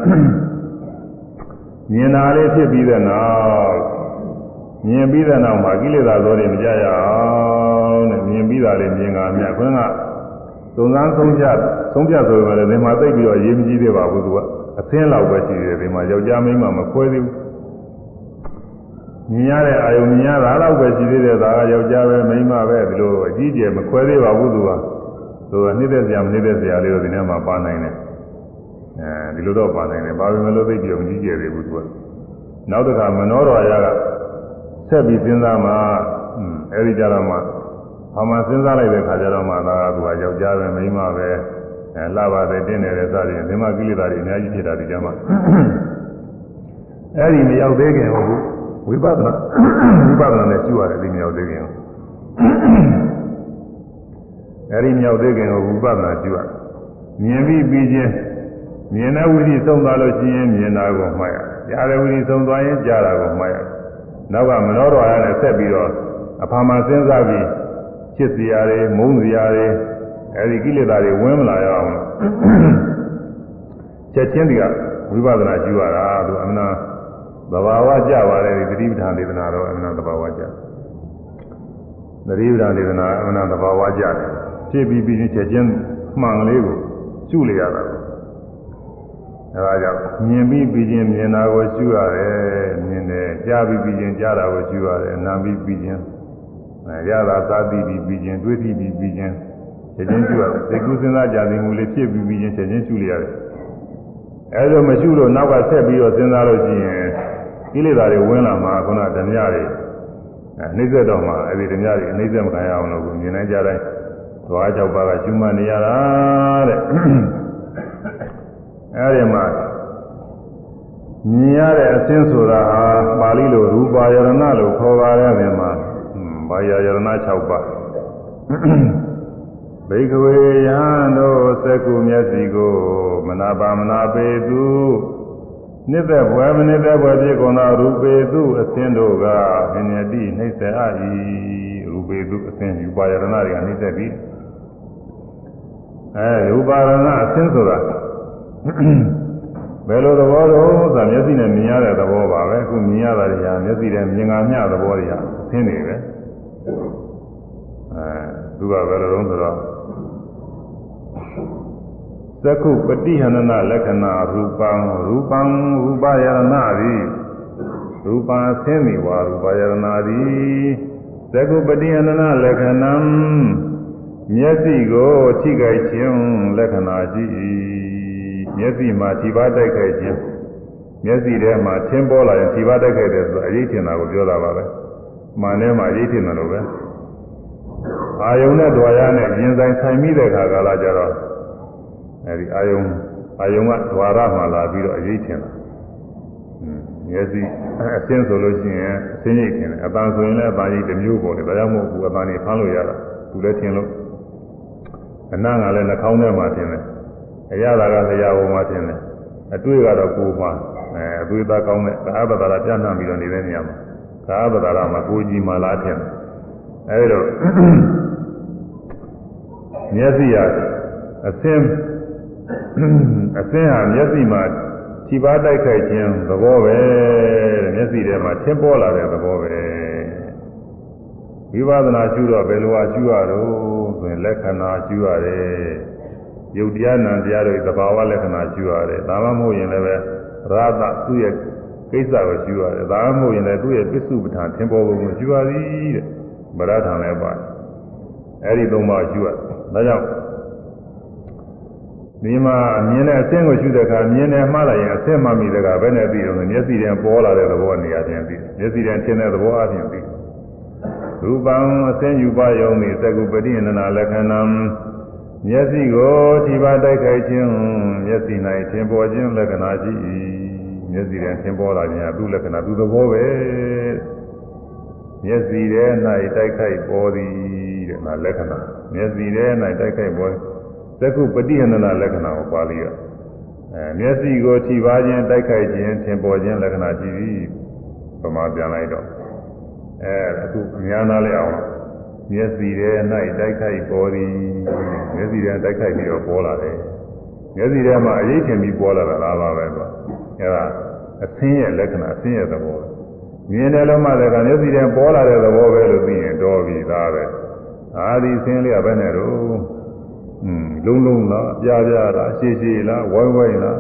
မြင်တာလေးဖြစ်ပြီးတဲ့နောက်မြင်ပြီးတဲ့နောက်မှာကိလေသာသောတွေမကြရအောင်တဲ့မြင်ပြီးတာလေးမြင်ကမြတ်ခွန်းက သုံးစမ်းဆုံးဖြတ်ဆုံးဖြတ်ဆိုပေမဲ့ဒီမှာသိပြီးတော့ရေးမကြည့်သေးပါဘူးသူကအသင်းလောက်ပဲရှိတယ်ဒီမှာယောက်ျားမိန်းမမခွဲသေးဘူးမြင်ရတဲ့အာယုံမြင်ရတာတော့ပဲရှိသေးတယ်ဒါကယောက်ျားပဲမိန်းမပဲဒီလိုအကြီးကျယ်မခွဲသေးပါဘူးသူကသူကနှိမ့်သက်စရာမနှိမ့်သက်စရာလေးတော့ဒီထဲမှာပါနိုင်တယ်အဲဒီလိုတော့ပါနိုင်တယ်ပါပေမဲ့လို့သိပြီးတော့မကြီးကျယ်သေးဘူးသူကနောက်တစ်ခါမနောတော်ရကဆက်ပြီးစဉ်းစားမှအဲဒီကြတော့မှ ဘာမှစဉ်းစားလိုက်တဲ့ခါကျတော့မှဒါကသူကယောက်ျားပဲမိန်းမပဲအဲလှပါတယ်တင်းတယ်စသည်ဒီမှာကိလေသာတွေအများကြီးဖြစ်တာဒီကြမှာအဲဒီမရောက်သေးခင်ဟုတ်ဝိပဿနာဝိပဿနာနဲ့ရှုရတယ်ဒီမရောက်သေးခင်အဲဒီမရောက်သေးခင်ကိုဝိပဿနာရှုရမြင်ပြီးပြီးချင်းမြင်တဲ့ဝိသိသုံးသွားလို့ရှိရင်မြင်တာကိုမှတ်ရကြားတဲ့ဝိသိသုံးသွားရင်ကြားတာကိုမှတ်ရနောက်ကမနောတော်ရနဲ့ဆက်ပြီးတော့အဖာမှစဉ်းစားပြီး ချစ်စရာတွေမုန်းစရာတွေအဲဒီကိလေသာတွေဝင်မလာရအောင်ချက်ချင်းဒီကဝိပဿနာရှုရတာသူအမှန်သဘာဝကြပါတယ်ဒီသတိပဋ္ဌာန်ဒေသနာတော့အမှန်သဘာဝကြသတိပဋ္ဌာန်ဒေသနာအမှန်သဘာဝကြတယ်ဖြစ်ပြီးပြီးချင်းချက်ချင်းမှန်ကလေးကိုရှုလိုက်ရတာအဲဒါကြောင့်မြင်ပြီးပြီးချင်းမြင်တာကိုရှုရတယ်မြင်တယ်ကြားပြီးပြီးချင်းကြားတာကိုရှုရတယ်နားပြီးပြီးချင်းအဲ ရတာသာသိပြီးပြီးချင်းတွေးပြီးပြီးပြီးချင်းချက်ချင်းရှုရတယ်သိကုစဉ်းစားကြသိမှုလေးဖြစ်ပြီးပြီးချင်းချက်ချင်းရှုလိုက်ရတယ်အဲလိုမရှိလို့နောက်ကဆက်ပြီးတော့စဉ်းစားလို့ရှိရင်ကိလေသာတွေဝင်လာမှာခုနဓမြတွေအဲနှိမ့်ဆက်တော့မှအဲဒီဓမြတွေနှိမ့်ဆက်မခံရအောင်လို့မြင်နိုင်ကြတိုင်းသွားကြောက်ပါကရှုမှတ်နေရတာတဲ့အဲဒီမှာမြင်ရတဲ့အစင်းဆိုတာဟာပါဠိလိုရူပါယရဏလို့ခေါ်ပါတယ်ဒီမှာ ဘာယယရဏ6ပါးဘိကဝေယံတို့သက္ကုမျက်စိကိုမနာပါမနာပေသူနှစ်သက်ဘွယ်မနှစ်သက်ဘွယ်ဖြစ်ကုန်သောရူပေသူအစင်းတို့ကမြင်ရတိနှိမ့်ဆက်အပ်၏ရူပေသူအစင်းယူပါယရဏတွေကနှိမ့်ဆက်ပြီးအဲရူပါယရဏအစင်းဆိုတာဘယ်လိုသဘောတော့ဆိုမျက်စိနဲ့မြင်ရတဲ့သဘောပါပဲအခုမြင်ရတာတွေကမျက်စိနဲ့မြင်ငါမျှသဘောတွေဟာအစင်းတွေပဲ အဲသူကဘယ်လိုလုံးဆိုတော့သက္ခုပฏิဟန္နလက္ခဏာရူပံရူပံရူပယရဏသည်ရူပံဆင်းမိဝါရူပယရဏသည်သက္ခုပฏิဟန္နလက္ခဏံမျက်စိကိုထိခိုက်ခြင်းလက္ခဏာရှိ၏မျက်စိမှာခြိပါတိုက်ခိုက်ခြင်းမျက်စိထဲမှာသင်ပေါ်လာရင်ခြိပါတိုက်ခိုက်တယ်ဆိုအရေးထင်တာကိုပြောတာပါပဲမှန်ထဲမှာရိတ်ထင်တယ်လို့ပဲ အာယုံနဲ့ဓွာရနဲ့ရင်ဆိုင်ဆိုင်မိတဲ့ခါကာလကြတော့အဲဒီအာယုံအာယုံကဓွာရမှာလာပြီးတော့အရိတ်ထင်တာမျက်စိအစင်းဆိုလို့ရှိရင်အစင်းရိတ်ထင်တယ်အပန်းဆိုရင်လည်းအပန်းရိတ်တစ်မျိုးပေါ်တယ်ဒါကြောင့်မို့ဘူးအပန်းနေဖမ်းလို့ရတာသူလည်းထင်လို့အနံ့ကလည်းနှာခေါင်းထဲမှာထင်တယ်အရသာကလျှာပေါ်မှာထင်တယ်အတွေ့ကတော့ကိုယ်မှာအဲအသွေးသားကောင်းတဲ့သာပတာရပြန့်နှံ့ပြီးတော့နေတဲ့နေရာမှာသာပတာရမှာကိုယ်ကြီးမှလားထင်တယ်အဲဒီတော့ မျက်စိရအစင်းအစင်းဟာမျက်စိမှာခြိပါတိုက်ခိုက်ခြင်းသဘောပဲတဲ့မျက်စိထဲမှာထင်းပေါ်လာတဲ့သဘောပဲဝိပဿနာရှုတော့ဘယ်လိုအရှုရတော့ဆိုရင်လက္ခဏာရှုရတယ်ယုတ်တရားနံတရားတွေသဘာဝလက္ခဏာရှုရတယ်ဒါမှမဟုတ်ရင်လည်းပဲရာသသူ့ရဲ့ကိစ္စကိုရှုရတယ်ဒါမှမဟုတ်ရင်လည်းသူ့ရဲ့ပစ္စုပ္ပန်ထင်ပေါ်ပုံကိုရှုရသည်တဲ့ဗရဒံလည်းပါ အဲ့ဒီသုံးပါးရှုရဒါကြောင့်ဒီမှာမြင်တဲ့အဆင်းကိုရှုတဲ့အခါမြင်တယ်မှားလိုက်ရင်အဆင်းမှမိတဲ့ကဘယ်နဲ့ပြီးတော့မျက်စိထဲပေါ်လာတဲ့သဘောနေရာချင်းပြီးမျက်စိထဲထင်တဲ့သဘောအချင်းပြီးရူပံအစင်းယူပါယုံနေသကုပတိနနာလက္ခဏံမျက်စိကိုထိပါတိုက်ခိုက်ခြင်းမျက်စိ၌ထင်ပေါ်ခြင်းလက္ခဏာရှိ၏မျက်စိထဲထင်ပေါ်လာခြင်းအသူလက္ခဏာသူသဘောပဲမျက်စိထဲ၌တိုက်ခိုက်ပေါ်သည် တဲ့နာလက္ခဏာမျက်စိထဲ၌တိုက်ခိုက်ပေါ်သကုပတိနနာလက္ခဏာကိုပါဠိရအဲမျက်စိကိုထိပါခြင်းတိုက်ခိုက်ခြင်းထင်ပေါ်ခြင်းလက္ခဏာရှိသည်ပမာပြန်လိုက်တော့အဲအခုအများနာလဲအောင်မျက်စိထဲ၌တိုက်ခိုက်ပေါ်သည်မျက်စိထဲတိုက်ခိုက်ပြီးတော့ပေါ်လာတယ်မျက်စိထဲမှာအရေးချင်ပြီးပေါ်လာတာလားပါပဲကွာအဲဒါအသင်းရဲ့လက္ခဏာအသင်းရဲ့သဘောမြင်တယ်လို့မှလည်းကမျက်စိထဲပေါ်လာတဲ့သဘောပဲလို့သိရင်တော်ပြီသားပဲ အာဒီအသင်းလေးကဘယ်နဲ့တော့อืมလုံးလုံးလားပြားပြားလားရှည်ရှည်လားဝိုင်းဝိုင်းလား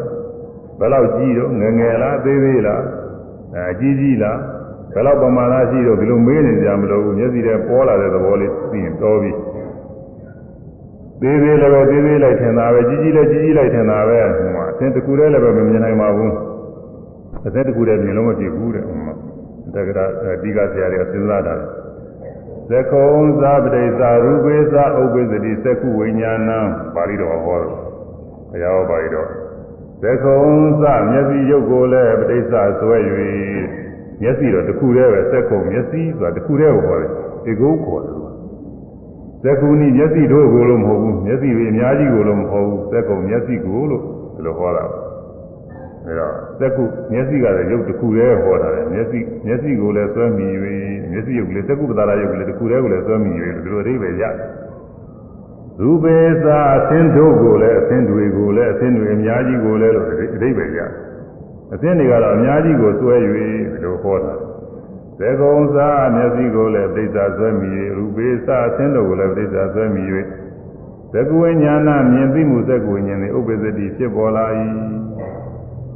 ဘယ်လောက်ကြီးတော့ငယ်ငယ်လားသေးသေးလားအဲကြီးကြီးလားဘယ်လောက်ပမာဏရှိတော့ဒီလိုမေးနေကြမလို့ဘူးမျက်စိထဲပေါ်လာတဲ့သဘောလေးသိရင်တော်ပြီသေးသေးလည်းပဲသေးသေးလိုက်ထင်တာပဲကြီးကြီးလည်းကြီးကြီးလိုက်ထင်တာပဲဟိုမှာအသင်တစ်ခုတည်းလည်းပဲမမြင်နိုင်ပါဘူးအသင်တစ်ခုတည်းမြင်လို့မဖြစ်ဘူးတဲ့ဟိုမှာတက္ကရာဒီကဆရာတွေကစဉ်းစားတာ သက္ကုံသပတိသာရူပေသာဥပ္ပဇ္တိသက္ခုဝိညာဏံပါဠိတော်ဟောတော့ဘုရားဟောပါဠိတော်သက္ကုံသမျက်စိရုပ်ကိုလည်းပဋိစ္စဆွဲ၍မျက်စိတော့တစ်ခုတည်းပဲသက္ကုံမျက်စိဆိုတာတစ်ခုတည်းကိုခေါ်တယ်ဒီကုခေါ်တယ်သက္ကုနိမျက်စိတို့ကိုလို့မဟုတ်ဘူးမျက်စိတွေအများကြီးကိုလို့မဟုတ်ဘူးသက္ကုံမျက်စိကိုလို့ဒီလိုဟောတာ အဲတော့သက္ကုမျက်စိကလည်းရုပ်တစ်ခုတည်းဟောတာလေမျက်စိမျက်စိကိုလည်းဆွဲမိ၍မျက်စိရုပ်ကလေးသက္ကုပ္ပတာရုပ်ကလေးတစ်ခုတည်းကိုလည်းဆွဲမိ၍ဒီလိုအဓိပ္ပာယ်ရတယ်ရူပေသာအသင်းတို့ကိုလည်းအသင်းတွေကိုလည်းအသင်းတွေအများကြီးကိုလည်းလို့အဓိပ္ပာယ်ရတယ်အသင်းတွေကတော့အများကြီးကိုဆွဲ၍ဒီလိုဟောတာသေကုံသာမျက်စိကိုလည်းသိစ္စာဆွဲမိ၍ရူပေသာအသင်းတို့ကိုလည်းသိစ္စာဆွဲမိ၍သက္ကဝိညာဏမြင်သိမှုသက္ကဝိညာဉ်နှင့်ဥပ္ပဇ္တိဖြစ်ပေါ်လာ၏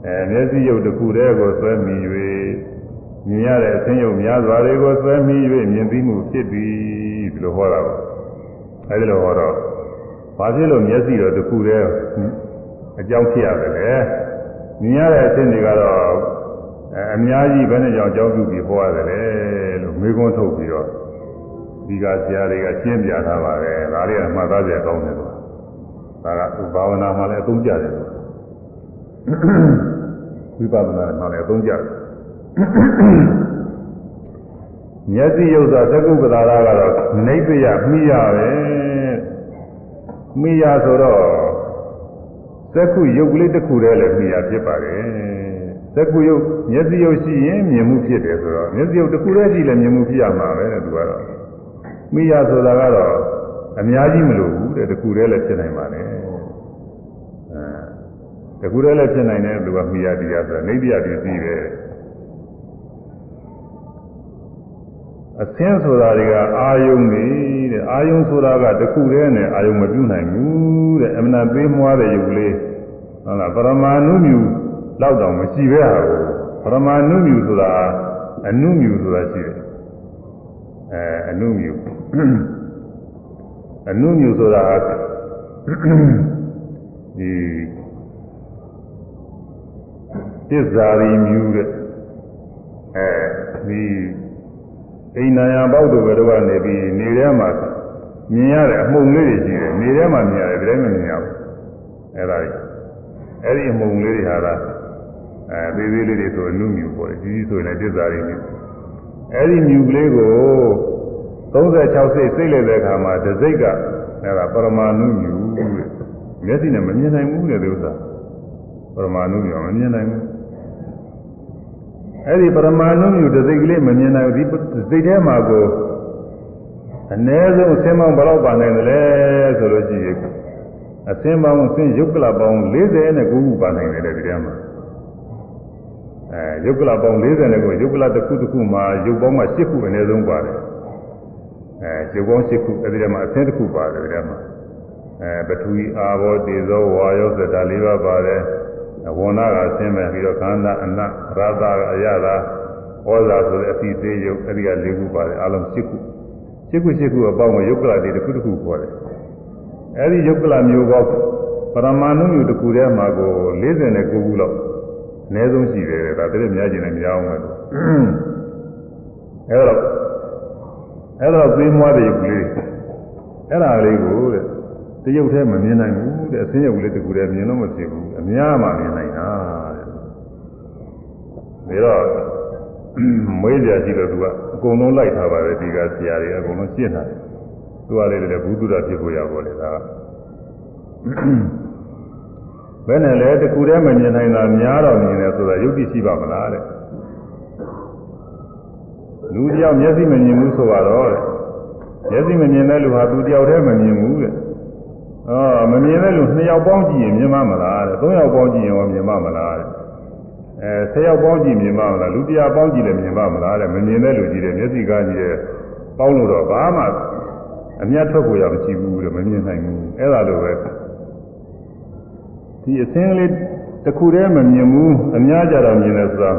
အဲမျက်စိရုပ်တစ်ခုတည်းကိုဆွဲမိ၍မြင်ရတဲ့အသင်းရုပ်များစွာတွေကိုဆွဲမိ၍မြင်သိမှုဖြစ်သည်ဒီလိုဟောတာပါအဲဒီလိုဟောတော့ဘာဖြစ်လို့မျက်စိတော့တစ်ခုတည်းအကြောင်းဖြစ်ရတယ်လေမြင်ရတဲ့အသင်းတွေကတော့အများကြီးဘယ်နဲ့ကြောင့်ကြောက်ပြုပြီးဟောရတယ်လေလို့မေးခွန်းထုတ်ပြီးတော့ဒီကဆရာတွေကရှင်းပြထားပါတယ်ဒါတွေကမှတ်သားကြကောင်းတယ်လို့ဒါကဘာဝနာမှာလည်းအသုံးကျတယ်လို့ ဝိပဿနာမှာလည်းအသုံးကျတယ်မျက်စိရုပ်သာသကုပ္ပဒါရကတော့နိဗ္ဗယမိရပဲမိရဆိုတော့သက္ခုရုပ်ကလေးတစ်ခုတည်းလည်းမိရဖြစ်ပါတယ်သက္ခုရုပ်မျက်စိရုပ်ရှိရင်မြင်မှုဖြစ်တယ်ဆိုတော့မျက်စိရုပ်တစ်ခုတည်းရှိလည်းမြင်မှုဖြစ်ရမှာပဲတဲ့သူကတော့မိရဆိုတာကတော့အများကြီးမလိုဘူးတဲ့တစ်ခုတည်းလည်းဖြစ်နိုင်ပါလေအဲ တစ်ခုတည်းလည်းဖြစ်နိုင်တယ်သူကမိရတရားဆိုတာနိဗ္ဗယပစ္စည်းပဲအသင်းဆိုတာတွေကအာယုံနေတဲ့အာယုံဆိုတာကတခုတည်းနဲ့အာယုံမပြုနိုင်ဘူးတဲ့အမနာသေးမွားတဲ့ယုတ်လေးဟုတ်လားပရမာဏုမြူလောက်တောင်မရှိပဲဟာကိုပရမာဏုမြူဆိုတာအနုမြူဆိုတာရှိတယ်အဲအနုမြူအနုမြူဆိုတာဒီ တစ္ဆာရီမြူတဲ့အဲဒီအိမ်နာယပေါက်တို့ဘယ်တော့ကနေပြီးနေထဲမှာမြင်ရတဲ့အမှုန်လေးတွေရှိတယ်နေထဲမှာမြင်ရတယ်ဒီတိုင်းမမြင်ရဘူးအဲ့ဒါကြီးအဲ့ဒီအမှုန်လေးတွေဟာကအဲသေးသေးလေးတွေဆိုအနုမြူပေါ့ကြီးကြီးဆိုရင်လည်းပြစ္စာတွေမြူအဲ့ဒီမြူကလေးကို36စိတ်စိတ်လိုက်တဲ့အခါမှာတစ်စိတ်ကအဲ့ဒါပရမာဏုမြူတဲ့မျက်စိနဲ့မမြင်နိုင်ဘူးတဲ့ဒီဥစ္စာပရမာဏုမြူမမြင်နိုင်ဘူး အဲ့ဒီပရမာဏုမြူတစ်စိတ်ကလေးမမြင်နိုင်ဘူးဒီစိတ်ထဲမှာကိုအ ਨੇ ဆုံးအစင်းပေါင်းဘယ်တော့ပါနိုင်တယ်လဲဆိုလို့ရှိရင်အစင်းပေါင်းအစင်းယုတ်ကလပေါင်း49ခုပါနိုင်တယ်ဒီထဲမှာအဲယုတ်ကလပေါင်း49ခုယုတ်ကလတစ်ခုတစ်ခုမှာယုတ်ပေါင်းမှာ10ခုအ ਨੇ ဆုံးပါတယ်အဲယုတ်ပေါင်း10ခုအဲဒီထဲမှာအစင်းတစ်ခုပါတယ်ဒီထဲမှာအဲပထဝီအာဘောတေဇောဝါယောသတ္တ၄ပါးပါတယ် ဝဏကဆင်းမဲ့ပြီးတော့ခန္ဓာအနတ်ရာသအရသာဩဇာဆိုတဲ့အစီသေးယုတ်အဲဒီက၄ခုပါတယ်အလုံး10ခု10ခု10ခုအပေါင်းကိုယုတ်ကလတွေတစ်ခုတစ်ခုခေါ်တယ်အဲဒီယုတ်ကလမျိုးပေါင်းပရမဏုမျိုးတစ်ခုထဲမှာကို49ခုလောက်အနည်းဆုံးရှိတယ်ဒါတည်းများကျင်လည်းမရအောင်ပဲအဲတော့အဲတော့သေးမွားတဲ့ယုတ်ကလေးအဲ့ဒါလေးကိုတဲ့ တရုပ်ထဲမမြင်နိုင်ဘူးတဲ့အစင်းရုပ်လေးတကူတည်းမြင်လို့မဖြစ်ဘူးအများမှမြင်နိုင်တာတဲ့ဒါတော့မွေးကြရှိတော့သူကအကုန်လုံးလိုက်ထားပါတယ်ဒီကဆရာတွေအကုန်လုံးရှင်းတာသူကလေးလည်းဘုသူဒ္ဓဖြစ်ဖို့ရပါလေဒါကဘယ်နဲ့လဲတကူတည်းမမြင်နိုင်တာများတော့မြင်တယ်ဆိုတာယုတ်တိရှိပါမလားတဲ့လူတယောက်မျက်စိမမြင်ဘူးဆိုတော့တဲ့မျက်စိမမြင်တဲ့လူဟာသူတယောက်တည်းမမြင်ဘူးတဲ့ အော်မမြင်တဲ့လူနှစ်ယောက်ပေါင်းကြည့်ရင်မြင်မမလားတဲ့သုံးယောက်ပေါင်းကြည့်ရင်ရောမြင်မမလားတဲ့အဲဆယ်ယောက်ပေါင်းကြည့်မြင်မမလားလူတရားပေါင်းကြည့်လည်းမြင်မမလားတဲ့မမြင်တဲ့လူကြည့်တယ်မျက်စိကားကြည့်တယ်ပေါင်းလို့တော့ဘာမှအမျက်ထွက်ကိုရမရှိဘူးတဲ့မမြင်နိုင်ဘူးအဲ့ဒါလိုပဲဒီအစင်းလေးတစ်ခုတည်းမမြင်ဘူးအများကြတော့မြင်တယ်ဆိုတာ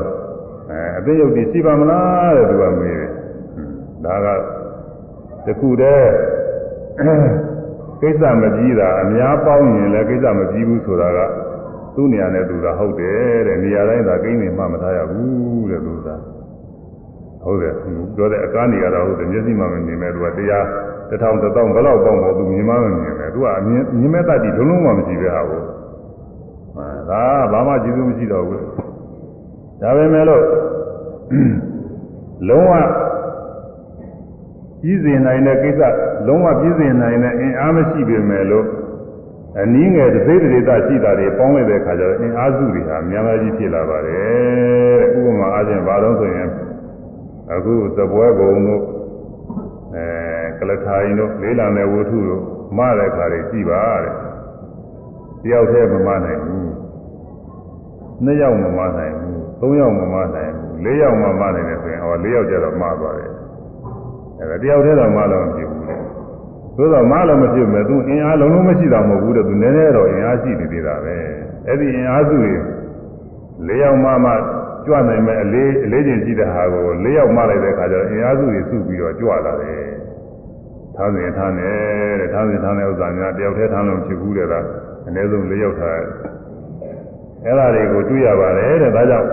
အဲအသိယုတ်တိရှိပါမလားတဲ့သူကမေးတယ်ဒါကတစ်ခုတည်း ကိစ္စမကြီးတာအများပေါင်းရင်လည်းကိစ္စမကြီးဘူးဆိုတာကသူ့နေရာနဲ့သူကဟုတ်တယ်တဲ့နေရာတိုင်းသာကိန်းနေမှမထားရဘူးတဲ့သူကဟုတ်တယ်ပြောတဲ့အကားနေရတော့ဟုတ်တယ်မျက်စိမှမမြင်မဲ့သူကတရားတစ်ထောင်တစ်သောင်းဘယ်လောက်ပေါင်းဖို့သူမြင်မှမမြင်မဲ့သူကအမြင်မြင်မဲ့တတ်ပြီးဒုလုံးမှမရှိပဲဟာဘူးဒါဘာမှကြည့်လို့မရှိတော့ဘူးဒါပဲမဲ့လို့လုံးဝ ပြည်စင်နိုင်တဲ့ကိစ္စလုံးဝပြည်စင်နိုင်တဲ့အင်အားမရှိပေမဲ့လို့အနည်းငယ်တစ်စိတ်တစ်ဒေသရှိတာတွေပေါင်းလိုက်တဲ့အခါကျတော့အင်အားစုတွေဟာများများကြီးဖြစ်လာပါတယ်ဥပမာအားဖြင့်ဘာလို့ဆိုရင်အခုသပွဲကုံတို့အဲကလထိုင်တို့လေးလံတဲ့ဝတ္ထုတို့မတဲ့ခါတွေကြည်ပါတဲ့တယောက်တည်းမမနိုင်ဘူးနှစ်ယောက်မမနိုင်ဘူးသုံးယောက်မမနိုင်ဘူးလေးယောက်မမနိုင်တယ်ဆိုရင်ဟောလေးယောက်ကျတော့မသွားတယ် အဲဒါတယောက်တည်းတော့မလို့မဖြစ်ဘူးလေသို့တော့မလို့မဖြစ်မဲ့သူအင်အားလုံးလုံးမရှိတာမဟုတ်ဘူးတဲ့သူနည်းနည်းတော့အင်အားရှိနေသေးတာပဲအဲ့ဒီအင်အားစုတွေလေးယောက်မှမှကြွနိုင်မဲ့အလေးအလေးချင်းရှိတဲ့ဟာကိုလေးယောက်မှလိုက်တဲ့အခါကျတော့အင်အားစုတွေစုပြီးတော့ကြွလာတယ်ထားစဉ်ထားနေတဲ့ထားစဉ်ထားတဲ့ဥစ္စာများတယောက်တည်းထားလို့ဖြစ်ဘူးတဲ့ကအနည်းဆုံးလေးယောက်ထားအဲ့ဒါတွေကိုတွေ့ရပါတယ်တဲ့ဒါကြောင့်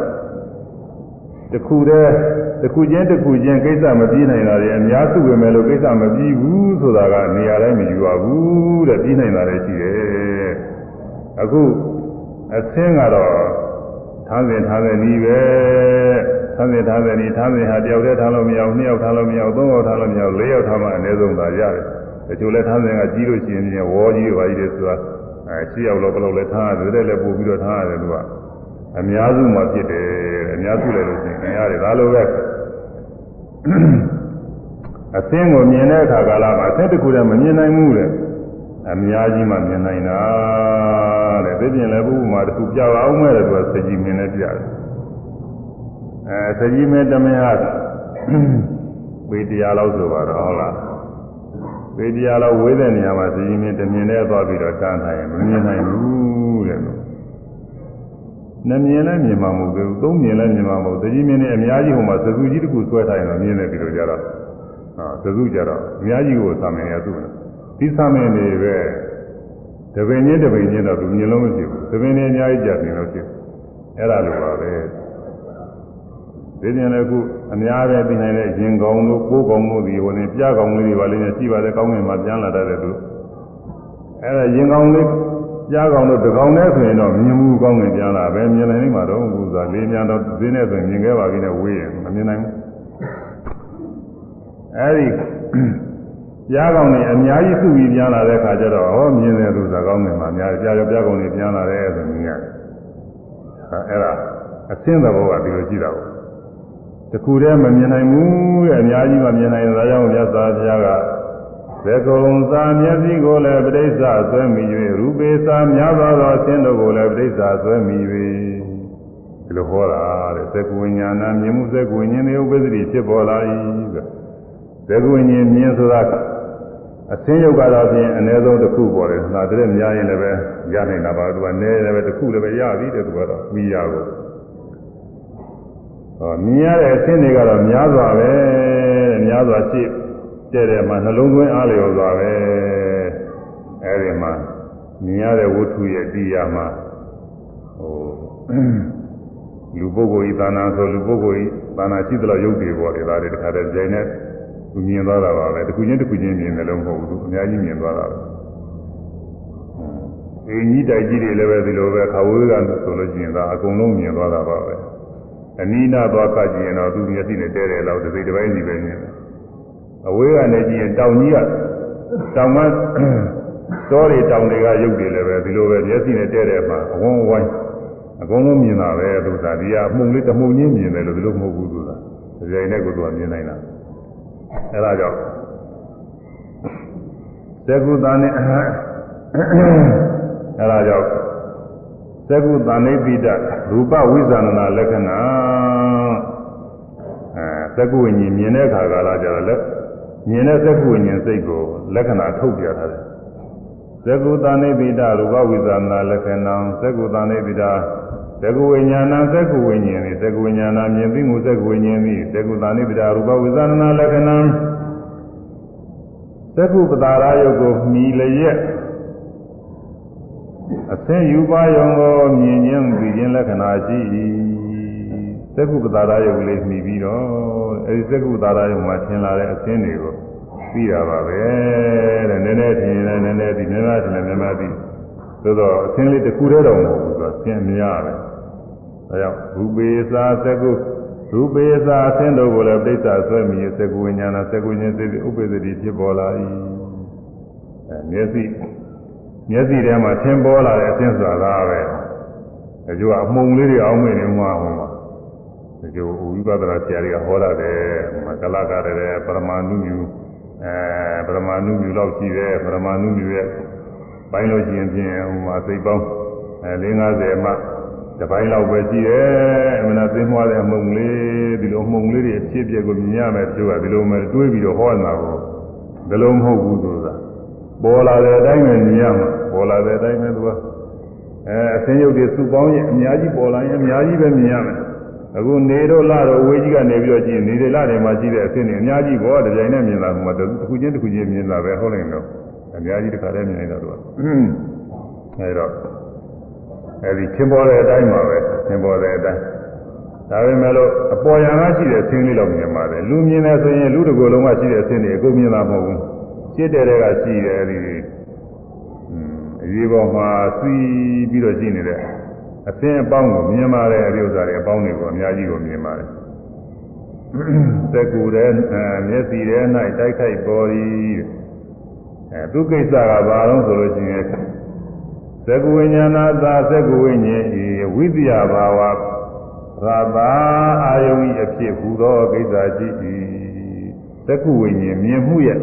တခုတည်းတခုချင်းတခုချင်းကိစ္စမပြီးနိုင်တာတွေအများစုပဲမဲ့လို့ကိစ္စမပြီးဘူးဆိုတာကနေရာတိုင်းမယူပါဘူးတဲ့ပြီးနိုင်တာလည်းရှိတယ်အခုအသင်းကတော့ထားစဉ်ထားတဲ့ဤပဲထားစဉ်ထားတဲ့ဤထားစဉ်ဟာတယောက်တည်းထားလို့မရဘူးနှစ်ယောက်ထားလို့မရဘူးသုံးယောက်ထားလို့မရဘူးလေးယောက်ထားမှအနည်းဆုံးသာရတယ်တချို့လဲထားစဉ်ကကြီးလို့ရှိရင်ဝေါ်ကြီးပါကြီးတယ်ဆိုတာအဲ6ယောက်လောက်ဘယ်လောက်လဲထားရတယ်တဲ့လည်းပို့ပြီးတော့ထားရတယ်သူကအများစုမှဖြစ်တယ်အ များစုလည်းလို့ရှိရင်ခင်ရတယ်ဒါလိုပဲအသင်းကိုမြင်တဲ့အခါကာလမှာအသင်းတစ်ခုတည်းမမြင်နိုင်ဘူးတဲ့အများကြီးမှမြင်နိုင်တာတဲ့သိပြင်လည်းဘုရားမှာတစ်ခုပြပါအောင်မဲ့တဲ့သူကစကြည်မြင်နဲ့ပြတယ်အဲစကြည်မြင်တမင်ဟာပေတရားလောက်ဆိုပါတော့ဟုတ်လားပေတရားလောက်ဝေးတဲ့နေရာမှာစကြည်မြင်တမင်နဲ့သွားပြီးတော့တန်းထိုင်မမြင်နိုင်ဘူးတဲ့ နှမြင်လည်းမြင်မှာမဟုတ်ဘူးသုံးမြင်လည်းမြင်မှာမဟုတ်သတိမြင်နေအများကြီးဟိုမှာသစုကြီးတစ်ခုဆွဲထားရင်တော့မြင်တယ်ပြီးတော့ကြတော့ဟာသစုကြတော့အများကြီးကိုသာမင်ရသူ့ဒီသာမင်နေပဲတပင်ချင်းတပင်ချင်းတော့သူမြင်လို့မဖြစ်ဘူးတပင်နဲ့အများကြီးကြာနေလို့ဖြစ်အဲ့ဒါလိုပါပဲသဒီပြင်လည်းခုအများပဲသိနိုင်တဲ့ရင်ကောင်းတို့ပိုးကောင်းတို့ဒီဟိုနေပြားကောင်းလေးတွေပါလိမ့်မယ်ရှိပါတယ်ကောင်းငင်မှာပြန်လာတတ်တယ်သူအဲဒါရင်ကောင်းလေး ပြားကောင်းတို့တကောင်နဲ့ဆိုရင်တော့မြင်မှုကောင်းငင်ပြန်လာပဲမြင်နိုင်နေမှာတော့ဘူးဆိုတာလေးများတော့သိနေဆိုရင်မြင်ခဲ့ပါပြီနဲ့ဝေးရင်မမြင်နိုင်ဘူးအဲဒီပြားကောင်းတွေအများကြီးစုပြီးပြန်လာတဲ့ခါကျတော့ဟောမြင်တယ်သူသာကောင်းငင်မှာအများကြီးပြားရောပြားကောင်းတွေပြန်လာတယ်ဆိုမြင်ရတယ်အဲဒါအသင်းသဘောကဒီလိုရှိတာပေါ့တခုတည်းမမြင်နိုင်ဘူးတဲ့အများကြီးမမြင်နိုင်တဲ့ဒါကြောင့်မြတ်စွာဘုရားက သကုံသာမျက်စိကိုလည်းပဋိစ္စဆွဲမိ၍ရူပေသာများသောသောအသင်းတို့ကိုလည်းပဋိစ္စဆွဲမိ၍ဒီလိုဟောတာတဲ့သကုဝိညာဏမြင်မှုသကုဝိညာဉ်တွေဥပ္ပဒတိဖြစ်ပေါ်လာ၏တဲ့သကုဝိညာဉ်မြင်ဆိုတာအသင်းယုတ်ကတော့ဖြင့်အ ਨੇ ဆုံးတစ်ခုပေါ်တယ်။ဒါတည်းများရင်လည်းပဲရနိုင်တာပါသူကနည်းလည်းပဲတစ်ခုလည်းပဲရပြီတဲ့သူကတော့ပြီးရကိုဟောမြင်ရတဲ့အဆင်းတွေကတော့များစွာပဲတဲ့များစွာရှိတဲ့ တဲ့မှာနှလုံးသွင်းအားလျော်စွာပဲအဲဒီမှာမြင်ရတဲ့ဝတ္ထုရဲ့တရားမှာဟိုလူပုဂ္ဂိုလ်ဤသာနာဆိုလူပုဂ္ဂိုလ်ဤသာနာရှိသလားရုပ်တွေပေါ်တယ်ဒါတွေတခါတည်းကြိုင်နဲ့သူမြင်သွားတာပါပဲတစ်ခုချင်းတစ်ခုချင်းမြင်တယ်လို့မဟုတ်ဘူးသူအများကြီးမြင်သွားတာပဲအင်းကြီးတိုက်ကြီးတွေလည်းပဲဒီလိုပဲခါဝေးကဆိုလို့ရှိရင်ဒါအကုန်လုံးမြင်သွားတာပါပဲအနိနာသွားကကြည့်ရင်တော့သူမျက်စိနဲ့တဲတယ်လို့တစ်စိတ်တစ်ပိုင်းကြီးပဲမြင်တယ် အဝေးကနေကြည့်ရင်တောင်ကြီးကတောင်မတောတွေတောင်တွေကရုပ်တွေလည်းပဲဒီလိုပဲမျက်စိနဲ့တဲတယ်မှာအဝန်းဝိုင်းအကုန်လုံးမြင်တာပဲသူကဒီကအမှုန်လေးတမှုန်ချင်းမြင်တယ်လို့ဒီလိုမဟုတ်ဘူးသူကဒီကြိမ်နဲ့ကိုသူကမြင်နိုင်တာအဲဒါကြောင့်သက္ကုတာနဲ့အဲဒါကြောင့်သက္ကုတာနိပိတရူပဝိဇာဏနာလက္ခဏာအဲသက္ကုဝိညာဉ်မြင်တဲ့အခါကာလကျတော့လက် မြင်တဲ့သက္ကုဝိညာဉ်စိတ်ကိုလက္ခဏာထုတ်ပြထားတယ်သက္ကုတာနိပိတရူပဝိဇာဏနာလက္ခဏာသက္ကုတာနိပိတသက္ကုဝိညာဏသက္ကုဝိညာဉ်သည်သက္ကုဝိညာဏမြင်သိမှုသက္ကုဝိညာဉ်သည်သက္ကုတာနိပိတရူပဝိဇာဏနာလက္ခဏာသက္ကုပတာရယုတ်ကိုမှီလျက်အသင်ယူပါယုံကိုမြင်ခြင်းသိခြင်းလက္ခဏာရှိ၏ သက္ကုပတာရယုတ်လေးမှီပြီးတော့အဲဒီသက္ကုပတာရယုတ်မှာထင်လာတဲ့အသင်တွေကိုသိတာပါပဲတဲ့နည်းနည်းထင်ရင်လည်းနည်းနည်းသိနည်းနည်းထင်လည်းနည်းနည်းသိသို့တော့အသင်လေးတစ်ခုတည်းတော့မဟုတ်ဘူးဆိုတော့သင်များပဲဒါကြောင့်ရူပေသာသက္ကုရူပေသာအသင်တို့ကိုလည်းပြိဿဆွဲမိသက္ကုဝိညာဏသက္ကုဉ္စေတိဥပ္ပဒတိဖြစ်ပေါ်လာ၏အဲမျက်စိမျက်စိထဲမှာသင်ပေါ်လာတဲ့အသင်ဆိုတာကပဲအကျိုးအမှုံလေးတွေအောင်းမိနေမှာဟောမှာ အကျိုးဝိပဿနာဆရာတွေကဟောရတယ်မကလကတည်းပရမဏုမြူအဲပရမဏုမြူလောက်ရှိတယ်ပရမဏုမြူရဲ့ပိုင်းလို့ရှိရင်ဖြင့်ဟိုမှာစိတ်ပေါင်းအဲ50မှတပိုင်းလောက်ပဲရှိတယ်အမှန်သိမွားတဲ့အမှုံလေးဒီလိုအမှုံလေးတွေအဖြစ်အပျက်ကိုမြင်ရမယ်သူကဒီလိုမှတွေးပြီးတော့ဟောနေတာကိုဒီလိုမဟုတ်ဘူးဆိုတာပေါ်လာတဲ့အတိုင်းပဲမြင်ရမှာပေါ်လာတဲ့အတိုင်းပဲသူကအဲအစင်းရုပ်တွေစုပေါင်းရင်အများကြီးပေါ်လာရင်အများကြီးပဲမြင်ရမယ် အခုနေတော့လာတော့ဝေးကြီးကနေပြီးတော့ကြည့်နေတယ်လာတယ်မှာရှိတဲ့အစင်းတွေအများကြီးပေါ်တဲ့ကြိုင်နဲ့မြင်လာမှာတစ်ခုချင်းတစ်ခုချင်းမြင်လာပဲဟုတ်တယ်တော့အများကြီးတစ်ခါတည်းမြင်နေတာသူကအဲတော့အဲဒီသင်ပေါ်တဲ့အတိုင်းပါပဲသင်ပေါ်တဲ့အတိုင်းဒါပေမဲ့လို့အပေါ်ယံကရှိတဲ့ဆင်းလေးတော့မြင်ပါတယ်လူမြင်တယ်ဆိုရင်လူတစ်ကိုယ်လုံးကရှိတဲ့ဆင်းတွေအကုန်မြင်တာမဟုတ်ဘူးရှင်းတဲ့တွေကရှိတယ်အဲဒီအရေးပေါ်မှာစီးပြီးတော့ရှိနေတဲ့ အဆင်းအပေါင်းကိုမြင်ပါတယ်အဲဒီဥစ္စာတွေအပေါင်းတွေကိုအများကြီးကိုမြင်ပါတယ်သက္ကူတဲ့မျက်စီထဲ၌တိုက်ခိုက်ပေါ်သည်အဲသူကိစ္စကဘာလို့ဆိုလို့ရှိရင်သက္ကဝိညာဏသာသက္ကဝိညာဉ်ဤဝိတ္တယဘာဝရာဘာအာယုံဤအဖြစ်ဟူသောကိစ္စရှိ၏သက္ကဝိညာဉ်မြင်မှုရဲ့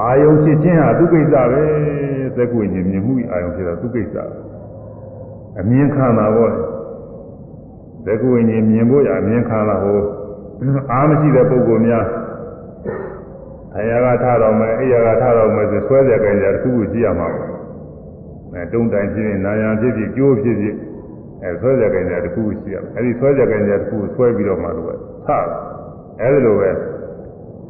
အာယုံဖြစ်ခြင်းဟာသူကိစ္စပဲသက္ကဝိညာဉ်မြင်မှုအာယုံဖြစ်တာသူကိစ္စ အမြင်ခံတာပေါ့သက္ကဝိညာဉ်မြင်ဖို့ရအမြင်ခံတာဟိုအားမရှိတဲ့ပုဂ္ဂိုလ်များအရာကထတော်မယ်အိယာကထတော်မယ်ဆိုဆွဲကြကြကြတစ်ခုခုကြည့်ရမှာပါအဲတုံးတိုင်ဖြစ်ဖြစ်နာယံဖြစ်ဖြစ်ကြိုးဖြစ်ဖြစ်အဲဆွဲကြကြကြတစ်ခုရှိရမယ်အဲဒီဆွဲကြကြကြတစ်ခုဆွဲပြီးတော့မှလို့ပဲထအဲဒီလိုပဲ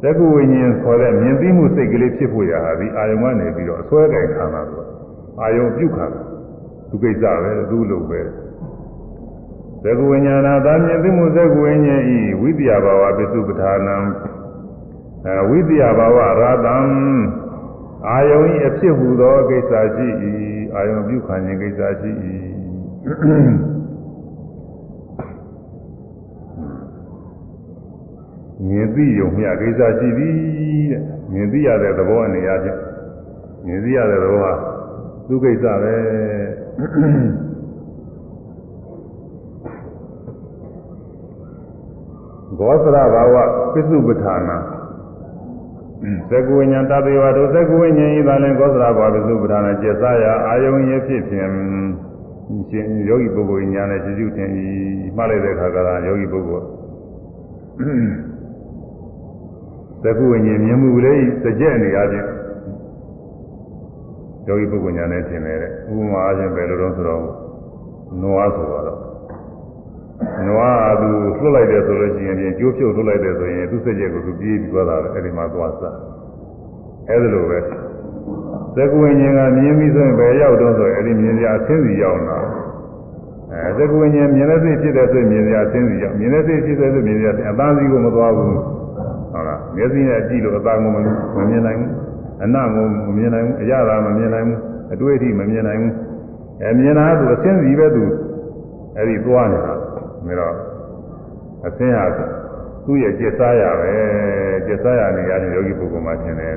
သက္ကဝိညာဉ်ခေါ်တဲ့မြင်သိမှုစိတ်ကလေးဖြစ်ဖို့ရဟာဒီအာယုံကနေပြီးတော့အစွဲကြိုင်ခံတာဆိုအာယုံပြုတ်ခံတာ သူကိစ္စပဲသူ့လိုပဲသသက္ကဝိညာဏသာမြင်သိမှုသက္ကဝိညာဉ်ဤဝိတ္တယဘာဝပစ္စုပ္ပထာနံအဲဝိတ္တယဘာဝရာတံအာယုံဤအဖြစ်ဟူသောကိစ္စရှိ၏အာယုံပြုခံခြင်းကိစ္စရှိ၏မြင်သိယုံမြကိစ္စရှိသည်တဲ့မြင်သိရတဲ့သဘောအနေအချင်းမြင်သိရတဲ့သဘောဟာသူကိစ္စပဲ ဂောသရဘာဝပစ္စုပ္ပထာနာသက္ကဝိညာဏတပေဝဒုသက္ကဝိညာဉ်ဤသာလင်ဂောသရဘာဝပစ္စုပ္ပထာနာကျက်စားရာအာယုံရဖြစ်ဖြင့်ရှင်ယောဂီပုဂ္ဂိုလ်ညာနဲ့ရှိစုထင်ဤမှားလိုက်တဲ့အခါကယောဂီပုဂ္ဂိုလ်သက္ကုဝိညာဉ်မြင်မှုလေးစကြက်အနေအချင်း ယောဂီပုဂ္ဂိုလ်ညာနဲ့ထင်တယ်တဲ့ဥပမာအချင်းပဲလို့တော့ဆိုတော့နွားဆိုတော့နွားကသူလွတ်လိုက်တယ်ဆိုလို့ရှိရင်ကျိုးဖြုတ်လွတ်လိုက်တယ်ဆိုရင်သူ့စကြက်ကိုသူပြေးပြီးသွားတာပဲအဲ့ဒီမှာသွားစားအဲ့ဒါလိုပဲသက္ကုဝိညာဉ်ကမြင်ပြီးဆိုရင်ဘယ်ရောက်တော့ဆိုရင်အဲ့ဒီမြင်စရာအဆင်းစီရောက်တာအဲသက္ကုဝိညာဉ်မြင်တဲ့စိတ်ဖြစ်တဲ့ဆိုရင်မြင်စရာအဆင်းစီရောက်မြင်တဲ့စိတ်ဖြစ်တဲ့ဆိုမြင်စရာအသားစီကိုမသွားဘူးဟုတ်လားမျက်စိနဲ့ကြည့်လို့အသားကိုမမြင်နိုင်ဘူး အနကိုမမြင်နိုင်ဘူးအရသာမမြင်နိုင်ဘူးအတွေ့အထိမမြင်နိုင်ဘူးအဲမြင်တာကသူအစင်းစီပဲသူအဲဒီသွားနေတာဒါတော့အစင်းဟာသူ့ရဲ့ကျက်စားရပဲကျက်စားရနေရတယ်ယောဂီပုဂ္ဂိုလ်မှထင်တယ်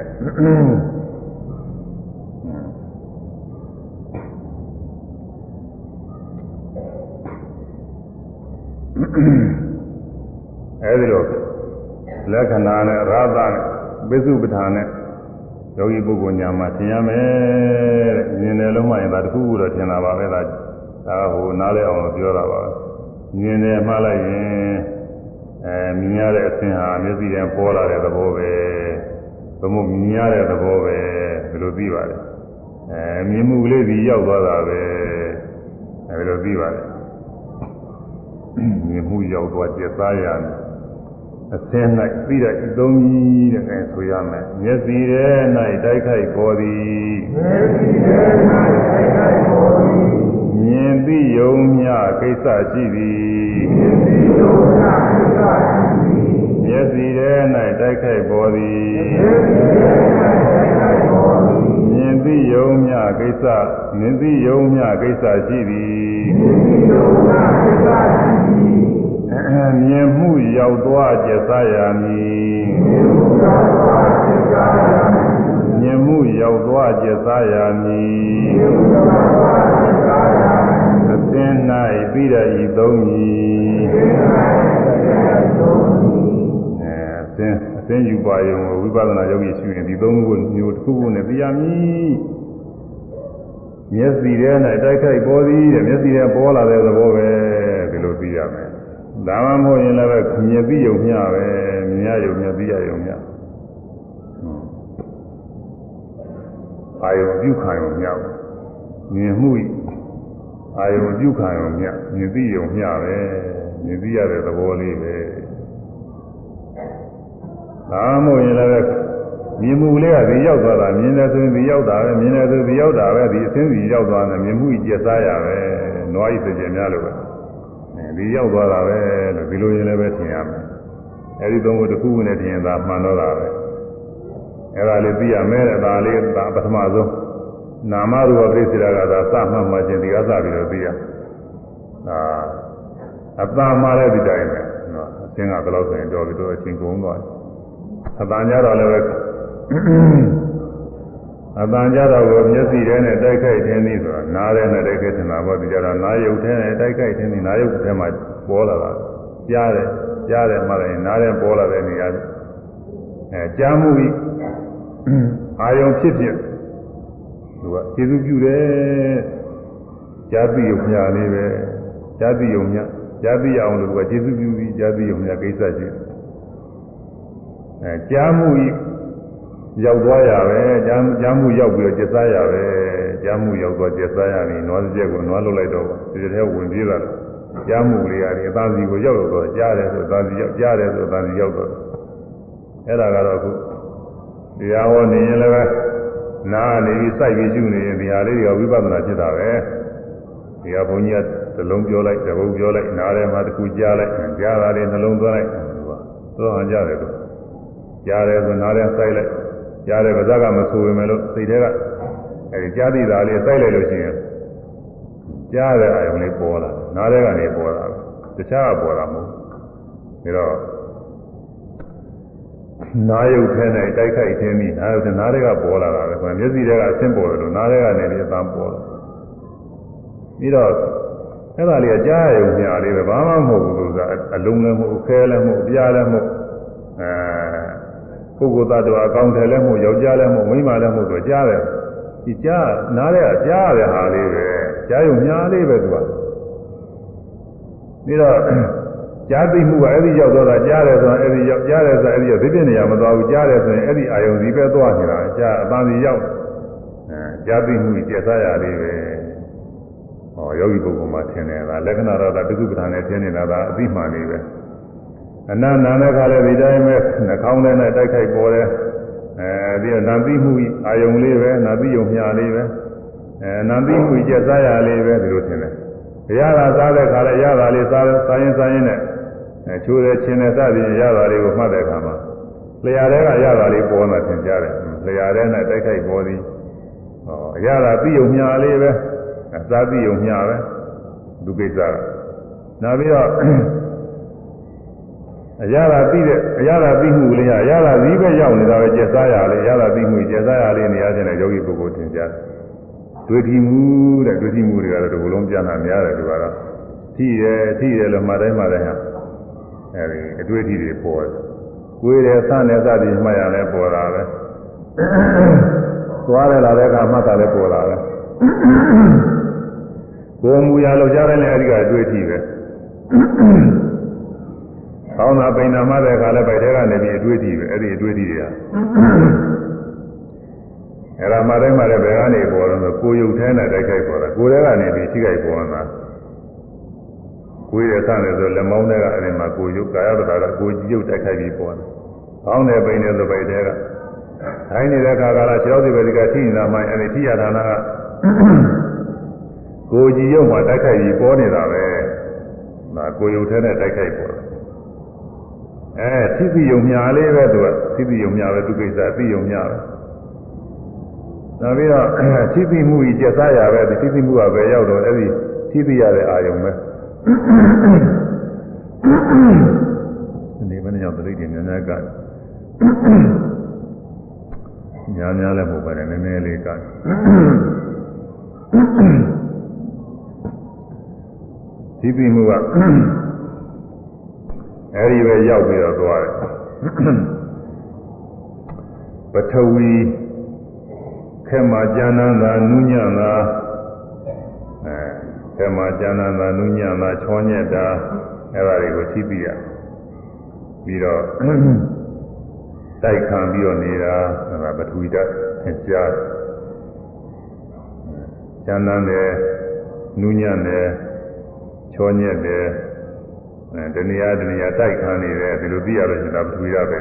အဲဒီလိုလက္ခဏာနဲ့ရာသနဲ့ပိစုပဋ္ဌာန်နဲ့ ယောဂီပုဂ္ဂိုလ်ညာမှာထင်ရမယ်တဲ့မြင်တယ်လုံးမှရင်ဒါတခုခုတော့ထင်တာပါပဲဒါဒါဟိုနားလဲအောင်ပြောတာပါမြင်တယ်မှားလိုက်ရင်အဲမြင်ရတဲ့အဆင်းဟာမျက်စိထဲပေါ်လာတဲ့သဘောပဲဘမို့မြင်ရတဲ့သဘောပဲဒီလိုသိပါတယ်အဲမြင်မှုကလေးဒီရောက်သွားတာပဲအဲဒီလိုသိပါတယ်မြင်မှုရောက်သွားကျက်သားရတယ် အစင်း၌သိတဲ့ဤသုံးကြီးတဲ့အဲဆိုရမယ်မျက်စိထဲ၌တိုက်ခိုက်ပေါ်သည်မျက်စိထဲ၌တိုက်ခိုက်ပေါ်သည်မြင်သိယုံမြကိစ္စရှိသည်မြင်သိယုံမြကိစ္စရှိသည်မျက်စိထဲ၌တိုက်ခိုက်ပေါ်သည်မျက်စိထဲ၌တိုက်ခိုက်ပေါ်သည်မြင်သိယုံမြကိစ္စမြင်သိယုံမြကိစ္စရှိသည်မြင်သိယုံမြကိစ္စရှိသည် မြင်မှုရောက်သွားကျက်စားရမည်မြင်မှုရောက်သွားကျက်စားရမည်အစင်း၌ပြီးရဤသုံးမည်အဲအစင်းအစင်းယူပါယုံဝိပဿနာယောဂီရှုရင်ဒီသုံးခုမျိုးတစ်ခုခုနဲ့သိရမည်မျက်စိထဲ၌တိုက်ခိုက်ပေါ်သည်တဲ့မျက်စိထဲပေါ်လာတဲ့သဘောပဲဒီလိုသိရမယ် ဒါမှမဟုတ်ရင်လည်းပဲမြင်ပြီးယုံမျှပဲမြင်ရယုံမျှပြီးရယုံမျှအာယုံပြုခံယုံမျှမြင်မှုအာယုံပြုခံယုံမျှမြင်ပြီးယုံမျှပဲမြင်ပြီးရတဲ့သဘောလေးပဲဒါမှမဟုတ်ရင်လည်းမြင်မှုလေးကဒီရောက်သွားတာမြင်တယ်ဆိုရင်ဒီရောက်တာပဲမြင်တယ်ဆိုဒီရောက်တာပဲဒီအစင်းစီရောက်သွားတယ်မြင်မှုကြီးကျက်စားရပဲနွားကြီးစကြယ်များလို့ပဲ ဒီရောက်သွားတာပဲလို့ဒီလိုရင်လည်းပဲထင်ရမယ်အဲဒီသုံးခုတစ်ခုခုနဲ့ထင်ရင်သာမှန်တော့တာပဲအဲဒါလေးသိရမယ်တဲ့ဒါလေးဒါပထမဆုံးနာမရူပပြိစ္ဆရာကသာစမှတ်မှချင်းဒီကစပြီးတော့သိရအာအတ္တမှားတဲ့ဒီတိုင်းပဲနော်အရှင်းကဘယ်လောက်ဆိုရင်တော့ဒီတော့အချင်းကုန်သွားတယ်အတ္တညတော့လည်းပဲ အတန်ကြတော့ကိုမျက်စိထဲနဲ့တိုက်ခိုက်ခြင်းသည်ဆိုတာနားထဲနဲ့တိုက်ခိုက်ခြင်းတာပေါ့ဒီကြတော့နားယုတ်ထဲနဲ့တိုက်ခိုက်ခြင်းသည်နားယုတ်ထဲမှာပေါ်လာတာကြားတယ်ကြားတယ်မှလည်းနားထဲပေါ်လာတဲ့နေရာအဲကြားမှုပြီးအာယုံဖြစ်ဖြစ်သူကကျေစုပြုတယ်ကြားသိယုံညာလေးပဲကြားသိယုံညာကြားသိအောင်လို့ကကျေစုပြုပြီးကြားသိယုံညာကိစ္စရှိတယ်အဲကြားမှုပြီး ရောက်သွားရပဲကြားကြားမှုရောက်ပြီးတော့ကျက်စားရပဲကြားမှုရောက်သွားကျက်စားရနေနွားစက်ကိုနွားလုတ်လိုက်တော့ဒီထဲဝင်ပြေးလာတယ်ကြားမှုလေးရတယ်အသားစီကိုရောက်တော့ကြားတယ်ဆိုအသားစီရောက်ကြားတယ်ဆိုအသားစီရောက်တော့အဲ့ဒါကတော့အခုတရားဟောနေရင်လည်းနားနေပြီးစိုက်ပြီးရှုနေရင်ဒီဟာလေးတွေကဝိပဿနာဖြစ်တာပဲဒီဟာဘုန်းကြီးကသလုံးပြောလိုက်တပုတ်ပြောလိုက်နားထဲမှာတစ်ခုကြားလိုက်ကြားတာလေးနှလုံးသွင်းလိုက်သူကသူကဟန်ကြတယ်သူကြားတယ်ဆိုနားထဲစိုက်လိုက် ကြားတယ်ပါးစပ်ကမဆိုဝင်မယ်လို့စိတ်ထဲကအဲဒီကြားသိတာလေးစိုက်လိုက်လို့ရှိရင်ကြားတဲ့အာယုံလေးပေါ်လာနားထဲကနေပေါ်လာတခြားကပေါ်လာမဟုတ်ဒါတော့နာယုတ်ထဲနဲ့တိုက်ခိုက်ခြင်းပြီးနာယုတ်ထဲနားတွေကပေါ်လာတာပဲမျက်စိတွေကအဆင်းပေါ်တယ်လို့နားတွေကနေပြီးအတန်းပေါ်လာပြီးတော့အဲ့ဒါလေးအကြားရုံညာလေးပဲဘာမှမဟုတ်ဘူးလို့ကအလုံးလည်းမဟုတ်ခဲလည်းမဟုတ်ပြားလည်းမဟုတ်အဲ ပုဂ္ဂိုလ်သတ္တဝါအကောင်တယ်လည်းမဟုတ်ယောက်ျားလည်းမဟုတ်မိန်းမလည်းမဟုတ်တော့ကြားတယ်ဒီကြားနားတွေကကြားရတဲ့ဟာလေးပဲကြားရုံညာလေးပဲသူကပြီးတော့ကြားသိမှုကအဲ့ဒီရောက်တော့တာကြားတယ်ဆိုရင်အဲ့ဒီရောက်ကြားတယ်ဆိုရင်အဲ့ဒီရောက်သိတဲ့နေရာမသွားဘူးကြားတယ်ဆိုရင်အဲ့ဒီအာယုံစီပဲသွားနေတာကြားအပန်းစီရောက်အဲကြားသိမှုကျက်စားရလေးပဲဟောယောဂီပုဂ္ဂိုလ်မှာထင်တယ်လားလက္ခဏာတော့တသုပ္ပဌာန်နဲ့ထင်နေတာဒါအသိမှန်နေပဲ အနန္နာနဲ့ခါလဲဒီတိုင်းပဲနှာခေါင်းထဲနဲ့တိုက်ခိုက်ပေါ်တယ်အဲဒီနာသိမှုအာယုံလေးပဲနာသိယုံမြလေးပဲအဲနာသိမှုကျက်စားရလေးပဲဒီလိုထင်တယ်ရတာစားတဲ့ခါလဲရတာလေးစားစားရင်စားရင်နဲ့အဲချိုးတယ်ချင်းတယ်စသည်ရတာလေးကိုမှတ်တဲ့အခါမှာလျှာတဲ့ကရတာလေးပေါ်မှသင်ကြားတယ်လျှာတဲ့နဲ့တိုက်ခိုက်ပေါ်သည်ဟောရတာသိယုံမြလေးပဲအစားသိယုံမြပဲဒုကိစ္စကနောက်ပြီးတော့ အရသာသိတဲ့အရသာသိမှုလေးရရသာသီးပဲရောက်နေတာပဲကျက်စားရလေးရသာသိမှုကျက်စားရလေးနေရာချင်းတဲ့ယောဂီပုဂ္ဂိုလ်သင်ကြားတယ်တွေ့ထီမှုတဲ့တွေ့ထီမှုတွေကတော့ဒီလိုလုံးပြန်တာများတယ်ဒီကတော့ထိရထိရလို့မှတ်တိုင်းမှတ်တိုင်းဟာအဲဒီအတွေ့အထိတွေပေါ်တယ်ကိုယ်တယ်ဆန့်တယ်စသည်မှတ်ရလဲပေါ်တာပဲသွားတယ်လာတဲ့အခါမှတ်တာလဲပေါ်တာပဲကိုယ်မူရလောက်ကြတဲ့လည်းအဲဒီကအတွေ့အထိပဲ ကောင်းတာပိန်နာမှတဲ့အခါလဲဗိုက်ထဲကနေပြီးအတွေ့အထိပဲအဲ့ဒီအတွေ့အထိတွေကအဲ့ဒါမှတိုင်းမှလည်းဘယ်ကနေပေါ်တော့ဆိုကိုယုတ်ထဲနဲ့တိုက်ခိုက်ပေါ်တာကိုယ်ထဲကနေပြီးထိခိုက်ပေါ်တာကိုယ်ရဲ့ဆန့်တယ်ဆိုလက်မောင်းထဲကအဲ့ဒီမှာကိုယုတ်ကာယပဒါကကိုကြည့်ယုတ်တိုက်ခိုက်ပြီးပေါ်တာကောင်းတယ်ပိန်တယ်ဆိုဗိုက်ထဲကထိုင်းနေတဲ့အခါကလာခြေောက်စီပဲဒီကထိနေတာမှအဲ့ဒီထိရတာနာကကိုကြည့်ယုတ်မှာတိုက်ခိုက်ပြီးပေါ်နေတာပဲဒါကိုယုတ်ထဲနဲ့တိုက်ခိုက်ပေါ်တာ အဲသိသိယုံညာလေးပဲသူကသိသိယုံညာပဲသူကိစ္စသိယုံညာပဲနောက်ပြီးတော့သိသိမှုကြီးကျက်စားရပဲဒီသိသိမှုကပဲရောက်တော့အဲ့ဒီသိသိရတဲ့အာယုံပဲဒီမနေ့ရောက်တဲ့တိများများကညာများလည်းမဟုတ်ပါနဲ့နည်းနည်းလေးကသိသိမှုက အဲဒီပဲရောက်ပြီးတော့သွားတယ်ပထဝီခဲမှာကျမ်းနာတာနုညံ့တာအဲခဲမှာကျမ်းနာတာနုညံ့တာချောညက်တာအဲဒါတွေကိုသိသိရပြီးတော့တိုက်ခံပြီးတော့နေတာအဲဒါပထဝီဓာတ်သင်ကြားကျမ်းနာတယ်နုညံ့တယ်ချောညက်တယ်အဲ တဏှာတဏှာတိုက်ခံနေတယ်ဒီလိုသိရလို့ရှင်သာပထဝီရပဲ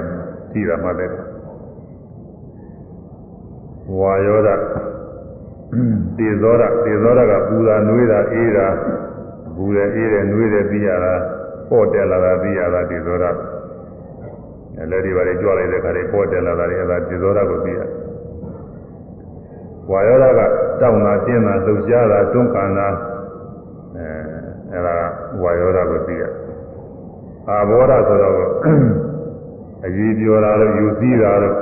သိတာမှလည်းဝါယောဒတေဇောဒတေဇောဒကပူတာနွေးတာအေးတာပူတယ်အေးတယ်နွေးတယ်သိရတာပေါ့တက်လာတာသိရတာတေဇောဒအဲလက်ဒီပါလေကြွလိုက်တဲ့ခါလေးပေါ့တက်လာတာလေအဲဒါတေဇောဒကိုသိရဝါယောဒကတောင်းတာတင်းတာလှုပ်ရှားတာတွန်းကန်တာအဲအဲဒါဝါယောဒကိုသိရတယ် အာဘောဓဆိုတော့အကြီးပြောတာလို့ယူစည်းတာလို့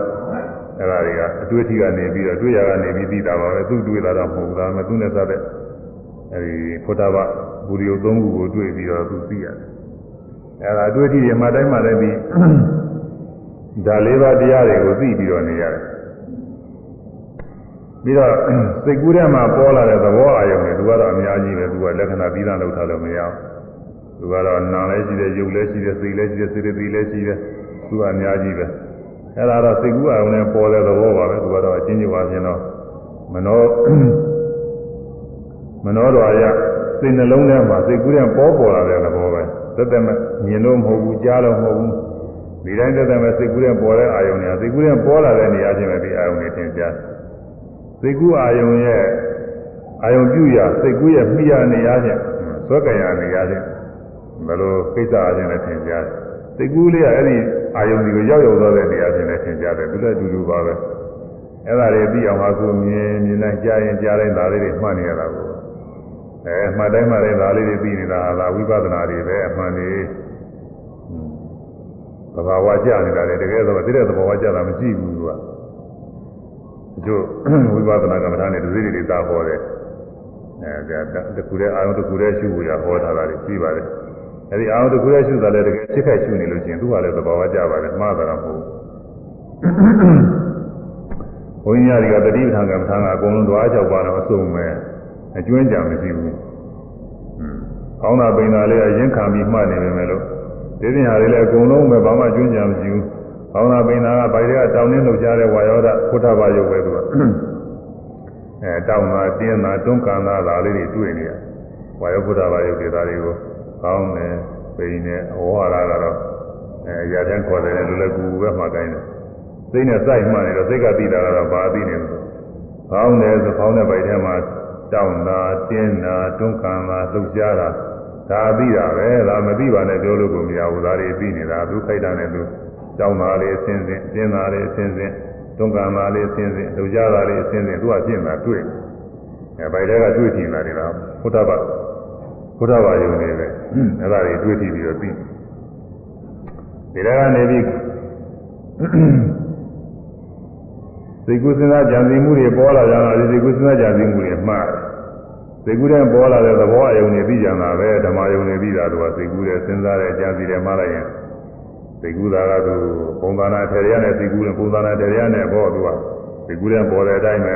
အဲ့ဒါတွေကအတွေ့အထိကနေပြီးတော့တွေ့ရကနေပြီးသိတာပါပဲသူတွေ့တာတော့မဟုတ်ဘူးဒါပေမဲ့သူနဲ့စတဲ့အဲဒီဖုဒ္ဓဘာဘူရိယသုံးခုကိုတွေ့ပြီးတော့သူသိရတယ်အဲ့ဒါအတွေ့အထိတွေမှတိုင်းမှလည်းပြီးဒါလေးပါးတရားတွေကိုသိပြီးတော့နေရတယ်ပြီးတော့စိတ်ကူးထဲမှာပေါ်လာတဲ့သဘောအာရုံတွေသူကတော့အများကြီးပဲသူကလက္ခဏာပြီးသားလောက်ထားလို့မရဘူး သူကတော့နာလည်းရှိတယ်ရုပ်လည်းရှိတယ်စိတ်လည်းရှိတယ်စေတသိက်လည်းရှိတယ်သူကအများကြီးပဲအဲ့ဒါတော့စိတ်ကူးအောင်နဲ့ပေါ်တဲ့သဘောပါပဲသူကတော့အချင်းချင်းပါပြင်တော့မနောမနောတော်ရစိတ်နှလုံးထဲမှာစိတ်ကူးတဲ့ပေါ်ပေါ်လာတဲ့သဘောပဲသက်သက်မဲ့မြင်လို့မဟုတ်ဘူးကြားလို့မဟုတ်ဘူးဒီတိုင်းသက်သက်မဲ့စိတ်ကူးတဲ့ပေါ်တဲ့အာယုံတွေစိတ်ကူးတဲ့ပေါ်လာတဲ့နေရာချင်းပဲဒီအာယုံတွေသင်ကြားစိတ်ကူးအာယုံရဲ့အာယုံပြုရစိတ်ကူးရဲ့မိရနေရာချင်းစွဲကြရနေရတယ် ဘယ်လိုကိစ္စအချင်းနဲ့ထင်ကြတယ်စိတ်ကူးလေးကအဲ့ဒီအာယုံဒီကိုရောက်ရောက်သွားတဲ့နေရာချင်းနဲ့ထင်ကြတယ်သူလည်းအတူတူပါပဲအဲ့ဒါတွေသိအောင်ပါကိုမြင်မြင်နိုင်ကြားရင်ကြားတိုင်းဒါလေးတွေမှတ်နေရတာကိုအဲမှတ်တိုင်းမှတ်တိုင်းဒါလေးတွေသိနေတာဟာဝိပဿနာတွေပဲအမှန်နေသဘာဝကြနေတာလေတကယ်တော့တိတဲ့သဘာဝကြတာမရှိဘူးကွာတို့ဝိပဿနာကမ္မထာနဲ့ဒုစရိတွေသာဟောတယ်အဲဒါတခုတည်းအာရုံတခုတည်းရှုဖို့ရဟောထားတာတွေရှိပါတယ် အဲဒီအာရုံတခုတည်းရှုတာလည်းတကယ်ဖြစ်ခိုက်ရှုနေလို့ရှိရင်သူကလည်းသဘာဝကြပါတယ်မှားတာမဟုတ်ဘူးဘုန်းကြီးတွေကတတိပဌာန်ကမ္မထာကအကုန်လုံးတွား၆ပါးတော့အစုံပဲအကျွမ်းကြံမရှိဘူး။ကောင်းတာပိန်တာလေးအရင်ခံပြီးမှတ်နေပေမဲ့လို့ဒီပြင်ဟာတွေလည်းအကုန်လုံးပဲဘာမှကျွမ်းကြံမရှိဘူး။ကောင်းတာပိန်တာကဗိုက်တွေကတောင်းနှင်းလှုပ်ရှားတဲ့ဝါယောဓဖုထဘာယုတ်ပဲသူက။အဲတောင်းတာတင်းတာတွန်းကန်တာဒါလေးတွေတွေ့နေရ။ဝါယောဖုထဘာယုတ်တွေဒါတွေကို ကောင်းတယ်ပိန်တယ်အဝါရကတော့အဲရတဲ့ခေါ်တယ်လူလည်းကူပဲမှတိုင်းတယ်။စိတ်နဲ့စိုက်မှနေတော့စိတ်ကသိတာကတော့ဘာသိနေလဲ။ကောင်းတယ်ဆိုကောင်းတဲ့ဗိုက်ထဲမှာတောင်းတာတင်းတာတွန်းကန်တာလှုပ်ရှားတာဒါသိတာပဲဒါမသိပါနဲ့ပြောလို့ကိုမရဘူးဒါတွေသိနေတာသူခိုက်တာနဲ့သူတောင်းတာလေးအစင်းစင်းတင်းတာလေးအစင်းစင်းတွန်းကန်တာလေးအစင်းစင်းလှုပ်ရှားတာလေးအစင်းစင်းသူကပြင်တာတွေ့အဲဗိုက်ထဲကတွေ့ထင်တာတွေတော့ဘုဒ္ဓဘာ ဘုဒ္ဓဘာယုံနေပဲအဲ့ဒါတွေတွေ့ထီပြီးတော့သိဒီထဲကနေပြီးစိတ်ကူးစဉ်းစားကြံစည်မှုတွေပေါ်လာကြတာဒီစိတ်ကူးစဉ်းစားကြံစည်မှုတွေမှားတယ်စိတ်ကူးတဲ့ပေါ်လာတဲ့သဘောအယုံတွေပြီးကြတာပဲဓမ္မယုံတွေပြီးတာတော့စိတ်ကူးတဲ့စဉ်းစားတဲ့ကြံစည်တယ်မှားလိုက်ရင်စိတ်ကူးတာကသူပုံသဏ္ဍာန်ထေရရနဲ့စိတ်ကူးတဲ့ပုံသဏ္ဍာန်ထေရရနဲ့ပေါ်သူကစိတ်ကူးတဲ့ပေါ်တဲ့အတိုင်းပဲ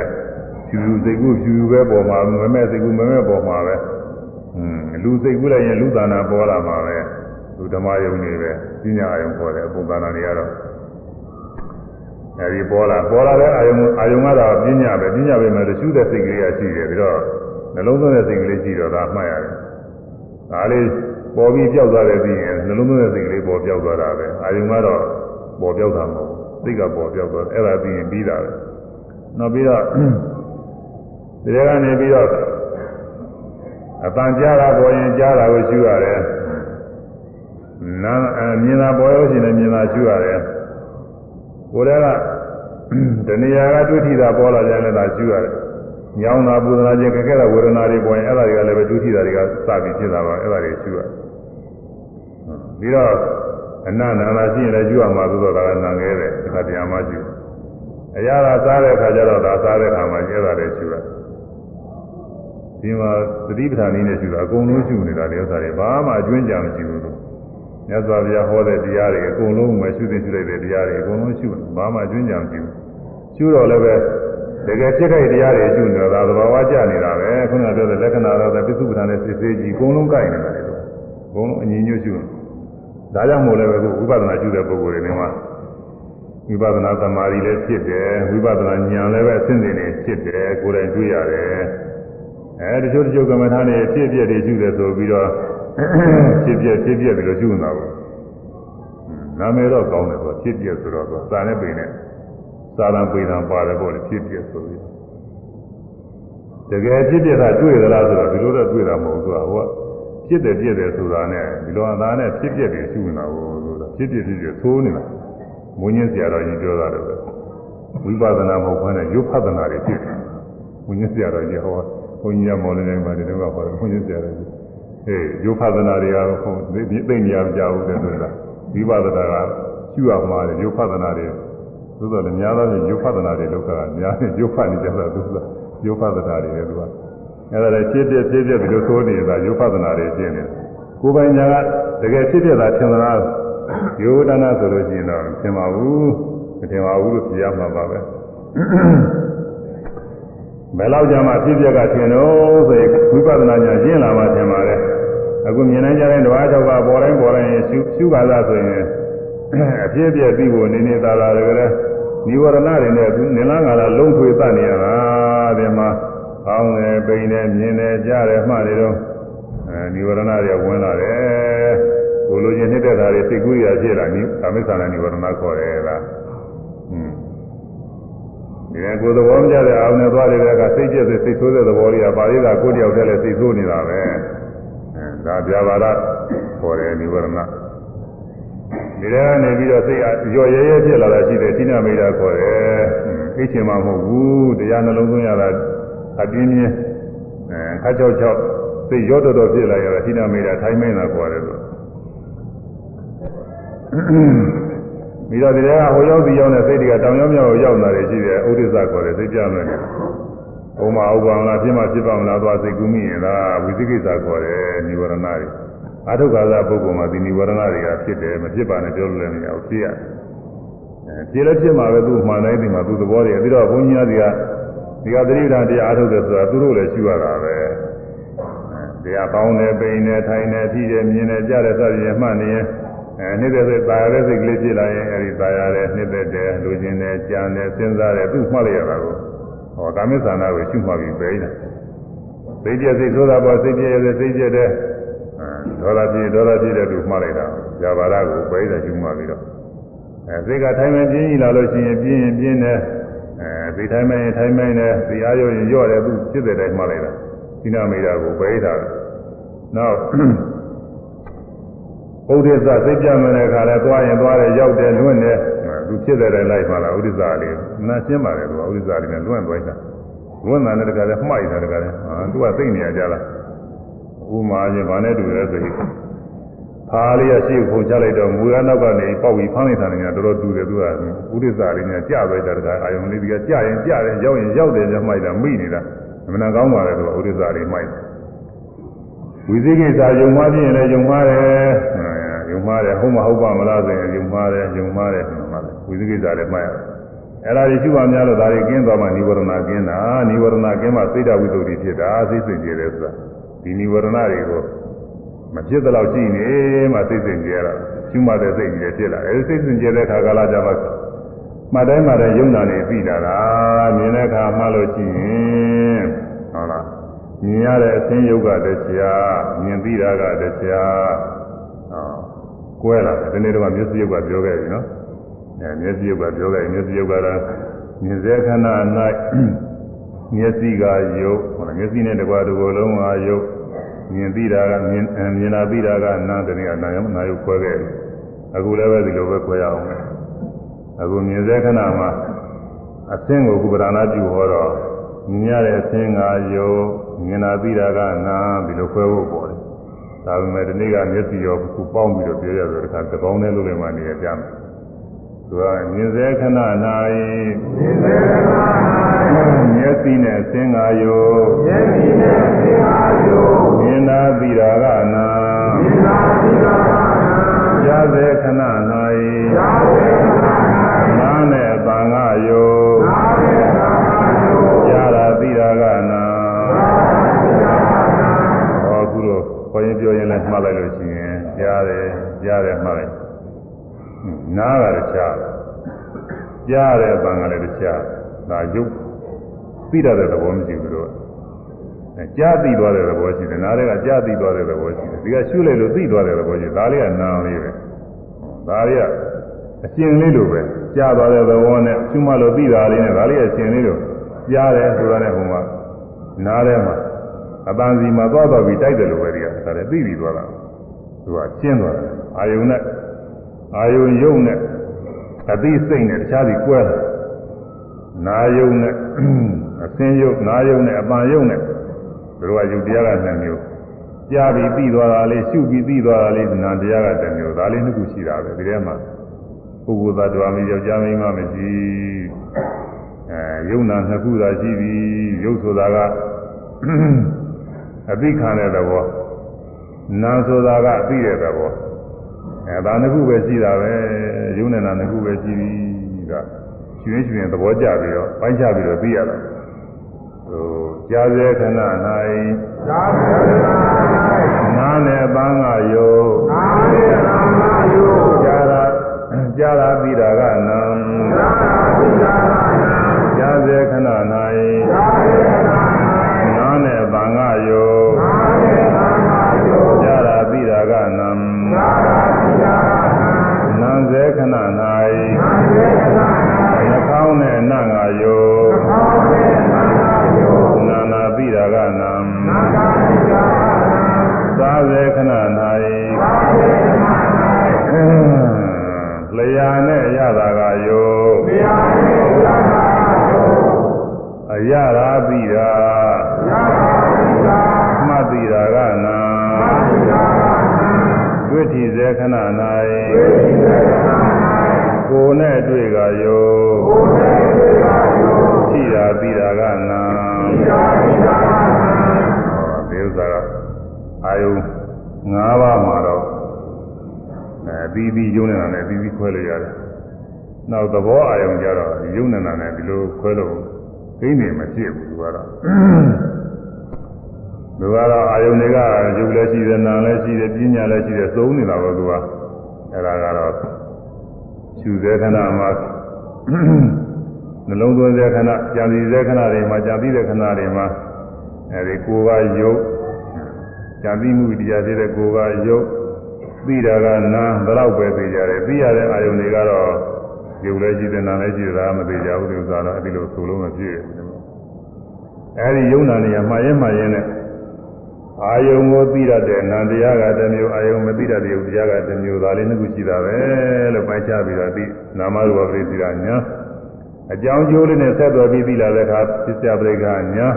ဖြူဖြူစိတ်ကူးဖြူဖြူပဲပေါ်မှာမမဲ့စိတ်ကူးမမဲ့ပေါ်မှာပဲอืม လူစိတ်ကူးလိုက်ရင်လူသဏ္ဍာန်ပေါ်လာမှာပဲသူဓမ္မယုံတွေပဲပညာယုံပေါ်တဲ့ပုံသဏ္ဍာန်တွေကတော့အဲဒီပေါ်လာပေါ်လာတဲ့အာယုံအာယုံကတော့ပညာပဲပညာပဲမဲ့ရှုတဲ့စိတ်ကလေးကရှိတယ်ပြီးတော့နှလုံးသွင်းတဲ့စိတ်ကလေးရှိတော့ဒါမှတ်ရတယ်ဒါလေးပေါ်ပြီးပြောက်သွားတယ်ပြီးရင်နှလုံးသွင်းတဲ့စိတ်ကလေးပေါ်ပြောက်သွားတာပဲအာယုံကတော့ပေါ်ပြောက်တာမဟုတ်ဘူးစိတ်ကပေါ်ပြောက်သွားအဲ့ဒါပြီးရင်ပြီးတာပဲနောက်ပြီးတော့ဒီထဲကနေပြီးတော့ အပန်ကြားတာပေါ်ရင်ကြားတာကိုရှုရတယ်နာမြင်တာပေါ်လို့ရှိရင်မြင်တာရှုရတယ်ကိုယ်တည်းကတဏှာကတွေ့ထိတာပေါ်လာကြရင်လည်းဒါရှုရတယ်။ညောင်းတာပူဇနာခြင်းခက်ခဲတဲ့ဝေဒနာတွေပေါ်ရင်အဲ့ဒါတွေကလည်းပဲတွေ့ထိတာတွေကစပြီးဖြစ်တာပါအဲ့ဒါတွေရှုရ။ပြီးတော့အနန္တနာရှိရင်လည်းရှုရမှာသို့တော့ဒါကနံငယ်တယ်အခါတရားမှရှု။အရာသာစားတဲ့အခါကျတော့ဒါစားတဲ့အခါမှာကျဲတာတွေရှုရ။ ဒီမှာသတိပဋ္ဌာန်နည်းနဲ့ရှုတာအကုန်လုံးရှုနေတာတွေဥစ္စာတွေဘာမှအကျွင်းကြမရှိဘူးလို့မြတ်စွာဘုရားဟောတဲ့တရားတွေအကုန်လုံးပဲရှုသိရှုလိုက်တဲ့တရားတွေအကုန်လုံးရှုဘာမှကျွင်းကြမရှိဘူးရှုတော့လည်းပဲတကယ်ဖြစ်ခိုက်တရားတွေရှုနေတာသဘာဝကျနေတာပဲခုနကပြောတဲ့လက္ခဏာတော့ပစ္စုပ္ပန်နဲ့စစ်စေးကြီးအကုန်လုံးကိုက်နေတာလေတော့အကုန်လုံးအညီညွတ်ရှုဒါကြောင့်မို့လည်းပဲဝိပဿနာရှုတဲ့ပုဂ္ဂိုလ်တွေနေမှာဝိပဿနာသမာဓိလည်းဖြစ်တယ်ဝိပဿနာဉာဏ်လည်းပဲအစဉ်စဉ်နဲ့ဖြစ်တယ်ကိုယ်တိုင်တွေ့ရတယ် အဲတချို့တချို့ကမ္မထာတွေဖြစ်ပြတွေရှုတယ်ဆိုပြီးတော့ဖြစ်ပြဖြစ်ပြပြီးတော့ရှုနေတာပေါ့နာမည်တော့ကောင်းတယ်ဆိုဖြစ်ပြဆိုတော့သာနဲ့ပိန်နဲ့သာလံပိန်တာပါတယ်ပေါ့လေဖြစ်ပြဆိုပြီးတကယ်ဖြစ်ပြတာတွေ့သလားဆိုတော့ဒီလိုတော့တွေ့တာမဟုတ်ဘူးသူကဟိုဖြစ်တယ်ပြည့်တယ်ဆိုတာနဲ့ဒီလိုအသားနဲ့ဖြစ်ပြတယ်ရှုနေတာကိုဆိုတာဖြစ်ပြဖြစ်ပြသိုးနေတာမွင်းင်းဆရာတော်ကြီးပြောတာတော့ဝိပဿနာမဟုတ်ဘဲနဲ့ရုပ်ဖဒနာတွေဖြစ်တယ်မွင်းင်းဆရာတော်ကြီးဟော ဘုန်းကြီးကမော်လင်းနေပါတယ်တော့ဟောတယ်မွင်းင်းဆရာတော်ကြီးအေးရုပ်ဖဒနာတွေကတော့ဟိုသိနေရမကြဘူးတဲ့ဆိုတာဝိပဿနာကရှုရမှာလေရုပ်ဖဒနာတွေသို့တော်လည်းများသောဖြင့်ရုပ်ဖဒနာတွေလောက်ကများနေရုပ်ဖတ်နေကြတာသူကရုပ်ဖဒနာတွေလေသူကအဲ့ဒါလည်းဖြစ်ပြဖြစ်ပြဒီလိုဆိုနေတာရုပ်ဖဒနာတွေရှင်းနေတယ်ကိုယ်ပိုင်ညာကတကယ်ဖြစ်ပြတာထင်သလားယောဒနာဆိုလို့ရှိရင်တော့ထင်ပါဘူးမထင်ပါဘူးလို့ပြရမှာပါပဲ ဘယ်လောက်ကြာမှဖြစ်ပြကထင်တော့ဆိုရင်ဝိပဿနာညာရှင်းလာမှထင်ပါလေအခုမြင်နိုင်ကြတဲ့ဓဝါ၆ပါးပေါ်တိုင်းပေါ်တိုင်းရှုရှုပါလားဆိုရင်အဖြစ်ပြပြီးဖို့နေနေသာသာတကယ်နိဝရဏတွေနဲ့သူနေလားငါလားလုံးထွေတတ်နေရတာဒီမှာကောင်းတယ်ပိန်တယ်မြင်တယ်ကြားတယ်မှတ်တယ်တော့အဲနိဝရဏတွေဝင်လာတယ်ကိုလိုချင်နှစ်သက်တာတွေစိတ်ကူးရဖြစ်လာနိသမိစ္ဆာနိဝရဏခေါ်တယ်လားဟွန်း ဒီကကိုယ်သဘောမကျတဲ့အာရုံနဲ့သွားတဲ့ကစိတ်ကျက်စိတ်ဆိုးတဲ့သဘောတွေကပါဠိကကိုယ်တယောက်တည်းလည်းစိတ်ဆိုးနေတာပဲအဲဒါပြာပါဒခေါ်တယ်နိဝရဏဒီထဲကနေပြီးတော့စိတ်အရော်ရဲရဲဖြစ်လာတာရှိတယ်ဌိနမိတ်တာခေါ်တယ်အိတ်ချင်မှမဟုတ်ဘူးတရားနှလုံးသွင်းရတာအပြင်းပြင်းအဲခါချောက်ချောက်စိတ်ရောတော်တော်ဖြစ်လာရတာဌိနမိတ်တာထိုင်းမင်းတာခေါ်တယ်လို့ ပြီးတော့ဒီထဲကဟိုရောက်စီရောက်တဲ့စိတ်တွေကတောင်ရောက်မြောက်ရောက်လာတယ်ရှိတယ်ဥဒိစ္စခေါ်တယ်စိတ်ကြမယ်ဥမာဥပမာလားဖြစ်မှဖြစ်ပါမလားသွားစိတ်ကူးမိရင်လားဝိသိကိစ္စခေါ်တယ်និဝရဏတွေအထုက္ခါသပုဂ္ဂိုလ်မှာဒီនិဝရဏတွေကဖြစ်တယ်မဖြစ်ပါနဲ့ပြောလို့လည်းမရဘူးဖြစ်ရတယ်အဲဖြစ်လည်းဖြစ်မှာပဲသူ့မှန်တိုင်းဒီမှာသူ့သဘောတွေပြီးတော့ဘုန်းကြီးတွေကဒီကသတိဓာတ်တရားအထုတ်တယ်ဆိုတာသူတို့လည်းရှိရတာပဲတရားပေါင်းတယ်ပိန်တယ်ထိုင်တယ်ထိတယ်မြင်တယ်ကြားတယ်စသည်ဖြင့်မှတ်နေရင် အဲနှစ်သက်သက်ပါရတဲ့စိတ်ကလေးဖြစ်လာရင်အဲဒီပါရတဲ့နှစ်သက်တဲ့လူချင်းတဲ့ကြံတဲ့စဉ်းစားတဲ့သူ့မှတ်လိုက်ရတာကိုဟောကာမိသနာကိုရှုမှတ်ပြီးပဲနေတာစိတ်ပြည့်စိတ်ဆိုတာပေါ်စိတ်ပြည့်ရဲ့စိတ်ပြည့်တဲ့ဒေါ်လာပြည့်ဒေါ်လာပြည့်တဲ့သူမှတ်လိုက်တာဇာဘာရကိုပဲနေတာရှုမှတ်ပြီးတော့အဲစိတ်ကထိုင်မှပြင်းကြီးလာလို့ရှိရင်ပြင်းရင်ပြင်းတယ်အဲဒီထိုင်မှရင်ထိုင်မှတယ်ဒီအားရောရင်ရော့တယ်သူဖြစ်တဲ့တိုင်းမှတ်လိုက်တာဒီနာမိတာကိုပဲနေတာနောက် ဥဒိစ္စစိတ်ကြမယ်တဲ့ခါလဲသွားရင်သွားတယ်ရောက်တယ်လွင့်တယ်သူဖြစ်တဲ့တိုင်းလိုက်မှလာဥဒိစ္စလေးနာရှင်းပါတယ်သူကဥဒိစ္စလေးနဲ့လွင့်သွားတာလွင့်တာနဲ့တခါလဲမှိုက်တာတခါလဲဟာသူကသိနေရကြလားဥမာချင်းဗာနဲ့တူတယ်ဆိုရင်ဖားလေးရရှိခုန်ချလိုက်တော့မူရနောက်ကနေပေါက်ပြီးဖမ်းလိုက်တာနဲ့တော်တော်တူတယ်သူကဥဒိစ္စလေးနဲ့ကြသွားတာတခါအာယုံလေးဒီကကြရင်ကြတယ်ရောက်ရင်ရောက်တယ်ကြမှိုက်တာမိနေတာအမှန်ကောင်းပါလေသူကဥဒိစ္စလေးမှိုက်ဝိသိကိစ္စယုံမှားခြင်းလည်းယုံမှားတယ် ယုံမှားတယ်ဟုတ်မဟုတ်ပါမလားဆိုရင်ယုံမှားတယ်ယုံမှားတယ်ဆိုမှလည်းဝိသိကိစ္စလည်းမှတ်ရတယ်အဲ့ဒါတွေရှိပါများလို့ဒါတွေကင်းသွားမှနိဝရဏကင်းတာနိဝရဏကင်းမှစိတ်ဓာဝိတ္တုဖြစ်တာစိတ်စင်ကြယ်တယ်ဆိုတာဒီနိဝရဏတွေကိုမဖြစ်တော့ရှိနေမှစိတ်စင်ကြယ်တာရှိမှတဲ့စိတ်ကြီးဖြစ်လာအဲဒီစိတ်စင်ကြယ်တဲ့ခါကာလကြမှာမှတ်တိုင်းမှတိုင်းယုံနာနေပြီးတာလားမြင်တဲ့အခါမှလို့ရှိရင်ဟုတ်လားမြင်ရတဲ့အသင်းယုတ်ကတရားမြင်ပြီးတာကတရား ကွဲလာတယ်ဒီနေ့တော့မျက်စိယုတ်ကပြောခဲ့ပြီနော်အဲမျက်စိယုတ်ကပြောခဲ့ပြီမျက်စိယုတ်ကတော့မြင်စေခဏ၌မျက်စိကယုတ်ဟောမျက်စိနဲ့တကွာတကောလုံးကယုတ်မြင်သိတာကမြင်မြင်လာသိတာကနာတနည်းကနာယုတ်နာယုတ်ခွဲခဲ့တယ်အခုလည်းပဲဒီလိုပဲခွဲရအောင်မယ်အခုမြင်စေခဏမှာအသင်းကိုကုပ္ပဒါနာပြုဟောတော့မြင်ရတဲ့အသင်းကယုတ်မြင်လာသိတာကနာဒီလိုခွဲဖို့ပေါ်တယ် ဒါပေမဲ့ဒီနေ့ကမျက်စိရောခုပေါင်းပြီးတော့ပြောရဆိုတော့တပေါင်းနဲ့လို့လည်းမနေရကြမယ်သူကမြင်စေခဏ၌မြင်စေခဏ၌မျက်စိနဲ့ဆင်းကားယောမျက်စိနဲ့ဆင်းကားယောမြင်သာသိတာကနာမြင်သာသိတာကနာကြားစေခဏ၌ကြားစေ ရင်ပြောရင်လည်းမှားလိုက်လို့ရှိရင်ကြားတယ်ကြားတယ်မှားလိုက်နားကလည်းကြားကြားတယ်အပံကလည်းကြားဒါရုပ်သိတတ်တဲ့သဘောမရှိဘူးလို့ကြားသိသွားတဲ့သဘောရှိတယ်နားတွေကကြားသိသွားတဲ့သဘောရှိတယ်ဒီကရှုလိုက်လို့သိသွားတဲ့သဘောရှိတယ်ဒါလေးကနားလေးပဲဒါလေးကအရှင်လေးလိုပဲကြားသွားတဲ့သဘောနဲ့ရှုမှလို့သိတာလေးနဲ့ဒါလေးကအရှင်လေးလိုကြားတယ်ဆိုတာနဲ့ဟိုမှာနားထဲမှာအပန်းစီမှာသွားတော့ပြီးတိုက်တယ်လို့ပဲဒီက ဒါလည်းသိပြီးသွားတာသူကကျင်းသွားတယ်အာယုံနဲ့အာယုံယုံနဲ့အသိစိတ်နဲ့တခြားစီကွဲတယ်နာယုံနဲ့အစင်းယုံနာယုံနဲ့အပန်းယုံနဲ့ဘယ်လိုကယုတ်တရားကနှစ်မျိုးကြားပြီးပြီးသွားတာလေးရှုပြီးပြီးသွားတာလေးနာတရားကတစ်မျိုးဒါလေးနှစ်ခုရှိတာပဲဒီထဲမှာပုဂ္ဂိုလ်သတ္တဝါမျိုးယောက်ျားမင်းမမရှိအဲယုံနာနှစ်ခုသာရှိပြီးယုတ်ဆိုတာကအသိခံတဲ့သဘော နာဆိုတာကအသိတဲ့သဘောအဲဒါနှစ်ခုပဲရှိတာပဲယုံနေတာနှစ်ခုပဲရှိပြီကကျွင်းကျွင်းသဘောကျပြီးတော့ပိုင်းခြားပြီးတော့သိရတာဟိုကြားစေခဏ၌ကြားစေခဏ၌နားနဲ့ပန်းကယောနားနဲ့ပန်းကယောကြားတာကြားတာပြီးတာကနံကြားတာပြီးတာကနံကြားစေခဏ၌ ရရာသိတာရတာဒီသာမှတ်သိတာကနာဒီသာနာတွေ့ထီစေခဏဝိ၌သေသနာ၌ကိုယ်နဲ့တွေ့ကယောကိုယ်နဲ့တွေ့ပါရောရှိတာသိတာကနာဒီသာဒီသာနာဒီဥစ္စာကအာယု၅ပါးမှာတော့အဲပြီးပြီးယုံနေတာနဲ့ပြီးပြီးခွဲလို့ရတယ်။နောက်သဘောအာယုံကြတော့ယုံနေတာနဲ့ဒီလိုခွဲလို့ သိနေမဖြစ်ဘူးသူကတော့သူကတော့အာယုံတွေကယုတ်လည်းရှိတယ်နာလည်းရှိတယ်ပညာလည်းရှိတယ်သုံးနေတာပဲသူကအဲဒါကတော့ရှုစေခဏမှာနှလုံးသွင်းစေခဏကြံစည်စေခဏတွေမှာကြံပြီးတဲ့ခဏတွေမှာအဲဒီကိုယ်ကယုတ်ကြံပြီးမှုတရားသေးတဲ့ကိုယ်ကယုတ်သိတာကနာဘယ်တော့ပဲသိကြတယ်သိရတဲ့အာယုန်တွေကတော့ ယုတ်လည်းရှိတယ်နာလည်းရှိတယ်ဒါမှမသိကြဘူးဒီဥစ္စာတော့အဲဒီလိုဆိုလို့မဖြစ်ဘူးအဲဒီယုံနာနေရမှားရင်မှားရင်နဲ့အာယုံကိုသိရတဲ့နန္တရားကတစ်မျိုးအာယုံမသိရတဲ့ယုတ်တရားကတစ်မျိုးဒါလေးနှစ်ခုရှိတာပဲလို့ပိုင်းခြားပြီးတော့သိနာမရူပပရိသေရညာအကြောင်းကျိုးလေးနဲ့ဆက်သွယ်ပြီးသိလာတဲ့အခါပစ္စယပရိက္ခညာ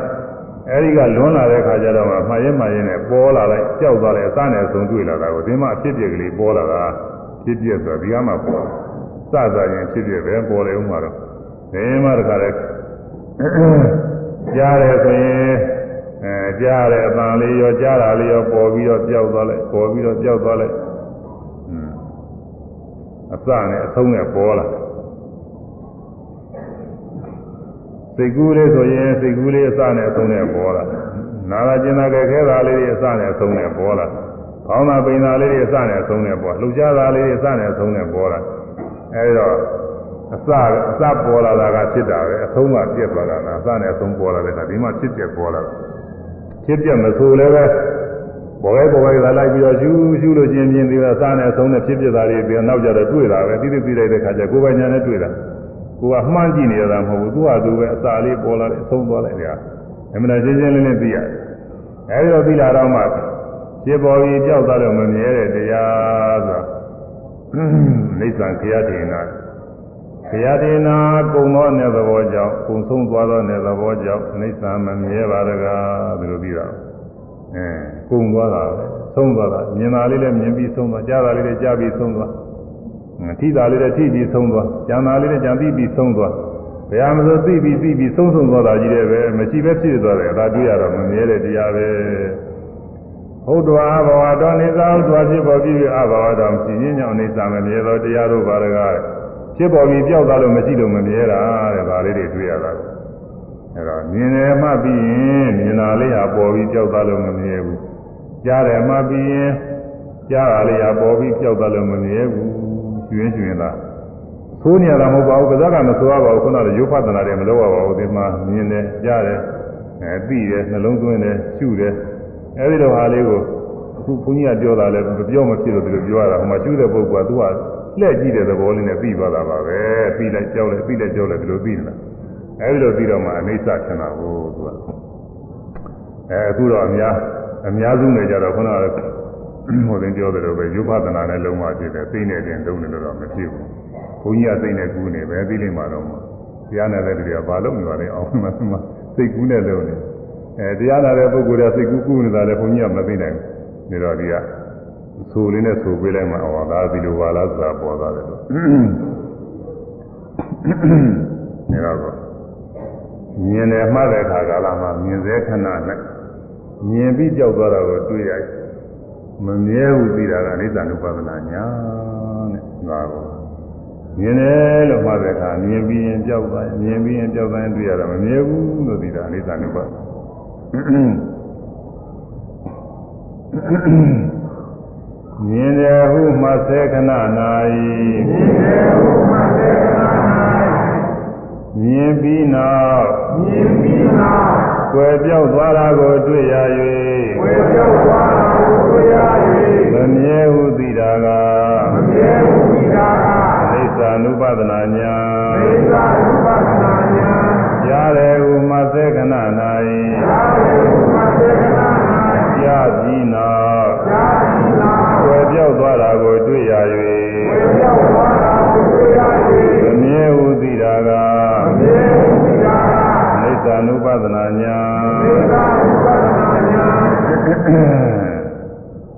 အဲဒီကလွန်လာတဲ့အခါကျတော့မှမှားရင်မှားရင်နဲ့ပေါ်လာလိုက်ကြောက်သွားလိုက်အစနဲ့ဆုံးတွေ့လာတာကိုဒီမှာအဖြစ်ပြက်ကလေးပေါ်လာတာဖြစ်ပြက်ဆိုဒီကမှပေါ် စစရင်ဖြစ်ပြက်ပဲပေါ်လေဦးမှာတော့ဒီမှာတခါလဲကြားတယ်ဆိုရင်အဲကြားတယ်အပန်လေးရောကြားတာလေးရောပေါ်ပြီးတော့ပျောက်သွားလိုက်ပေါ်ပြီးတော့ပျောက်သွားလိုက်อืมအစနဲ့အဆုံးနဲ့ပေါ်လာစိတ်ကူးလေးဆိုရင်စိတ်ကူးလေးအစနဲ့အဆုံးနဲ့ပေါ်လာနာလာကျင်နာကြခဲတာလေးတွေအစနဲ့အဆုံးနဲ့ပေါ်လာခေါင်းသာပိန်သာလေးတွေအစနဲ့အဆုံးနဲ့ပေါ်လှုပ်ရှားတာလေးတွေအစနဲ့အဆုံးနဲ့ပေါ်လာ အဲဒီတော့အစအစပေါ်လာတာကဖြစ်တာပဲအဆုံးကပြက်သွားတာလားအစနဲ့အဆုံးပေါ်လာတဲ့အခါဒီမှာဖြစ်ပြက်ပေါ်လာတာဖြစ်ပြက်မဆိုလည်းပဲပေါ်ရဲပေါ်ရဲသာလိုက်ပြီးတော့ရှူးရှူးလို့ချင်းချင်းပြီးတော့အစနဲ့အဆုံးနဲ့ဖြစ်ပြက်တာတွေပြီးတော့နောက်ကြတော့တွေ့တာပဲတိတိပြီးလိုက်တဲ့အခါကျကိုယ်ပိုင်ညာနဲ့တွေ့တာကိုကမှန်းကြည့်နေရတာမဟုတ်ဘူးသူ့ဟာသူပဲအစာလေးပေါ်လာတယ်အဆုံးသွားလိုက်တယ်အမှန်တရားရှင်းရှင်းလင်းလင်းသိရတယ်အဲဒီတော့သိလာတော့မှဖြစ်ပေါ်ပြီးကြောက်သွားလို့မမြဲတဲ့တရားဆိုတာ နိစ္စံခရတေနာခရတေနာကုံသောနယ်သဘောကြောင့်ကုံဆုံးသွားသောနယ်သဘောကြောင့်နိစ္စံမမြဲပါတကားဒီလိုပြီးတာအဲကုံသွားတာပဲဆုံးသွားတာမြင်တာလေးလည်းမြင်ပြီးဆုံးသွားကြားတာလေးလည်းကြားပြီးဆုံးသွားထိတာလေးလည်းထိပြီးဆုံးသွားကြံတာလေးလည်းကြံပြီးပြီးဆုံးသွားဘယ်ဟာမလို့သိပြီးသိပြီးဆုံးဆုံးသွားတာကြီးတယ်ပဲမရှိပဲဖြစ်သွားတယ်ဒါတွေ့ရတော့မမြဲတဲ့တရားပဲ ဟုတ်တော်အဘဝတော်နေသာဟုတ်တော်ဖြစ်ပေါ်ပြီးအဘဝတော်မရှိခြင်းကြောင့်အိသမမြဲသောတရားတို့ပါရကားဖြစ်ပေါ်ပြီးကြောက်သွားလို့မရှိလို့မမြဲတာတဲ့ဒါလေးတွေတွေ့ရတာအဲတော့မြင်တယ်မှပြီးရင်မြင်တာလေးဟာပေါ်ပြီးကြောက်သွားလို့မမြဲဘူးကြားတယ်မှပြီးရင်ကြားတာလေးဟာပေါ်ပြီးကြောက်သွားလို့မမြဲဘူးရွှင်ရွှင်သာသိုးနေရတာမဟုတ်ပါဘူးကစားကမဆိုရပါဘူးခုနကရုပ်ဖတ်နာတယ်မလုပ်ရပါဘူးဒီမှာမြင်တယ်ကြားတယ်အဲသိတယ်နှလုံးသွင်းတယ်ရှုတယ် အဲဒီလိုဟာလေးကိုအခုဘုန်းကြီးကပြောတာလဲမပြောမဖြစ်လို့ဒီလိုပြောရတာဟိုမှာရှုတဲ့ပုဂ္ဂိုလ်ကသူကလှည့်ကြည့်တဲ့သဘောလေးနဲ့ပြီးသွားတာပါပဲပြီးလိုက်ကြောက်လိုက်ပြီးလိုက်ကြောက်လိုက်ဒီလိုပြီးနေတာအဲဒီလိုပြီးတော့မှအိဋ္ဌထင်တာကိုသူကအဲအခုတော့အများအများစုနေကြတော့ခုနကဟိုတင်ပြောတယ်လို့ပဲရုပ်ဖသနာနဲ့လုံးဝဖြစ်တယ်သိနေတယ်လုံးနေလို့တော့မဖြစ်ဘူးဘုန်းကြီးကသိနေကူးနေပဲသိလိမ့်မှာတော့မှာတရားနာတဲ့လူတွေကဘာလို့နေပါလဲအောင်မှမှစိတ်ကူးနဲ့လုံးနေ အဲတရားနာတဲ့ပုဂ္ဂိုလ်ကစိတ်ကူးကူးနေတာလည်းဘုန်းကြီးကမသိနိုင်ဘူးဒါတော့ဒီကဆိုလေးနဲ့ဆိုပေးလိုက်မှအော်ဒါဒီလိုပါလားဆိုတာပေါ်သွားတယ်လို့ဒါတော့မြင်တယ်မှတ်တဲ့အခါကာလမှာမြင်စေခဏနဲ့မြင်ပြီးကြောက်သွားတာကိုတွေ့ရမမြဲဘူးသိတာကအနိစ္စ ानु ပါဒနာညာတဲ့ဒါကိုမြင်တယ်လို့မှတ်တဲ့အခါမြင်ပြီးရင်ကြောက်သွားမြင်ပြီးရင်ကြောက်သွားရင်တွေ့ရတာမမြဲဘူးလို့သိတာအနိ စ္စ ानु ပါဒနာမြင်တယ်ဟုမှစေခဏ၌မြင်ပြီးနောက်မြင်ပြီးနောက်ကွယ်ပြောက်သွားတာကိုတွေ့ရဝေပြောက်သွားတာကိုတွေ့ရ၍မမြဲဟုသိတာက၍မမြဲဘူးဒီတာကအိဋ္ဌာနုပဒနာညာသေသာဥပဒနာညာရတယ်ဟုမှစေခဏသာ၌ နောက်သာသီနာကွယ်ပြောက်သွားတာကိုတွေ့ရဝေပြောက်သွားတာမမြဲဟုသိတာကနိစ္စ ानु ပဒနာညာ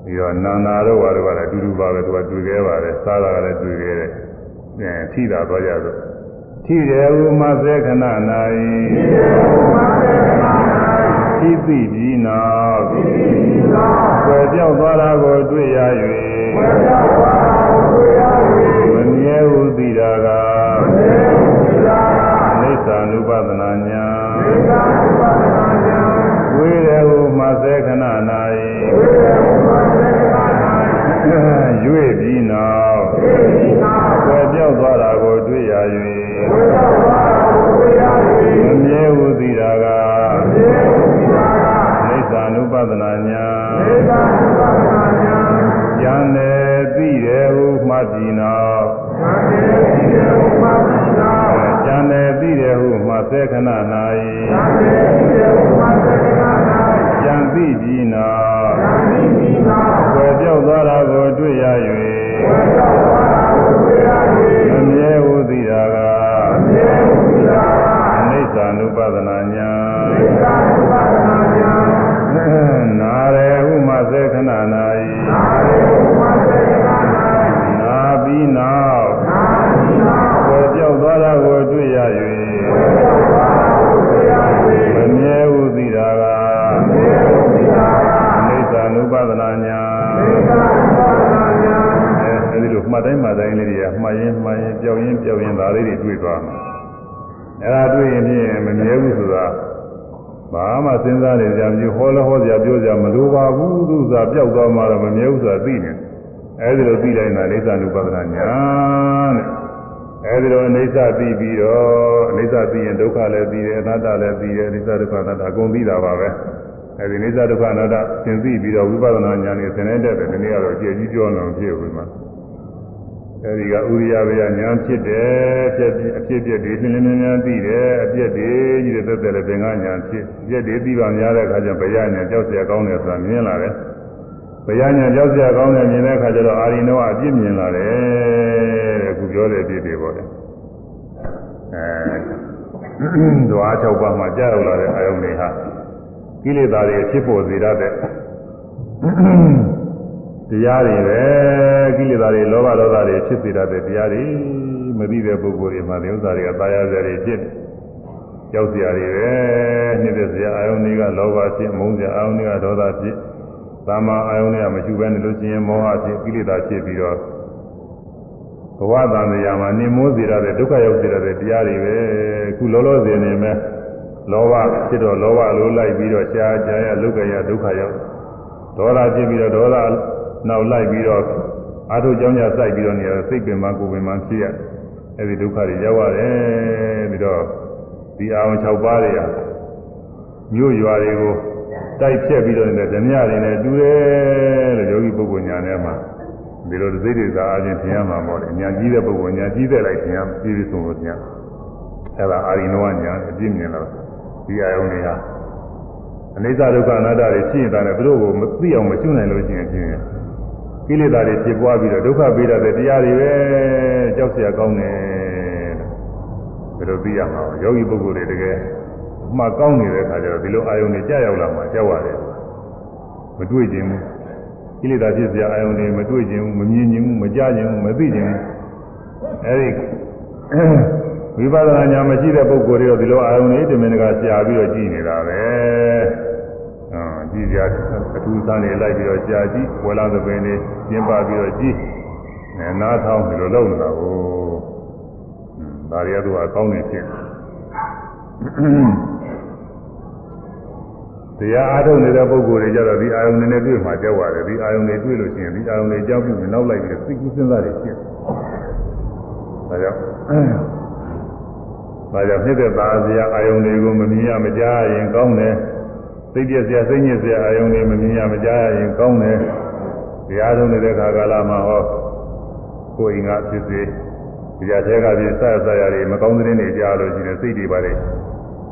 ပြီးတော့နာနာတော့ဘာတော့လည်းအတူတူပါပဲသူကတွေ့ခဲ့ပါတယ်စားတာကလည်းတွေ့ခဲ့တယ်အဲထိတာတော့ကြဆိုထိတယ်ဥမသေခဏ၌ထိသိပြီးနောက်ွယ်ပြောက်သွားတာကိုတွေ့ရ၍ မမြဲဟုသိတာကနိစ္စ ानु ပဒနာညာဝေရဟုမသေခဏ၌ရွေ့ပြီးနောက်ွယ်ပြောက်သွားတာကိုတွေ့ရ၍မမြဲဟုသိတာကနိစ္စ ानु ပဒနာညာ မှတ်ပြီးနောက်ဉာဏ်နဲ့သိတယ်ဟုမှသေခဏ၌ဉာဏ်သိပြီးနောက်ွယ်ပြောက်သွားတာကိုတွေ့ရ၍မမြဲဟုသိတာကအနိစ္စ ानु ပဒနာညာနာရေဟုမှသေခဏ၌ အဲဒီလိုမှတ်တိုင်းမှတ်တိုင်းလေးတွေကမှတ်ရင်မှတ်ရင်ပြောင်းရင်ပြောင်းရင်ဒါလေးတွေတွေ့သွားမှာအဲဒါတွေ့ရင်ဖြင့်မမြဲဘူးဆိုတာဘာမှစဉ်းစားနေကြမရှိဟောလဲဟောစရာပြောစရာမလိုပါဘူးသူစားပြောက်သွားမှတော့မမြဲဘူးဆိုတာသိနေအဲဒီလိုသိတိုင်းသာအိဋ္ဌ ानु ပဒနာညာတဲ့အဲဒီလိုအိဋ္ဌသိပြီးတော့အိဋ္ဌသိရင်ဒုက္ခလည်းသိတယ်အနတ္တလည်းသိတယ်အိဋ္ဌဒုက္ခအနတ္တအကုန်သိတာပါပဲ အဲဒီအိဋ္ဌဒုက္ခအနတ္တသင်သိပြီးတော့ဝိပဿနာဉာဏ်နဲ့သင်တဲ့တဲ့ဒီနေ့ကတော့အကျယ်ကြီးပြောအောင်ဖြစ်ဝင်မှာအဲဒီကဥရိယဘေယဉာဏ်ဖြစ်တယ်ဖြစ်အဖြစ်ပြက်တွေရှင်းလင်းလင်းများသိတယ်အပြက်တွေကြီးတဲ့သက်သက်လည်းသင်္ကဉာဏ်ဖြစ်အပြက်တွေသိပါများတဲ့အခါကျဘယဉာဏ်ကြောက်เสียကောင်းတယ်ဆိုတာမြင်လာတယ်ဘယဉာဏ်ကြောက်เสียကောင်းတယ်မြင်တဲ့အခါကျတော့အာရိနောအပြစ်မြင်လာတယ်တဲ့အခုပြောတဲ့အပြစ်တွေပေါ့လေအဲဒွါ၆ပါးမှာကြာရောက်လာတဲ့အာယုန်တွေဟာ ကိလေသာတွေဖြစ်ပေါ်စေတတ်တဲ့တရားတွေပဲကိလေသာတွေလောဘဒေါသတွေဖြစ်စေတတ်တဲ့တရားတွေမသိတဲ့ပုဂ္ဂိုလ်တွေမှာဒီဥစ္စာတွေကတာယာစရာတွေဖြစ်ကြောက်စရာတွေပဲနှိမ့်တဲ့စရာအာယုန်တွေကလောဘဖြစ်မုန်းစရာအာယုန်တွေကဒေါသဖြစ်သာမန်အာယုန်တွေကမရှိဘဲနေလို့ရှိရင်မောဟဖြစ်ကိလေသာဖြစ်ပြီးတော့ဘဝတန်တရားမှာနေမိုးစေရတဲ့ဒုက္ခရောက်စေရတဲ့တရားတွေပဲအခုလောလောဆယ်နေမဲ့ လောဘဖြစ်တော့လောဘလိုလိုက်ပြီးတော့ရှားကြရလုက္ခရဒုက္ခရောက်ဒေါသဖြစ်ပြီးတော့ဒေါသနောက်လိုက်ပြီးတော့အာထုကြောင်းကြစိုက်ပြီးတော့နေရစိတ်ပင်မကိုယ်ပင်မဖြစ်ရအဲဒီဒုက္ခတွေရောက်ရတယ်ပြီးတော့ဒီအာရုံ6ပါးတွေဟာမြို့ရွာတွေကိုတိုက်ဖြတ်ပြီးတော့နေတဲ့ဓမြတွေနဲ့တူတယ်လို့ယောဂီပုဂ္ဂိုလ်ညာထဲမှာဒီလိုစိတ်တွေသာအချင်းထင်ရမှာပေါ့လေညာကြီးတဲ့ပုဂ္ဂိုလ်ညာကြီးတဲ့လိုက်ထင်ရပြည့်ပြည့်စုံလို့ထင်ရအဲဒါအာရိနောညာအပြည့်မြင်တော့ ဒီအာယုံတွေဟာအနိစ္စဒုက္ခအနတ္တတွေဖြစ်ရင်လည်းဘယ်လိုကိုမသိအောင်မရှင်းနိုင်လို့ရှိရင်ဖြင့်ကိလေသာတွေဖြစ်ပွားပြီးတော့ဒုက္ခပေးတဲ့တရားတွေပဲကြောက်เสียကောင်းတယ်လို့ဘယ်လိုသိရမှာယောဂီပုဂ္ဂိုလ်တွေတကယ်မှကောင်းနေတဲ့အခါကျတော့ဒီလိုအာယုန်တွေကြာရောက်လာမှကြောက်ရတယ်မတွေ့ခြင်းဘူးကိလေသာဖြစ်เสียအာယုန်တွေမတွေ့ခြင်းဘူးမမြင်ခြင်းဘူးမကြားခြင်းဘူးမသိခြင်းဘူးအဲဒီ ဝိပဿနာဉာဏ်မရှိတဲ့ပုဂ္ဂိုလ်တွေတော့ဒီလိုအာယုန်တွေတမင်တကာရှားပြီးတော့ကြည့်နေတာပဲကြည့်ကြအထူးစားနေလိုက်ပြီးတော့ကြာကြည့်ဝယ်လာသပင်တွေကျင်းပပြီးတော့ကြည့်အဲနားထောင်ပြီးတော့လုပ်နေတာကိုဒါရီကတော့အကောင်းနေဖြစ်တရားအားထုတ်နေတဲ့ပုဂ္ဂိုလ်တွေကြတော့ဒီအာယုန်တွေနဲ့တွေ့မှကြောက်ရတယ်ဒီအာယုန်တွေတွေ့လို့ရှိရင်ဒီအာယုန်တွေကြောက်ပြီးနောက်လိုက်ပြီးသိကူးစဉ်းစားတွေဖြစ်ဒါကြောင့် ဒါကြောင့်ဖြစ်တဲ့သာစရာအာယုန်တွေကိုမမြင်ရမကြားရင်ကောင်းတယ်စိတ်ပြည့်စရာစိတ်ညစ်စရာအာယုန်တွေမမြင်ရမကြားရရင်ကောင်းတယ်တရားထုတ်နေတဲ့ခါကာလမှာဟောကိုယ်အင်္ဂါဖြစ်စေတရားထဲကဖြစ်ဆက်ဆက်ရတွေမကောင်းတဲ့နေကြားလို့ရှိရင်စိတ်တွေပါလေ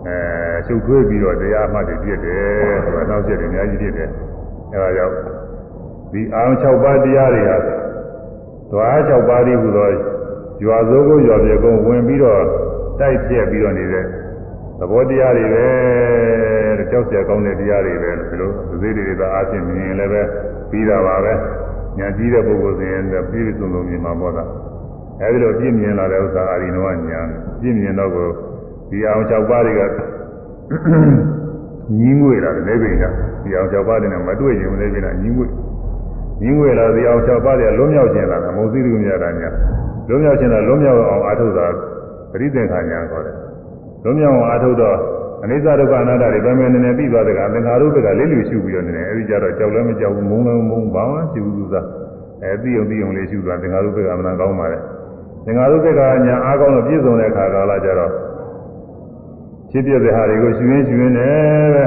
အဲရှုပ်ထွေးပြီးတော့တရားမှတ်တွေပြည့်တယ်ဆိုတာနောက်ချက်တွေအများကြီးပြည့်တယ်အဲဒါကြောင့်ဒီအာရုံ6ပါးတရားတွေဟာဓဝါ6ပါးဒီဟူသောရွာစိုးကိုရွာပြေကုန်ဝင်ပြီးတော့ တိုက်ပြက်ပြီးတော့နေတဲ့သဘောတရားတွေပဲတဲ့ကြောက်စရာကောင်းတဲ့တရားတွေပဲလို့ဒီလိုသေးသေးတွေသာအားဖြင့်မြင်ရင်လည်းပဲပြီးတာပါပဲညာကြည့်တဲ့ပုဂ္ဂိုလ်စဉ်ရင်ပြည့်စုံလုံးမြင်မှာပေါ့လားအဲဒီလိုပြည့်မြင်လာတဲ့ဥစ္စာအာရီနောကညာပြည့်မြင်တော့ကိုဒီအောင်၆ပါးတွေကညင်းငွေလာတယ်နေပြည်တော်ဒီအောင်၆ပါးတွေနဲ့မတွေ့ရင်လည်းပြည်တော်ညင်းငွေညင်းငွေလာဒီအောင်၆ပါးတွေလွံ့မြောက်ခြင်းလာတာမဟုတ်သေးဘူးများတာညာလွံ့မြောက်ခြင်းလာလွံ့မြောက်အောင်အားထုတ်တာ ပရိသင်္ခါညာခေါ်တယ်လွံ့မြောက်အောင်အာထုတော့အနိစ္စဒုက္ခအနတ္တတွေပဲမဲနေနေပြီးသွားတဲ့ကသင်္ခါရုပ္ပကလေးလူရှုပြီးတော့နေတယ်အဲဒီကြတော့ကြောက်လည်းမကြောက်ဘူးမုန်းလည်းမမုန်းဘာမှရှိဘူးသူကအဲသိုံသိုံလေးရှုသွားသင်္ခါရုပ္ပကအမှန်ကောင်းပါလေသင်္ခါရုပ္ပကညာအားကောင်းလို့ပြည့်စုံတဲ့အခါကာလကြတော့ဖြစ်ပြတဲ့ဟာတွေကိုရှုရင်းရှုရင်းနဲ့ပဲ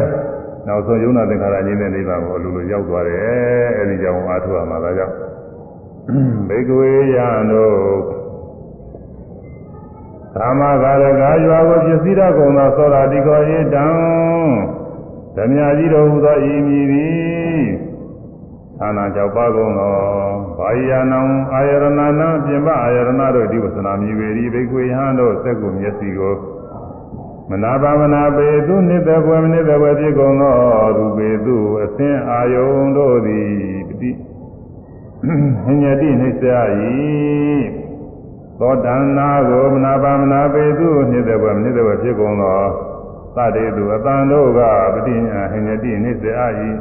နောက်ဆုံးယုံနာသင်္ခါရငြိမ်းတဲ့နိဗ္ဗာန်ကိုအလိုလိုရောက်သွားတယ်အဲဒီကြောင့်အားထုတ်ရမှာဒါကြောင့်ဘေကဝေယံတို့ ကာမဂါရကရွာကိုပြည့်စည်တော်ကုန်သောသောတာတိကောဧတံဓမြကြီးတော်ဟူသောဤမည်သည်သာနာကြောက်ပါကုန်သောဘာယနံအာယရဏနာပြင်ပအာယရဏတို့ဒီဝသနာမြည်ပေ၏ဘေကွေဟံတို့စက်ကိုမျက်စိကိုမနာပါမနာပေသူနိတဘွယ်မနိတဘွယ်ဖြစ်ကုန်သောသူပေသူအသင်အာယုံတို့သည်ပတိဟညတိနှိစ္စ၏ သောတဏ္ဍာကိုမနာပါမနာပေသူနိတဘွယ်မနိတဘွယ်ဖြစ်ကုန်သောသတ္တေသူအတန်တို့ကပတိဟညတိနှိစ္စ၏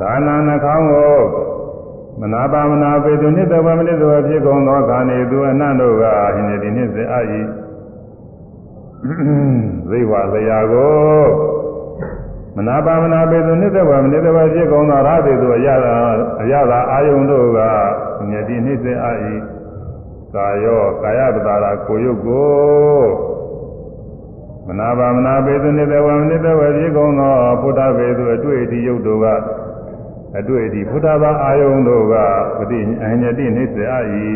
သာနာနှခေါင်းကိုမနာပါမနာပေသူနိတဘွယ်မနိတဘွယ်ဖြစ်ကုန်သောခန္ဓေသူအနန္တို့ကဟညတိနှိစ္စ၏ဇိဝလျာကိုမနာပါမနာပေသူနိစ္စဝမနိစ္စဝဖြစ်ကုန်သောရသေသူအရသာအရသာအာယုန်တို့ကမြတ်တိနိစ္စအာဤ ကာယောကာယပတာရာကိုယုတ်ကိုမနာပါမနာပေသူနိစ္စဝမနိစ္စဝဖြစ်ကုန်သောဘုဒ္ဓပေသူအတွေ့အထိယုတ်တို့ကအတွေ့အထိဘုဒ္ဓဘာအာယုန်တို့ကပတိအညတိနိစ္စအာဤ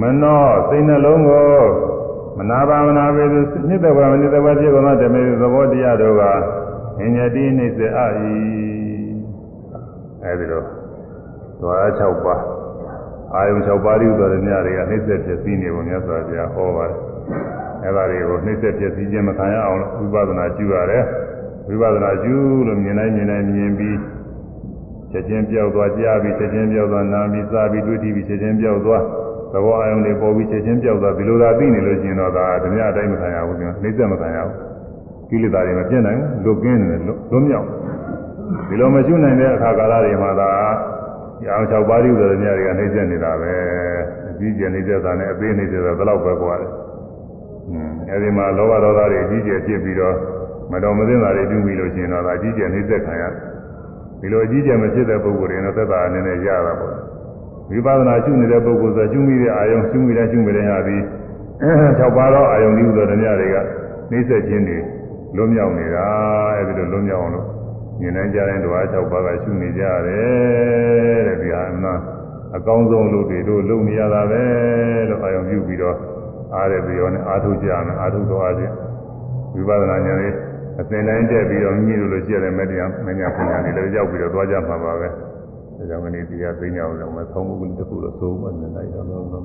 မနောစိတ်နှလုံးကိုမနာပါမနာပေသူနှစ်သက်ပါမနှစ်သက်ပါဖြစ်ကုန်သောဓမ္မသဘောတရားတို့ကအညတိနှိစ္စအာဤအဲဒီတော့ သွား6ပါးအာယု6ပါးဤဥဒ္ဒရမြတွေကနှိစ္စဖြစ်ပြီးနေပုံမြတ်စွာဘုရားဟောပါတယ်အဲဒါတွေကိုနှိစ္စဖြစ်ပြီးခြင်းမခံရအောင်ဝိပဿနာကျူရတယ်ဝိပဿနာကျူလို့မြင်တိုင်းမြင်တိုင်းမြင်ပြီးချက်ချင်းပြောက်သွားကြားပြီးချက်ချင်းပြောက်သွားနားပြီးစားပြီးတွေ့ပြီးချက်ချင်းပြောက်သွားသဘောအယုံတွေပေါ်ပြီးချက်ချင်းပြောက်သွားဒီလိုသာသိနေလို့ရှိရင်တော့ဒါဓမြအတိုင်းမခံရဘူးကွာနှိစ္စမခံရဘူးကိလေသာတွေမပြည့်နိုင်ဘူးလွတ်ကင်းနေတယ်လွတ်မြောက်ဒီလိုမရှိနိုင်တဲ့အခါကာလတွေမှာသာ ရောင်၆ပါးဥဒ္ဒရမြတွေကနှိစ္စနေတာပဲအကြီးကျယ်နှိစ္စတာနဲ့အသေးနှိစ္စတာဘယ်လောက်ပဲကွာတယ်อืมအဲဒီမှာလောဘဒေါသတွေအကြီးကျယ်ဖြစ်ပြီးတော့မတော်မသင့်တာတွေပြုပြီးလို့ရှိရင်တော့ဒါအကြီးကျယ်နှိစ္စခံရဒီလိုအကြီးကျယ်မဖြစ်တဲ့ပုဂ္ဂိုလ်တွေတော့သက်သာအနေနဲ့ရတာပေါ့ဝိပဿနာရှုနေတဲ့ပုဂ္ဂိုလ်ဆိုရှုမိတဲ့အာယုံရှုမိတဲ့ရှုမိတဲ့ဟာပြီး၆ပါးသောအာယုံဒီဥသောဓမြတွေကနှိစ္စခြင်းတွေလွတ်မြောက်နေတာအဲဒီလိုလွတ်မြောက်အောင်လို့ ဉာဏ်နဲ့ကြားတဲ့ဓဝါ၆ပါးကရှုနေကြရတယ်တဲ့ဒီဟာအမှန်အကောင်းဆုံးလို့တွေတို့လုံနေရတာပဲလို့အာယုံပြုပြီးတော့အားရပြီးတော့အာထုကြမယ်အာထုတော်အားဖြင့်ဝိပဿနာဉာဏ်လေးအစဉ်တိုင်းတက်ပြီးတော့မြည်လို့လို့ရှိရတဲ့မတရားမညာပညာတွေလည်းရောက်ပြီးတော့သွားကြမှာပါပဲဒါကြောင့်မနေ့တရားသိညာအောင်လည်းမဆုံးဘူးတစ်ခုတော့သုံးမှနေလိုက်တော့တော့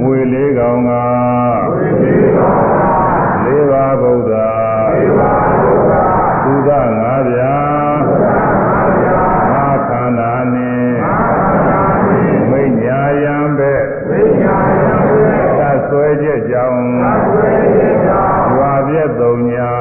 မွေလေးကောင်ကမွေလေးကောင်ကလေးပါဗုဒ္ဓလေးပါ ဗုဒ္ဓသုဒငါးပြာသုဒငါးပြာမခန္ဓာနှင့်မခန္ဓာနှင့်မိညာယံပဲမိညာယံပဲသဆွဲချက်ကြောင့်သဆွဲချက်ကြောင့်ရွာပြည့်သုံးညာ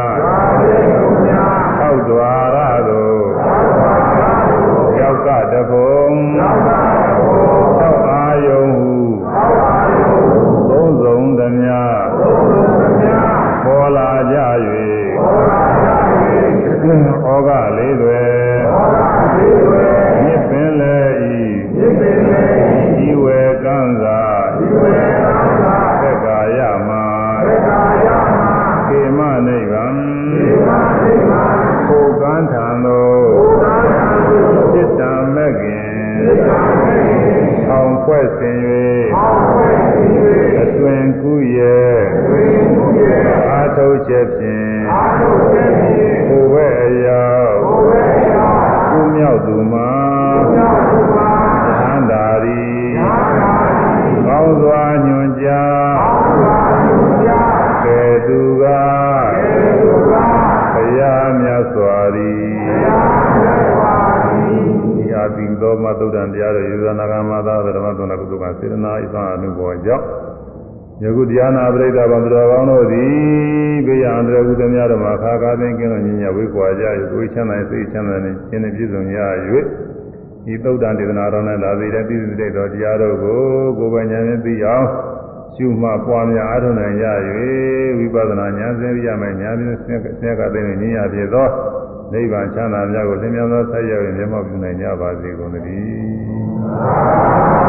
ဩဃ၄၀ဩဃ၄၀ စေတနာဣသံအနုဘောကြောင့်ယခုတရားနာပရိသတ်ဗန္ဒတော်ကောင်းတို့သည်ဘေးရန်တရကုသများတော်မှာခါကားသိကင်းလို့ညင်ညဝိကွာကြ၍ကိုယ်ချမ်းသာစိတ်ချမ်းသာနဲ့ခြင်းနဲ့ပြည့်စုံရ၍ဒီသုဒ္ဓံဒေသနာတော်နဲ့လာသေးတဲ့ပြည့်စုံတဲ့တော်တရားတော်ကိုကိုယ်ပိုင်ဉာဏ်ဖြင့်သိအောင်ရှုမှတ်ပွားများအားထုတ်နိုင်ရ၍ဝိပဿနာဉာဏ်စင်ရမယ်ဉာဏ်ဖြင့်ဆင်းရဲကသိနေညင်ရဖြစ်သောနိဗ္ဗာန်ချမ်းသာများကိုသင်္မြတ်သောဆက်ရောက်ရင်မျက်မှောက်ပြုနိုင်ကြပါစေကုန်သတည်း